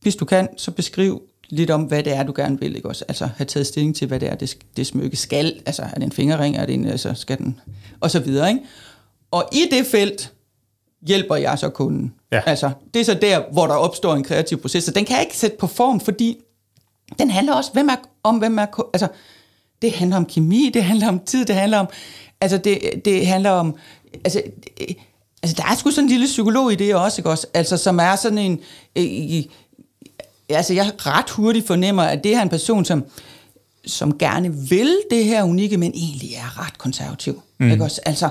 S3: hvis du kan, så beskriv lidt om, hvad det er, du gerne vil, ikke også? Altså, have taget stilling til, hvad det er, det, det smykke skal. Altså, er det en fingerring, er det en, altså, skal den... Og så videre, ikke? Og i det felt hjælper jeg så kunden.
S1: Ja.
S3: Altså, det er så der, hvor der opstår en kreativ proces. Så den kan jeg ikke sætte på form, fordi den handler også hvem er, om, hvem er... Altså, det handler om kemi, det handler om tid, det handler om... Altså, det, det handler om... Altså, det, altså, der er sgu sådan en lille psykolog i det også, ikke også? Altså, som er sådan en... Øh, altså, jeg ret hurtigt fornemmer, at det er en person, som som gerne vil det her unikke, men egentlig er ret konservativ. Mm. Ikke også? Altså,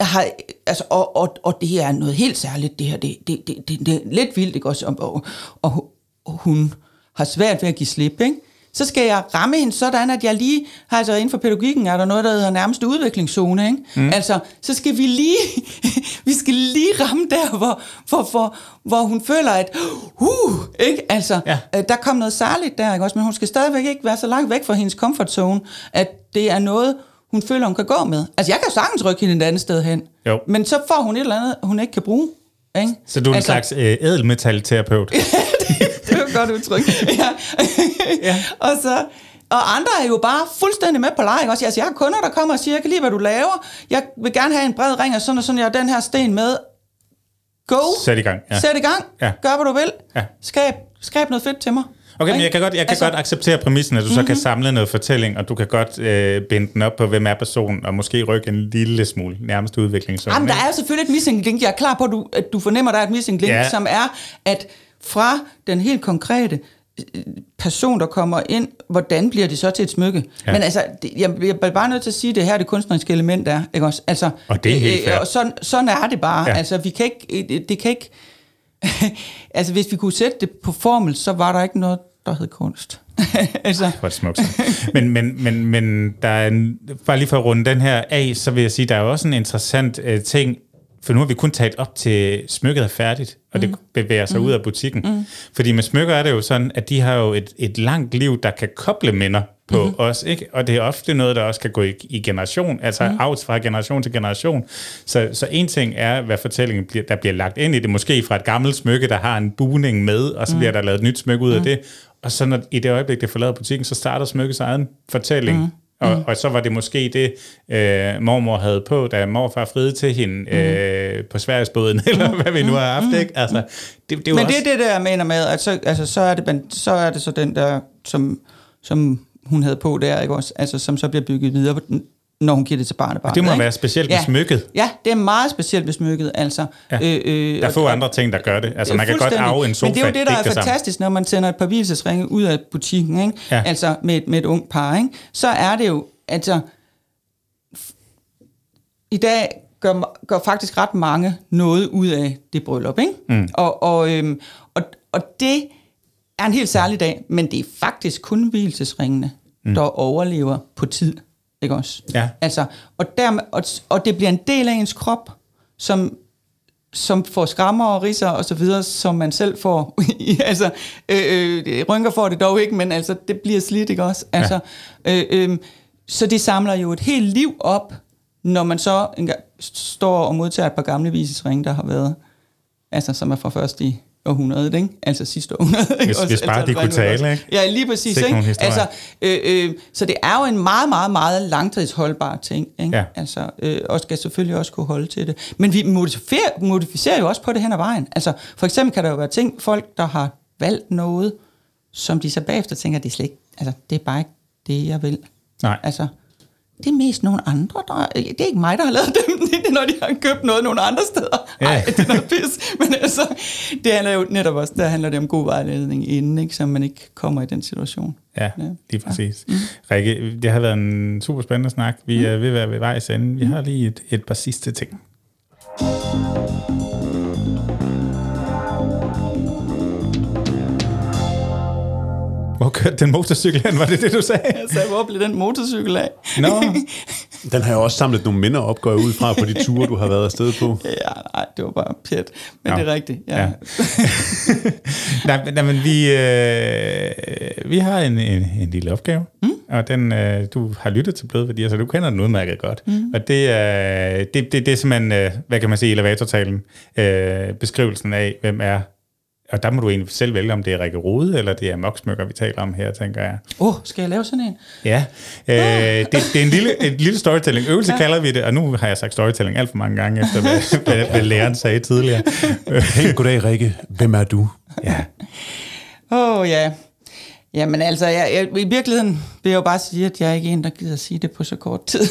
S3: har, altså, og, og, og det her er noget helt særligt, det her, det, det, det, det, det er lidt vildt, ikke også? Og, og, og, og hun har svært ved at give slip, ikke? Så skal jeg ramme hende sådan, at jeg lige, altså inden for pædagogikken er der noget, der hedder nærmeste udviklingszone, ikke? Mm. Altså, så skal vi lige, vi skal lige ramme der, hvor, hvor, hvor, hvor hun føler, at, uh, ikke? Altså, ja. øh, der kom noget særligt der, ikke også? Men hun skal stadigvæk ikke være så langt væk fra hendes comfort zone, at det er noget, hun føler, hun kan gå med. Altså, jeg kan sagtens rykke hende et andet sted hen.
S1: Jo.
S3: Men så får hun et eller andet, hun ikke kan bruge. Ikke?
S1: Så du er en altså, slags øh, ædelmetalterapeut?
S3: jo godt udtryk. ja. ja. og så, og andre er jo bare fuldstændig med på leje. Også. Altså, jeg har kunder, der kommer og siger, jeg kan lide, hvad du laver. Jeg vil gerne have en bred ring, og sådan og sådan, jeg har den her sten med. Go.
S1: Sæt i gang.
S3: Ja. Sæt i gang.
S1: Ja.
S3: Gør, hvad du vil.
S1: Ja.
S3: Skab, skab noget fedt til mig.
S1: Okay, men jeg kan godt, jeg kan altså, godt acceptere præmissen, at du mm-hmm. så kan samle noget fortælling, og du kan godt øh, binde den op på, hvem er personen, og måske rykke en lille smule nærmest udvikling.
S3: Sådan, Jamen, der er selvfølgelig et missing link. Jeg er klar på, at du, at du fornemmer, at der er et missing link, ja. som er, at fra den helt konkrete øh, person, der kommer ind, hvordan bliver det så til et smykke? Ja. Men altså, jeg, jeg er bare nødt til at sige, at det her det kunstneriske element er, ikke også? Altså,
S1: og det er helt
S3: øh, og sådan, sådan er det bare. Ja. Altså, vi kan ikke, det, kan ikke, altså, hvis vi kunne sætte det på formel, så var der ikke noget, der hed kunst.
S1: altså. Hvor det smukt. Men, men, men, men der er en, bare lige for at runde den her af, så vil jeg sige, der er også en interessant uh, ting for nu har vi kun talt op til smykket er færdigt, og det mm. bevæger sig mm. ud af butikken. Mm. Fordi med smykker er det jo sådan, at de har jo et, et langt liv, der kan koble minder på mm. os, ikke? Og det er ofte noget, der også kan gå i, i generation, altså mm. out fra generation til generation. Så, så en ting er, hvad fortællingen bliver, der bliver lagt ind i det, måske fra et gammelt smykke, der har en buning med, og så mm. bliver der lavet et nyt smykke ud mm. af det. Og så når, i det øjeblik, det forlader butikken, så starter smykkets egen fortælling. Mm og, mm. og så var det måske det, øh, mormor havde på, da morfar friede til hende mm. øh, på Sverigesbåden, eller hvad vi nu har haft, mm. ikke? Altså,
S3: det, det Men også... det er det, der jeg mener med, at så, altså, så, er det, så er det så den der, som, som hun havde på der, ikke også? Altså, som så bliver bygget videre når hun giver det til barnebarnet.
S1: Det må
S3: ikke?
S1: være specielt med ja. smykket.
S3: Ja, det er meget specielt med smykket. Altså,
S1: ja. øh, øh, der er få andre ting, der gør det. Altså, man kan godt arve en sofa.
S3: Men det er jo det, der er det fantastisk, når man sender et par hvilesesringe ud af butikken, ikke? Ja. altså med, med et ung par. Ikke? Så er det jo, altså, i dag gør, gør faktisk ret mange noget ud af det bryllup. Ikke? Mm. Og, og, øhm, og, og det er en helt særlig dag, men det er faktisk kun hvilesesringene, mm. der overlever på tid. Ikke også?
S1: Ja.
S3: Altså, og, dermed, og, og det bliver en del af ens krop, som som får skrammer og riser og så videre, som man selv får. altså, øh, øh, rynker får det dog ikke, men altså, det bliver slidt, ikke også? Altså, ja. øh, øh, så det samler jo et helt liv op, når man så engang står og modtager et par gamle visesringe, der har været, altså som er fra først i århundredet, ikke? Altså sidste århundrede.
S1: Ikke? Hvis, hvis bare altså, de kunne tale, ikke?
S3: Ja, lige præcis. Ikke? Altså, øh, øh, så det er jo en meget, meget, meget langtidsholdbar ting, ikke?
S1: Ja.
S3: Altså, øh, og skal selvfølgelig også kunne holde til det. Men vi modificerer, modificerer jo også på det hen ad vejen. Altså, for eksempel kan der jo være ting, folk, der har valgt noget, som de så bagefter tænker, det er slet ikke, altså, det er bare ikke det, jeg vil.
S1: Nej.
S3: Altså, det er mest nogle andre, der, det er ikke mig, der har lavet dem, det er, når de har købt noget nogle andre steder. Ja. Ej, det er noget pis. Men altså, det handler jo netop også, der handler det om god vejledning inden, ikke, så man ikke kommer i den situation.
S1: Ja, ja. lige præcis. Ja. Mm. Rikke, det har været en super spændende snak. Vi mm. er ved at være ved vejs ende. Vi mm. har lige et, et par sidste ting. Hvor kørte den motorcykel hen? Var det det, du sagde?
S3: Jeg sagde, hvor blev den motorcykel af?
S1: Nå.
S2: Den har jeg også samlet nogle minder op, går jeg ud fra, på de ture, du har været afsted på.
S3: Ja, nej, det var bare pjat. Men ja. det er rigtigt, ja. ja.
S1: nej, nej, men vi, øh, vi har en, en, en lille opgave, mm. og den, øh, du har lyttet til Blødværdier, så du kender den udmærket godt. Mm. Og det er, det, det, det er simpelthen, øh, hvad kan man sige, elevatortalen, øh, beskrivelsen af, hvem er og der må du egentlig selv vælge, om det er Rikke Rode, eller det er moksmykker, vi taler om her, tænker jeg.
S3: Åh, oh, skal jeg lave sådan en?
S1: Ja, øh, det, det er en lille, en lille storytelling. Øvelse ja. kalder vi det, og nu har jeg sagt storytelling alt for mange gange, efter hvad, hvad, hvad læreren sagde tidligere.
S2: Hey, goddag Rikke. Hvem er du?
S1: Ja.
S3: Åh, oh, ja. Jamen altså, jeg, jeg, i virkeligheden vil jeg jo bare sige, at jeg er ikke en, der gider sige det på så kort tid.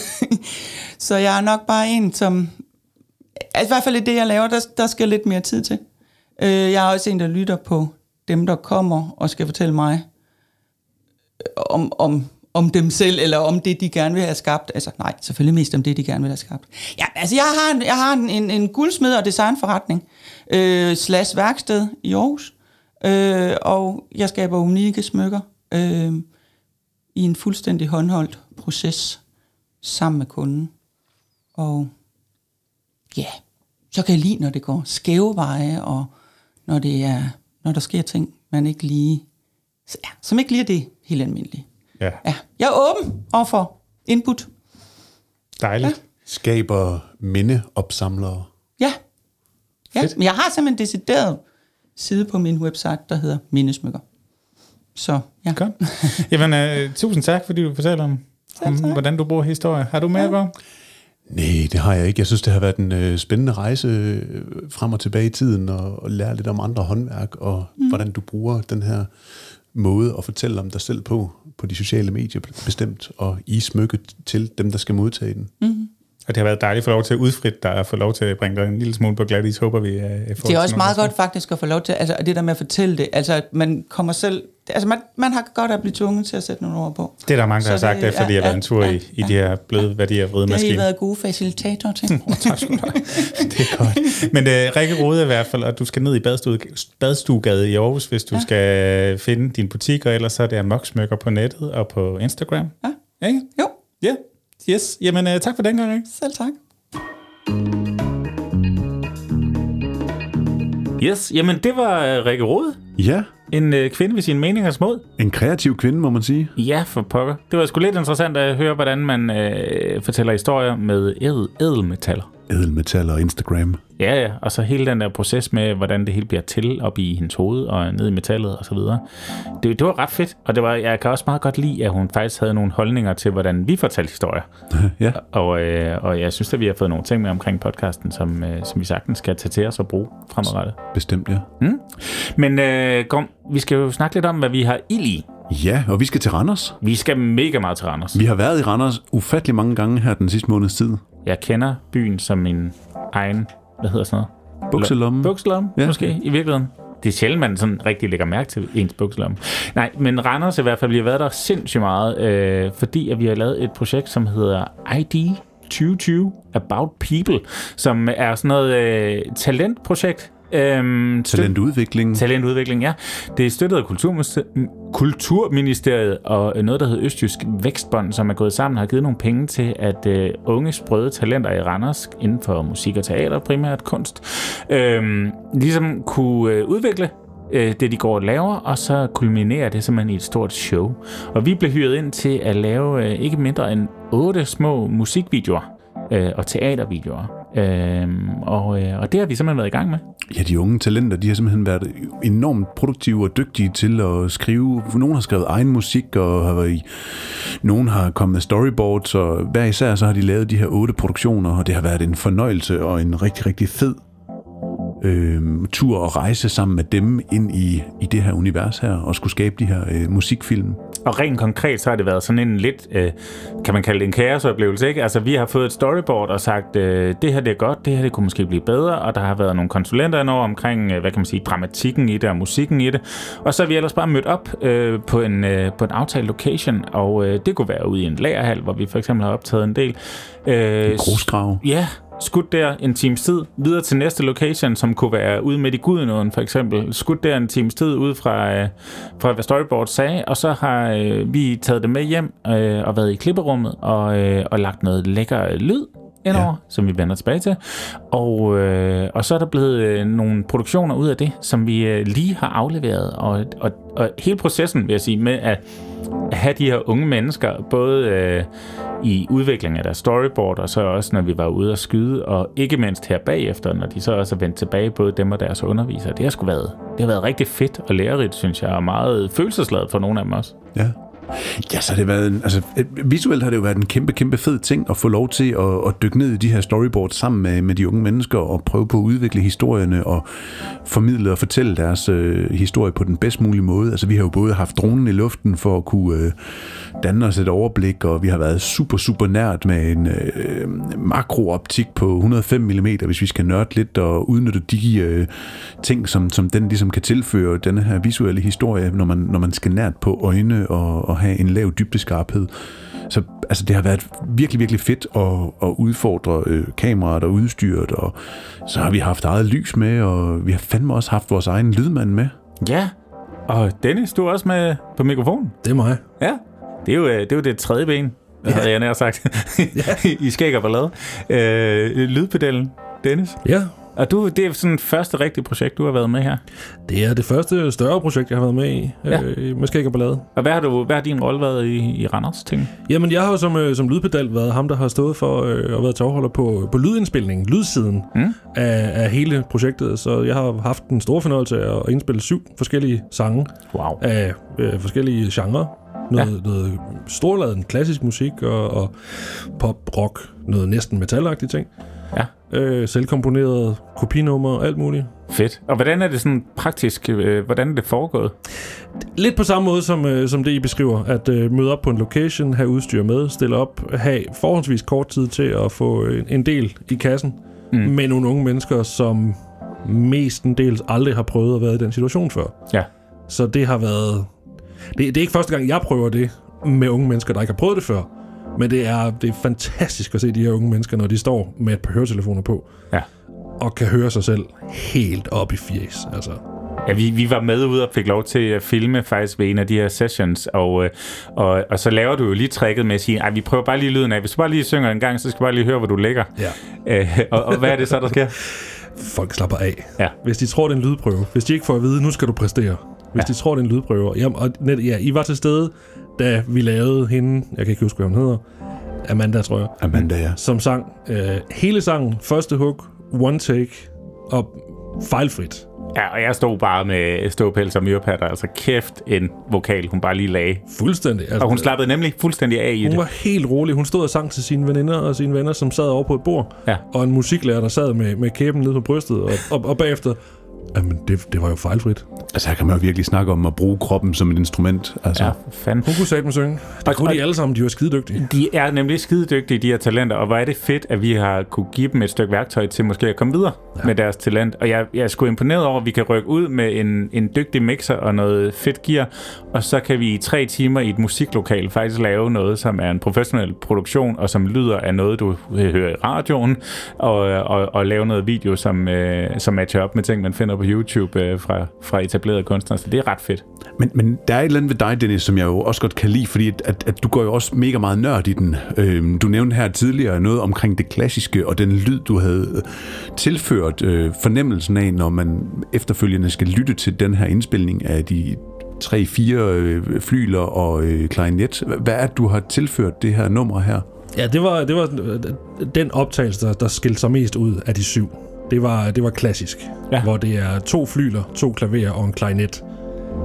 S3: så jeg er nok bare en, som... Altså, i hvert fald i det, jeg laver, der, der skal lidt mere tid til. Øh, jeg er også en, der lytter på dem, der kommer og skal fortælle mig øh, om, om, om dem selv, eller om det, de gerne vil have skabt. Altså nej, selvfølgelig mest om det, de gerne vil have skabt. Ja, altså jeg har en, jeg har en, en, en guldsmed- og designforretning, øh, slash værksted i Aarhus, øh, og jeg skaber unikke smykker øh, i en fuldstændig håndholdt proces sammen med kunden. Og ja, så kan jeg lide, når det går skæve veje, og når, det er, når der sker ting, man ikke lige, ja, som ikke lige er det helt almindelige.
S1: Ja.
S3: ja. Jeg er åben over for input.
S1: Dejligt. Ja.
S2: Skaber mindeopsamlere.
S3: Ja. ja. Men jeg har simpelthen en decideret side på min website, der hedder Mindesmykker. Så ja.
S1: Godt. Jamen, uh, tusind tak, fordi du fortæller om, om hvordan du bruger historie. Har du mere ja.
S2: Nej, det har jeg ikke. Jeg synes, det har været en øh, spændende rejse øh, frem og tilbage i tiden, og, og lære lidt om andre håndværk, og mm. hvordan du bruger den her måde at fortælle om dig selv på, på de sociale medier bestemt, og i smykket til dem, der skal modtage den. Mm.
S1: Og det har været dejligt at få lov til at udfritte dig og få lov til at bringe dig en lille smule på glat is, håber vi.
S3: Uh, får det er også meget godt faktisk at få lov til, altså det der med at fortælle det, altså at man kommer selv, altså man, man har godt at blive tvunget til at sætte nogle ord på.
S1: Det er der mange, der har sagt, det, efter ja, de har været en tur ja, i, i de her bløde ja, værdier vride
S3: maskiner. Det har I været gode facilitatorer til.
S1: oh, tak skal du Det er godt. Men uh, Rikke Rode i hvert fald, og du skal ned i Badstuegade i Aarhus, hvis du ja. skal finde din butik, og ellers så er det moksmykker på nettet og på Instagram.
S3: Ja. Ikke? Jo.
S1: Ja. Yes. Jamen, uh, tak for den gang, ikke?
S3: Selv tak.
S1: Yes, jamen det var uh, Rikke Rode.
S2: Ja.
S1: En uh, kvinde ved sin meningers mod.
S2: En kreativ kvinde, må man sige.
S1: Ja, for pokker. Det var sgu lidt interessant at høre, hvordan man uh, fortæller historier med ædel, ædelmetaller
S2: ædelmetaller og Instagram.
S1: Ja, ja, og så hele den der proces med, hvordan det hele bliver til op i hendes hoved og ned i metallet og så videre. Det, det var ret fedt, og det var, jeg kan også meget godt lide, at hun faktisk havde nogle holdninger til, hvordan vi fortalte historier.
S2: ja.
S1: Og, øh, og jeg synes, at vi har fået nogle ting med omkring podcasten, som, øh, som vi sagtens skal tage til os og bruge fremadrettet.
S2: Bestemt, ja.
S1: Mm? Men øh, kom, vi skal jo snakke lidt om, hvad vi har ild i.
S2: Ja, og vi skal til Randers.
S1: Vi skal mega meget til Randers.
S2: Vi har været i Randers ufattelig mange gange her den sidste måneds tid.
S1: Jeg kender byen som min egen, hvad hedder sådan noget?
S2: Bukselomme.
S1: Bukselomme, ja. måske, i virkeligheden. Det er sjældent, man sådan rigtig lægger mærke til ens bukselomme. Nej, men Randers i hvert fald, vi har været der sindssygt meget, øh, fordi at vi har lavet et projekt, som hedder ID 2020 About People, som er sådan noget øh, talentprojekt,
S2: Øhm, talentudvikling.
S1: Talentudvikling, ja. Det er støttet af Kulturministeriet og noget, der hedder Østjysk Vækstbånd, som er gået sammen og har givet nogle penge til, at uh, unge sprøde talenter i Randers, inden for musik og teater, primært kunst, øhm, ligesom kunne uh, udvikle øh, det, de går og laver, og så kulminerer det simpelthen i et stort show. Og vi blev hyret ind til at lave øh, ikke mindre end otte små musikvideoer øh, og teatervideoer. Øh, og, øh, og det har vi simpelthen været i gang med.
S2: Ja, de unge talenter, de har simpelthen været enormt produktive og dygtige til at skrive. Nogle har skrevet egen musik, og har været i, nogle har kommet med storyboards, og hver især så har de lavet de her otte produktioner, og det har været en fornøjelse og en rigtig, rigtig fed øh, tur og rejse sammen med dem ind i, i det her univers her, og skulle skabe de her øh, musikfilm.
S1: Og rent konkret, så har det været sådan en lidt, øh, kan man kalde det en kaosoplevelse, ikke? Altså, vi har fået et storyboard og sagt, øh, det her det er godt, det her det kunne måske blive bedre, og der har været nogle konsulenter indover omkring, øh, hvad kan man sige, dramatikken i det og musikken i det. Og så har vi ellers bare mødt op øh, på, en, øh, på en aftalt location, og øh, det kunne være ude i en lagerhal, hvor vi for eksempel har optaget en del.
S2: Øh, en grusgrav.
S1: Ja, skudt der en times tid, videre til næste location, som kunne være ude midt i Gudenåen for eksempel, skudt der en times tid ud fra, øh, fra hvad storyboard sagde, og så har øh, vi taget det med hjem øh, og været i klipperummet og, øh, og lagt noget lækker lyd indover, ja. som vi vender tilbage til. Og, øh, og så er der blevet øh, nogle produktioner ud af det, som vi øh, lige har afleveret. Og, og, og hele processen, vil jeg sige, med at have de her unge mennesker, både øh, i udviklingen af deres storyboard, og så også når vi var ude at skyde, og ikke mindst her bagefter, når de så også er vendt tilbage, både dem og deres undervisere. Det har sgu været, det har været rigtig fedt og lærerigt, synes jeg, og meget følelsesladet for nogle af dem også.
S2: Ja. Ja, så har det været, en, altså øh, visuelt har det jo været en kæmpe, kæmpe fed ting at få lov til at, at dykke ned i de her storyboards sammen med, med de unge mennesker og prøve på at udvikle historierne og formidle og fortælle deres øh, historie på den bedst mulige måde. Altså vi har jo både haft dronen i luften for at kunne øh, danne os et overblik, og vi har været super, super nært med en øh, makrooptik på 105 mm, hvis vi skal nørde lidt og udnytte de øh, ting, som, som den ligesom kan tilføre den her visuelle historie, når man, når man skal nært på øjne og, og have en lav dybdeskarphed. Så altså, det har været virkelig, virkelig fedt at, at udfordre øh, kameraet og udstyret, og så har vi haft eget lys med, og vi har fandme også haft vores egen lydmand med.
S1: Ja, og Dennis, du er også med på mikrofonen.
S4: Det er mig.
S1: Ja, det er jo øh, det, er jo det tredje ben, ja. havde jeg nær sagt, ja. i skæg og ballade. Øh, lydpedalen, Dennis.
S4: Ja,
S1: og du, det er sådan første rigtige projekt, du har været med her?
S4: Det er det første større projekt, jeg har været med i, ja. øh, med Skæg og Ballade.
S1: Og hvad har, du, hvad har din rolle været i, i Randers ting?
S4: Jamen, jeg har jo som, øh, som lydpedal været ham, der har stået for øh, og været tovholder på, på lydindspilningen, lydsiden mm. af, af hele projektet. Så jeg har haft en stor fornøjelse af at indspille syv forskellige sange
S1: wow.
S4: af øh, forskellige genrer. Noget, ja. noget storladen klassisk musik og, og pop, rock, noget næsten metalagtigt ting.
S1: Ja.
S4: Øh, selvkomponeret kopinummer, alt muligt.
S1: Fedt. Og hvordan er det sådan praktisk, øh, hvordan er det foregået?
S4: Lidt på samme måde som, øh, som det, I beskriver. At øh, møde op på en location, have udstyr med, stille op, have forholdsvis kort tid til at få en, en del i kassen mm. med nogle unge mennesker, som mestendels aldrig har prøvet at være i den situation før.
S1: Ja.
S4: Så det har været... Det, det er ikke første gang, jeg prøver det med unge mennesker, der ikke har prøvet det før. Men det er, det er fantastisk at se de her unge mennesker, når de står med et par høretelefoner på.
S1: Ja.
S4: Og kan høre sig selv helt op i fjes. Altså.
S1: Ja, vi, vi var med ud og fik lov til at filme faktisk ved en af de her sessions, og, øh, og, og så laver du jo lige tricket med at sige, vi prøver bare lige lyden af. Hvis du bare lige synger en gang, så skal du bare lige høre, hvor du ligger.
S4: Ja.
S1: Øh, og, og hvad er det så, der sker?
S4: Folk slapper af.
S1: Ja.
S4: Hvis de tror, det er en lydprøve. Hvis de ikke får at vide, nu skal du præstere. Hvis ja. de tror, det er en lydprøve. Jamen, og net, ja, I var til stede, da vi lavede hende, jeg kan ikke huske, hvad hun hedder, Amanda, tror jeg.
S2: Amanda, ja.
S4: Som sang øh, hele sangen, første hook, one take, og fejlfrit.
S1: Ja, og jeg stod bare med ståpels og myrepatter. Altså kæft en vokal, hun bare lige lagde.
S4: Fuldstændig.
S1: Altså, og hun slappede nemlig fuldstændig af i
S4: hun
S1: det.
S4: Hun var helt rolig. Hun stod og sang til sine veninder og sine venner, som sad over på et bord.
S1: Ja.
S4: Og en musiklærer, der sad med, med kæben nede på brystet. Og, og, og bagefter, Jamen, det, det var jo fejlfrit.
S2: Altså, her kan man jo virkelig snakke om at bruge kroppen som et instrument. Altså.
S1: Ja, fanden.
S4: Hun kunne sætte med synge. Det kunne de alle sammen, de var skidedygtige.
S1: De er nemlig skidedygtige, de her talenter, og hvor er det fedt, at vi har kunne give dem et stykke værktøj til måske at komme videre ja. med deres talent. Og jeg, jeg er sgu imponeret over, at vi kan rykke ud med en, en dygtig mixer og noget fedt gear, og så kan vi i tre timer i et musiklokal faktisk lave noget, som er en professionel produktion, og som lyder af noget, du hører i radioen, og, og, og lave noget video, som, øh, som matcher op med ting, man finder på YouTube øh, fra, fra etablerede kunstnere. Så det er ret fedt.
S2: Men, men der er et eller andet ved dig, Dennis, som jeg jo også godt kan lide, fordi at, at, at du går jo også mega meget nørd i den. Øhm, du nævnte her tidligere noget omkring det klassiske, og den lyd, du havde tilført øh, fornemmelsen af, når man efterfølgende skal lytte til den her indspilning af de tre, fire øh, flyler og øh, klarinet. Hvad er det, du har tilført det her nummer her?
S4: Ja, det var, det var den optagelse, der, der skilte sig mest ud af de syv. Det var, det var klassisk, ja. hvor det er to flyler, to klaverer og en klarinet,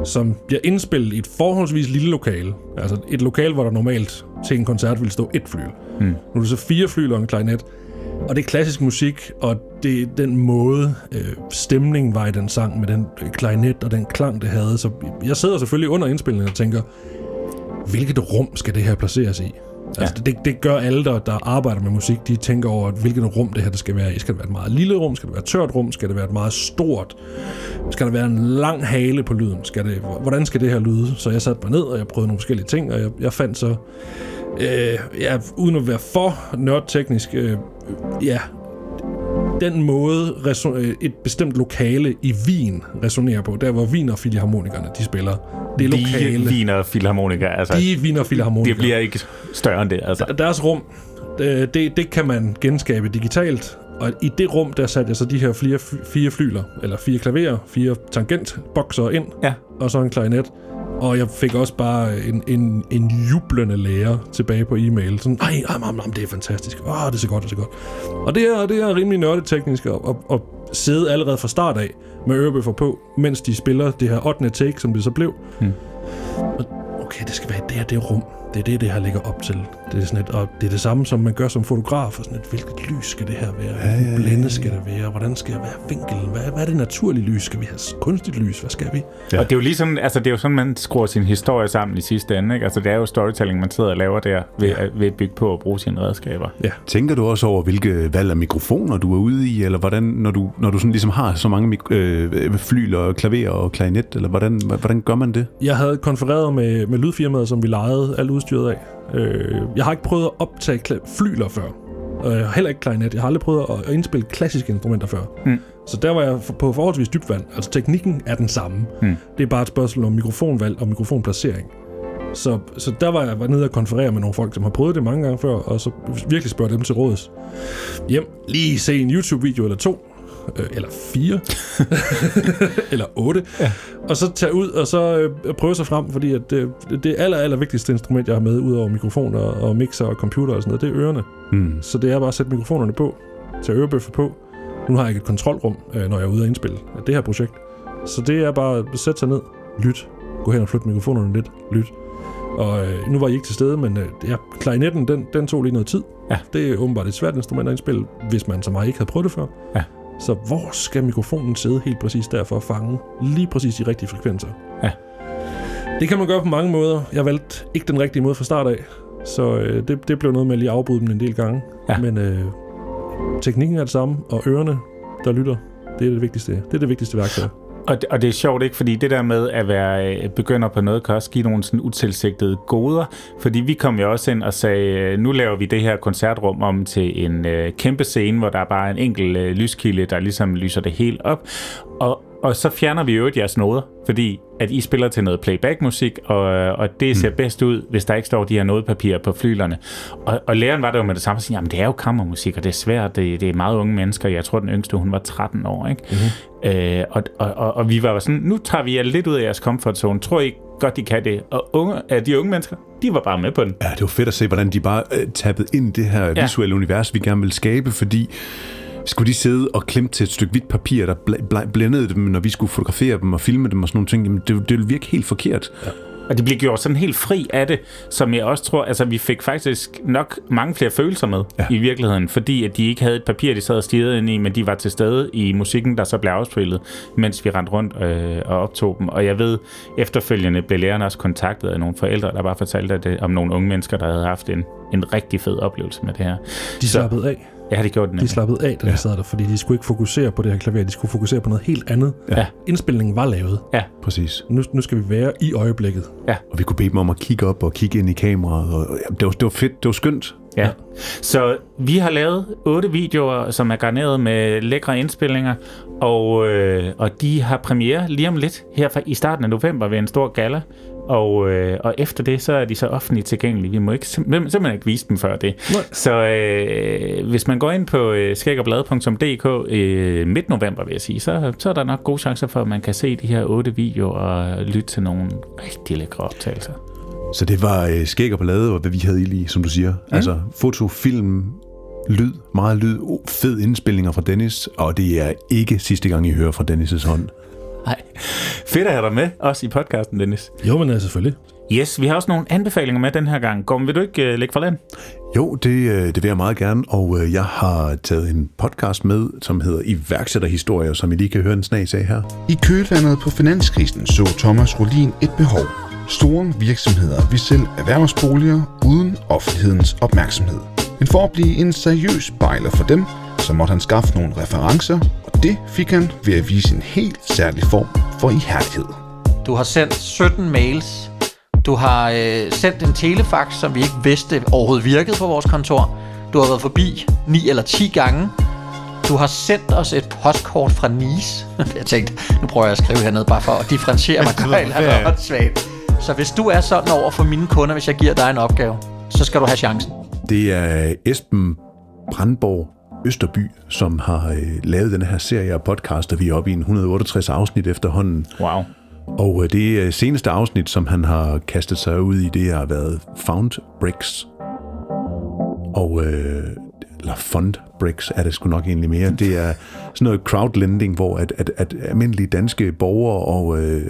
S4: som bliver indspillet i et forholdsvis lille lokale. Altså et lokale, hvor der normalt til en koncert ville stå et flyl. Mm. Nu er det så fire flyler og en klarinet. Og det er klassisk musik, og det er den måde, øh, stemningen var i den sang, med den klarinet og den klang, det havde. Så jeg sidder selvfølgelig under indspillingen og tænker, hvilket rum skal det her placeres i? Ja. Altså, det, det gør alle, der, der arbejder med musik, de tænker over, hvilket rum det her det skal være i. Skal det være et meget lille rum? Skal det være et tørt rum? Skal det være et meget stort? Skal der være en lang hale på lyden? Skal det, hvordan skal det her lyde? Så jeg satte mig ned, og jeg prøvede nogle forskellige ting, og jeg, jeg fandt så, øh, ja, uden at være for nørdteknisk, øh, ja, den måde øh, et bestemt lokale i Wien resonerer på, der hvor Wiener Filharmonikerne de spiller, det er lokale.
S1: De Wiener Filharmonikere, altså.
S4: De Wiener Filharmonikere.
S1: Det bliver ikke større end det, altså.
S4: Deres rum, det, det, det kan man genskabe digitalt, og i det rum, der satte jeg så de her fire, fire flyler, eller fire klaverer, fire tangentbokser ind,
S1: ja.
S4: og så en klarinet. Og jeg fik også bare en, en, en jublende lærer tilbage på e-mail. Sådan, ej, ej, mam, mam, det er fantastisk. Åh, det er så godt, det er så godt. Og det er, det er rimelig nørdeteknisk at, at, at sidde allerede fra start af med ørebøffer på, mens de spiller det her 8. take, som det så blev. Hmm. Okay, det skal være det her, det rum det er det, det her ligger op til. Det er, sådan et, og det er det samme, som man gør som fotograf. Og sådan et, hvilket lys skal det her være? Hvilken ja, ja, ja, blænde skal det være? Hvordan skal det være vinkelen? Hvad, hvad er det naturlige lys? Skal vi have kunstigt lys? Hvad skal vi?
S1: Ja. Og det er jo ligesom, altså det er jo sådan, man skruer sin historie sammen i sidste ende. Ikke? Altså det er jo storytelling, man sidder og laver der ved, ja. ved at bygge på at bruge sine redskaber.
S2: Ja. Tænker du også over, hvilke valg af mikrofoner du er ude i? Eller hvordan, når du, når du sådan ligesom har så mange øh, flyl og klaver og klarinet? Eller hvordan, hvordan gør man det?
S4: Jeg havde konfereret med, med lydfirmaet, som vi lejede alt udstyret af. Øh, jeg har ikke prøvet at optage flyler før. Og jeg har heller ikke klarinet. Jeg har aldrig prøvet at indspille klassiske instrumenter før. Mm. Så der var jeg på forholdsvis dybt vand. Altså teknikken er den samme. Mm. Det er bare et spørgsmål om mikrofonvalg og mikrofonplacering. Så, så der var jeg var nede og konferere med nogle folk, som har prøvet det mange gange før, og så virkelig spørge dem til råds. Hjem, lige se en YouTube-video eller to, øh, eller fire, eller otte, ja. og så tage ud og så øh, prøve sig frem, fordi at det, det aller, aller vigtigste instrument, jeg har med, ud over mikrofoner og mixer og computer og sådan noget, det er ørerne. Mm. Så det er bare at sætte mikrofonerne på, tage ørebøffer på. Nu har jeg ikke et kontrolrum, øh, når jeg er ude og indspille af det her projekt. Så det er bare at sætte sig ned, lyt, gå hen og flytte mikrofonerne lidt, lyt. Og øh, nu var I ikke til stede, men øh, ja, klarinetten, den, den tog lige noget tid. Ja. Det er åbenbart et svært instrument at indspille, hvis man som mig ikke havde prøvet det før. Ja. Så hvor skal mikrofonen sidde helt præcis der for at fange lige præcis de rigtige frekvenser? Ja. Det kan man gøre på mange måder. Jeg valgte ikke den rigtige måde fra start af, så øh, det, det blev noget med at lige afbryde dem en del gange. Ja. Men øh, teknikken er det samme, og ørerne, der lytter, det er det vigtigste. Det er det vigtigste værktøj.
S1: Og det, og det er sjovt ikke, fordi det der med at være øh, begynder på noget, kan også give nogle sådan utilsigtede goder. Fordi vi kom jo også ind og sagde, øh, nu laver vi det her koncertrum om til en øh, kæmpe scene, hvor der er bare en enkelt øh, lyskilde, der ligesom lyser det helt op. Og, og så fjerner vi jo jeres noder, fordi at I spiller til noget playback-musik, og, og det ser mm. bedst ud, hvis der ikke står de her nodepapirer på flylerne. Og, og læreren var der jo med det samme, og sige, jamen det er jo kammermusik, og det er svært, det, det er meget unge mennesker. Jeg tror, den yngste, hun var 13 år, ikke? Mm-hmm. Øh, og, og, og, og vi var sådan, nu tager vi jer lidt ud af jeres comfort zone. Tror I godt, de kan det? Og unge, de unge mennesker, de var bare med på den.
S2: Ja, det var fedt at se, hvordan de bare uh, tappede ind i det her ja. visuelle univers, vi gerne vil skabe, fordi skulle de sidde og klemme til et stykke hvidt papir, der bl- blændede dem, når vi skulle fotografere dem og filme dem og sådan nogle ting, jamen det, det ville virke helt forkert. Ja.
S1: Og de blev gjort sådan helt fri af det, som jeg også tror, altså vi fik faktisk nok mange flere følelser med ja. i virkeligheden, fordi at de ikke havde et papir, de sad og stirrede ind i, men de var til stede i musikken, der så blev afspillet, mens vi rendte rundt øh, og optog dem. Og jeg ved, efterfølgende blev lærerne også kontaktet af nogle forældre, der bare fortalte det, om nogle unge mennesker, der havde haft en, en rigtig fed oplevelse med det her.
S4: De slappede af.
S1: Ja, det gjorde den.
S4: De slappede af, da ja. de sad der, fordi de skulle ikke fokusere på det her klaver, de skulle fokusere på noget helt andet. Ja. Indspilningen var lavet.
S2: Ja. Præcis.
S4: Nu, nu skal vi være i øjeblikket.
S2: Ja. Og vi kunne bede dem om at kigge op og kigge ind i kameraet. Og, ja, det, var, det var fedt, det var skønt.
S1: Ja. ja. Så vi har lavet otte videoer, som er garneret med lækre indspillinger, og, øh, og de har premiere lige om lidt her i starten af november ved en stor gala og, øh, og efter det, så er de så offentligt tilgængelige. Vi må ikke, simpelthen, simpelthen ikke vise dem før det. Nej. Så øh, hvis man går ind på øh, skæggerblad.dk øh, midt november, vil jeg sige, så, så er der nok gode chancer for, at man kan se de her otte videoer og lytte til nogle rigtig lækre optagelser.
S2: Så det var øh, skæg og ballade, og hvad vi havde i lige, som du siger. Mm. Altså foto, film, lyd, meget lyd, fed indspillinger fra Dennis, og det er ikke sidste gang, I hører fra Dennis' hånd.
S1: Nej. Fedt at have dig med, også i podcasten, Dennis.
S4: Jo, men selvfølgelig.
S1: Yes, vi har også nogle anbefalinger med den her gang. Gorm, vil du ikke uh, lægge for land?
S2: Jo, det, uh, det vil jeg meget gerne, og uh, jeg har taget en podcast med, som hedder Iværksætterhistorier, som I lige kan høre en snas af her.
S5: I kølvandet på finanskrisen så Thomas Rolin et behov. Store virksomheder vil sælge erhvervsboliger uden offentlighedens opmærksomhed. Men for at blive en seriøs bejler for dem, så måtte han skaffe nogle referencer det fik han ved at vise en helt særlig form for ihærdighed.
S6: Du har sendt 17 mails. Du har øh, sendt en telefax, som vi ikke vidste overhovedet virkede på vores kontor. Du har været forbi 9 eller 10 gange. Du har sendt os et postkort fra Nice. Jeg tænkte, nu prøver jeg at skrive hernede, bare for at differentiere mig. Har været svagt. Så hvis du er sådan over for mine kunder, hvis jeg giver dig en opgave, så skal du have chancen.
S2: Det er Esben Brandborg Østerby, som har øh, lavet den her serie af podcaster. Vi er oppe i en 168 afsnit efterhånden.
S1: Wow.
S2: Og øh, det øh, seneste afsnit, som han har kastet sig ud i, det har været Found Bricks. Og, øh, eller Fund Bricks er det sgu nok egentlig mere. Det er sådan noget crowdlending, hvor at, at, at almindelige danske borgere og øh,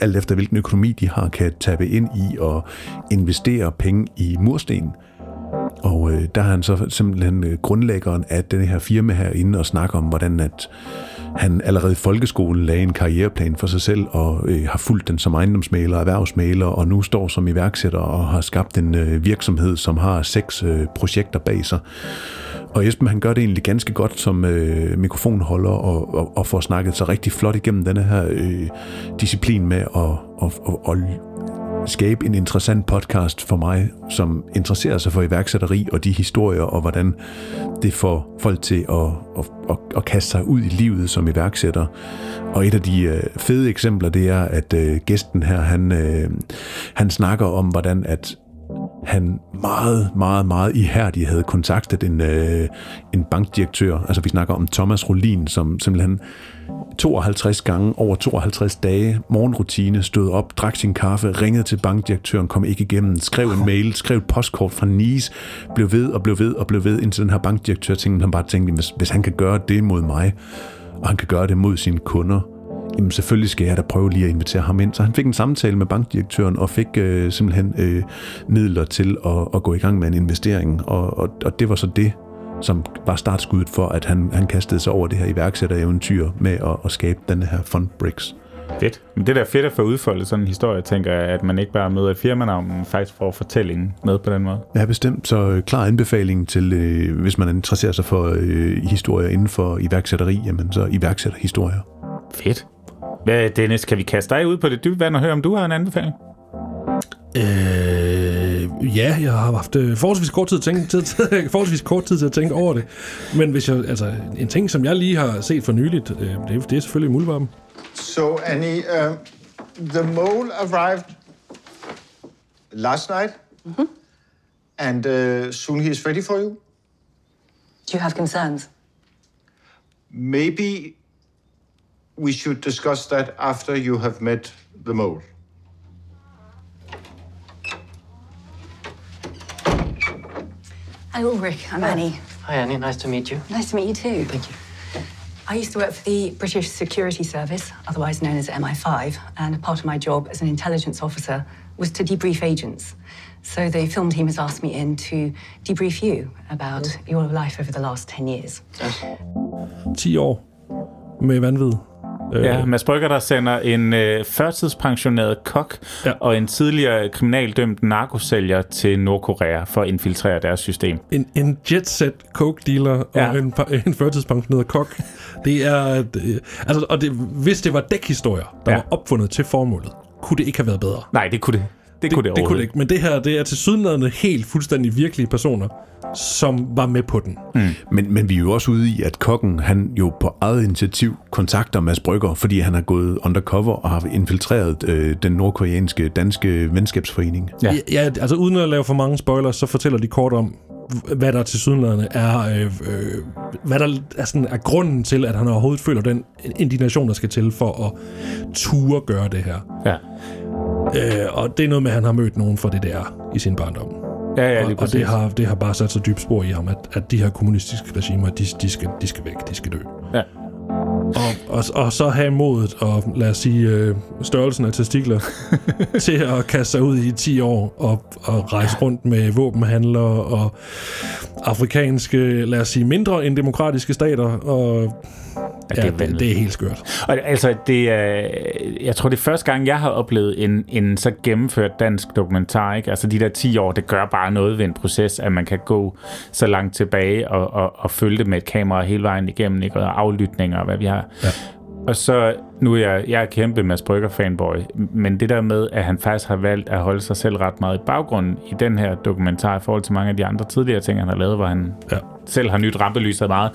S2: alt efter hvilken økonomi de har, kan tabe ind i og investere penge i mursten. Og øh, der er han så simpelthen øh, grundlæggeren af den her firma herinde og snakker om, hvordan at han allerede i folkeskolen lagde en karriereplan for sig selv og øh, har fulgt den som ejendomsmaler og erhvervsmaler og nu står som iværksætter og har skabt en øh, virksomhed, som har seks øh, projekter bag sig. Og Esben han gør det egentlig ganske godt som øh, mikrofonholder og, og, og får snakket sig rigtig flot igennem den her øh, disciplin med at, at, at, at skabe en interessant podcast for mig, som interesserer sig for iværksætteri og de historier, og hvordan det får folk til at, at, at, at kaste sig ud i livet som iværksætter. Og et af de øh, fede eksempler, det er, at øh, gæsten her, han, øh, han snakker om, hvordan at han meget, meget, meget ihærdigt havde kontaktet en, øh, en bankdirektør. Altså vi snakker om Thomas Rolin, som simpelthen 52 gange over 52 dage, morgenrutine, stod op, drak sin kaffe, ringede til bankdirektøren, kom ikke igennem, skrev en mail, skrev et postkort fra Nice, blev ved og blev ved og blev ved, indtil den her bankdirektør tænkte, han bare tænkte, hvis, hvis han kan gøre det mod mig, og han kan gøre det mod sine kunder, jamen selvfølgelig skal jeg da prøve lige at invitere ham ind. Så han fik en samtale med bankdirektøren og fik øh, simpelthen øh, midler til at, at gå i gang med en investering. Og, og, og det var så det, som var startskuddet for, at han, han kastede sig over det her iværksættereventyr med at, at skabe den her Fund Bricks.
S1: Fedt. Men det der fedt at få udfoldet sådan en historie, tænker jeg, at man ikke bare møder et firmanavn, men faktisk får fortællingen med på den måde.
S2: Ja, bestemt. Så øh, klar anbefaling til, øh, hvis man interesserer sig for øh, historier inden for iværksætteri, jamen så iværksætterhistorier.
S1: Fedt. Hvad, Dennis, kan vi kaste dig ud på det dybe vand og høre, om du har en anbefaling?
S4: Øh, ja, jeg har haft øh, forholdsvis, kort tid til, tid, forholdsvis kort tid til at tænke over det. Men hvis jeg, altså, en ting, som jeg lige har set for nyligt, øh, det, det er selvfølgelig muldvarpen.
S7: So, Annie, uh, the mole arrived last night, mm-hmm. and uh, soon he is ready for you.
S8: Do you have concerns?
S7: Maybe we should discuss that after you have met the mole.
S8: Hi, Ulrich. I'm Annie.
S9: Hi, Annie. Nice to meet you.
S8: Nice to meet you too.
S9: Thank you.
S8: I used to work for the British Security Service, otherwise known as MI5, and part of my job as an intelligence officer was to debrief agents. So the film team has asked me in to debrief you about your life over the last 10 years.
S4: 10 år med vanvid.
S1: Ja, Mads Brygger, der sender en øh, førtidspensioneret kok ja. og en tidligere kriminaldømt narkosælger til Nordkorea for at infiltrere deres system.
S4: En, en jetset coke dealer ja. og en, en førtidspensioneret kok. Det er... Det, altså, og det, hvis det var dækhistorier, der ja. var opfundet til formålet, kunne det ikke have været bedre.
S1: Nej, det kunne det. Det, det kunne det,
S4: det kunne det ikke. Men det her, det er til sydenladende helt fuldstændig virkelige personer, som var med på den.
S2: Mm. Men, men vi er jo også ude i, at kokken, han jo på eget initiativ kontakter Mads Brygger, fordi han har gået undercover og har infiltreret øh, den nordkoreanske danske venskabsforening.
S4: Ja. ja, altså uden at lave for mange spoilers, så fortæller de kort om, hvad der til sydenladende er, øh, øh, hvad der er, sådan, er grunden til, at han overhovedet føler den indignation, der skal til for at ture gøre det her.
S1: Ja.
S4: Øh, og det er noget med, at han har mødt nogen fra det der i sin barndom.
S1: Ja, ja,
S4: og, og det, har, det har bare sat så dybt spor i ham, at, at de her kommunistiske regimer, de, de, skal, de skal væk, de skal dø.
S1: Ja.
S4: Og, og, og så have modet og lad os sige øh, størrelsen af testikler til at kaste sig ud i 10 år og, og rejse rundt med våbenhandlere og afrikanske, lad os sige mindre end demokratiske stater og Ja, det, er det, det er helt skørt.
S1: Og altså, det er, jeg tror, det er første gang, jeg har oplevet en, en så gennemført dansk dokumentar. Ikke? Altså, de der 10 år, det gør bare noget ved en proces, at man kan gå så langt tilbage og, og, og følge det med et kamera hele vejen igennem, ikke? og aflytninger og hvad vi har. Ja. Og så, nu er jeg, jeg er kæmpe Mads Brygger fanboy, men det der med, at han faktisk har valgt at holde sig selv ret meget i baggrunden i den her dokumentar i forhold til mange af de andre tidligere ting, han har lavet, hvor han ja. selv har nyt rampelyset meget,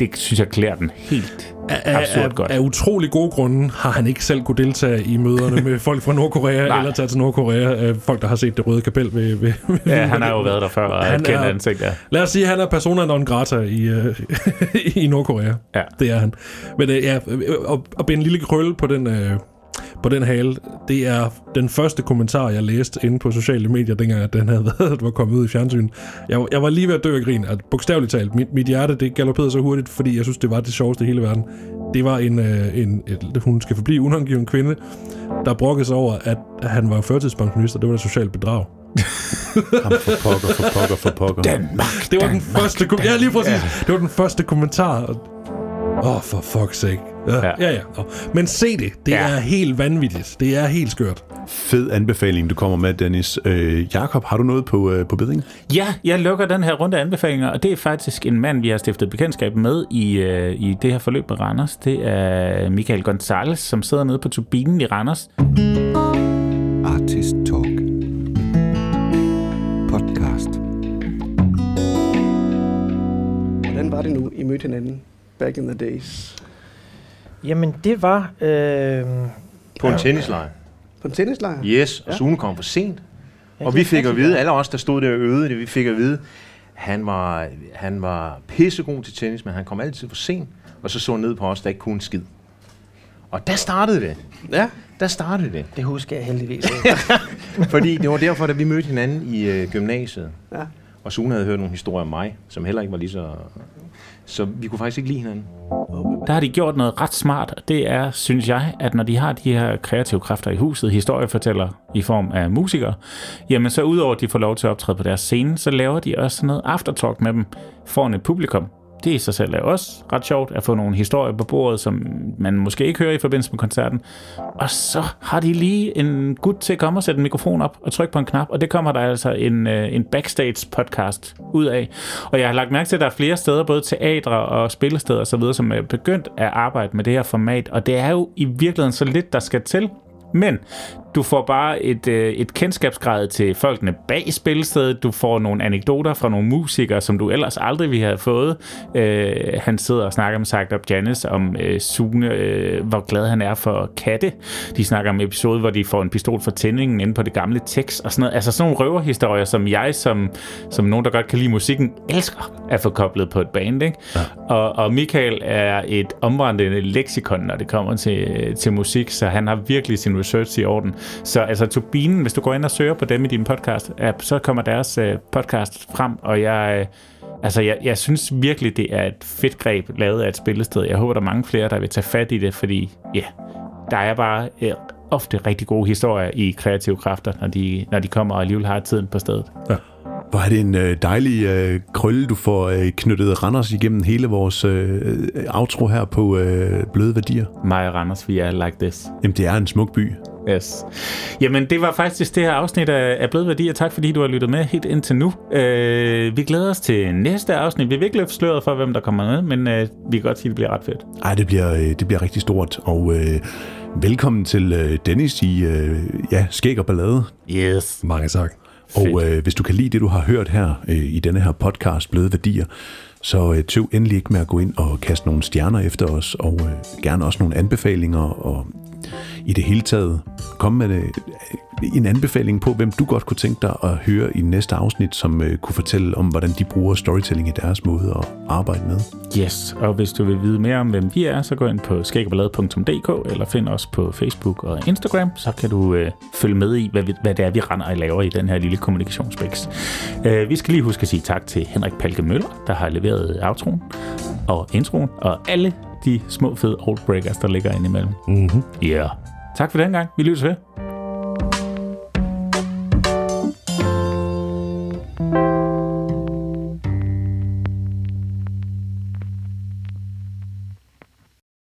S1: det synes jeg klæder den helt af, absurd
S4: af,
S1: godt.
S4: Af utrolig gode grunde har han ikke selv kunne deltage i møderne med folk fra Nordkorea, eller tage til Nordkorea. Øh, folk, der har set det røde kapel ved... ved, ved
S1: ja, han har jo været der før, og han kendt ansigt, ja.
S4: Lad os sige, at han er persona non grata i, uh, i Nordkorea.
S1: Ja.
S4: Det er han. Men uh, ja, at, at binde en lille krølle på den... Uh, på den hale, det er den første kommentar, jeg læste inde på sociale medier, dengang at den havde været, var kommet ud i fjernsyn. Jeg, jeg var lige ved at dø af grin, at bogstaveligt talt, mit, mit hjerte, det galopperede så hurtigt, fordi jeg synes, det var det sjoveste i hele verden. Det var en, øh, en et, hun skal forblive unangiven kvinde, der brokkede sig over, at han var førtidspensionist, og det var et socialt bedrag.
S2: Ham for pokker, for pokker, for pokker.
S1: Danmark,
S4: Det var den
S1: Danmark,
S4: første, kom- ja lige præcis. Ja. Det var den første kommentar. Åh, oh, for fuck's sake. Ja,
S1: Ja.
S4: ja. ja. Men se det. Det
S1: Ja.
S4: er helt vanvittigt. Det er helt skørt.
S2: Fed anbefaling, du kommer med, Dennis. Øh, Jakob, har du noget på, øh, på bedring?
S1: Ja, jeg lukker den her runde af anbefalinger, og det er faktisk en mand, vi har stiftet bekendtskab med i, øh, i det her forløb med Randers. Det er Michael Gonzalez, som sidder nede på turbinen i Randers.
S9: Artist Talk. Podcast.
S10: Hvordan var det nu, I mødte hinanden back in the days?
S11: Jamen, det var... Øh,
S12: På en tennislejr.
S10: På en tennislejr?
S12: Yes, og
S10: Ja.
S12: Sune kom for sent.
S11: Ja,
S12: og vi fik at vide, alle os, der stod der og øvede det, vi fik at vide, han var, han var pissegod til tennis, men han kom altid for sent, og så så ned på os, der ikke kunne en skid. Og der startede det.
S10: Ja.
S12: Der startede det.
S11: det husker jeg heldigvis.
S12: Fordi det var derfor, da vi mødte hinanden i øh, gymnasiet.
S10: Ja.
S12: Og Sune havde hørt nogle historier om mig, som heller ikke var lige så... Så vi kunne faktisk ikke lide hinanden.
S1: Der har de gjort noget ret smart. Det er, synes jeg, at når de har de her kreative kræfter i huset, historiefortæller i form af musikere, jamen så udover at de får lov til at optræde på deres scene, så laver de også sådan noget aftertalk med dem foran et publikum. Det i sig selv er også ret sjovt at få nogle historier på bordet, som man måske ikke hører i forbindelse med koncerten. Og så har de lige en gut til at komme og sætte en mikrofon op og trykke på en knap, og det kommer der altså en, øh, en backstage podcast ud af. Og jeg har lagt mærke til, at der er flere steder, både teatre og spillesteder osv., som er begyndt at arbejde med det her format, og det er jo i virkeligheden så lidt, der skal til. Men du får bare et, øh, et kendskabsgrad til folkene bag spilstedet. Du får nogle anekdoter fra nogle musikere, som du ellers aldrig ville have fået. Øh, han sidder og snakker med Sagt Up Janice om øh, Sune, øh, hvor glad han er for katte. De snakker om episode, hvor de får en pistol for tændingen inde på det gamle tekst og sådan noget. Altså sådan nogle røverhistorier, som jeg som, som nogen, der godt kan lide musikken, elsker at få koblet på et band. Ikke? Ja. Og, og Michael er et omvandrende leksikon, når det kommer til, til musik, så han har virkelig sin research i orden. Så altså Turbinen, hvis du går ind og søger på dem i din podcast-app, så kommer deres øh, podcast frem, og jeg... Øh, Altså, jeg, jeg synes virkelig, det er et fedt greb lavet af et spillested. Jeg håber, der er mange flere, der vil tage fat i det, fordi ja, der er bare øh, ofte rigtig gode historier i kreative kræfter, når de, når de kommer og alligevel har tiden på stedet.
S2: Ja. Hvor er det en øh, dejlig øh, krølle, du får øh, knyttet Randers igennem hele vores øh, outro her på øh, Bløde Værdier.
S1: Mig og Randers, vi er like this.
S2: Jamen, det er en smuk by.
S1: Yes. Jamen, det var faktisk det her afsnit af, af Bløde Værdier. Tak fordi du har lyttet med helt indtil nu. Øh, vi glæder os til næste afsnit. Vi vil ikke løfte sløret for, hvem der kommer med, men øh, vi kan godt sige, at det bliver ret fedt.
S2: Ej, det bliver, øh, det bliver rigtig stort, og øh, velkommen til øh, Dennis i øh, ja, Skæg og Ballade.
S1: Yes.
S4: Mange tak.
S2: Og øh, hvis du kan lide det, du har hørt her øh, i denne her podcast, Bløde Værdier, så øh, tøv endelig ikke med at gå ind og kaste nogle stjerner efter os, og øh, gerne også nogle anbefalinger, og i det hele taget komme med øh, en anbefaling på, hvem du godt kunne tænke dig at høre i næste afsnit, som øh, kunne fortælle om, hvordan de bruger storytelling i deres måde at arbejde med.
S1: Yes, og hvis du vil vide mere om, hvem vi er, så gå ind på skæggerballade.dk eller find os på Facebook og Instagram, så kan du øh, følge med i, hvad, vi, hvad det er, vi render og laver i den her lille kommunikationsbæks. Øh, vi skal lige huske at sige tak til Henrik Palke Møller, der har leveret outroen og introen, og alle de små fede old breakers, der ligger indimellem.
S4: Mm-hmm.
S1: Ja. Yeah. Tak for den gang. Vi lyttes ved.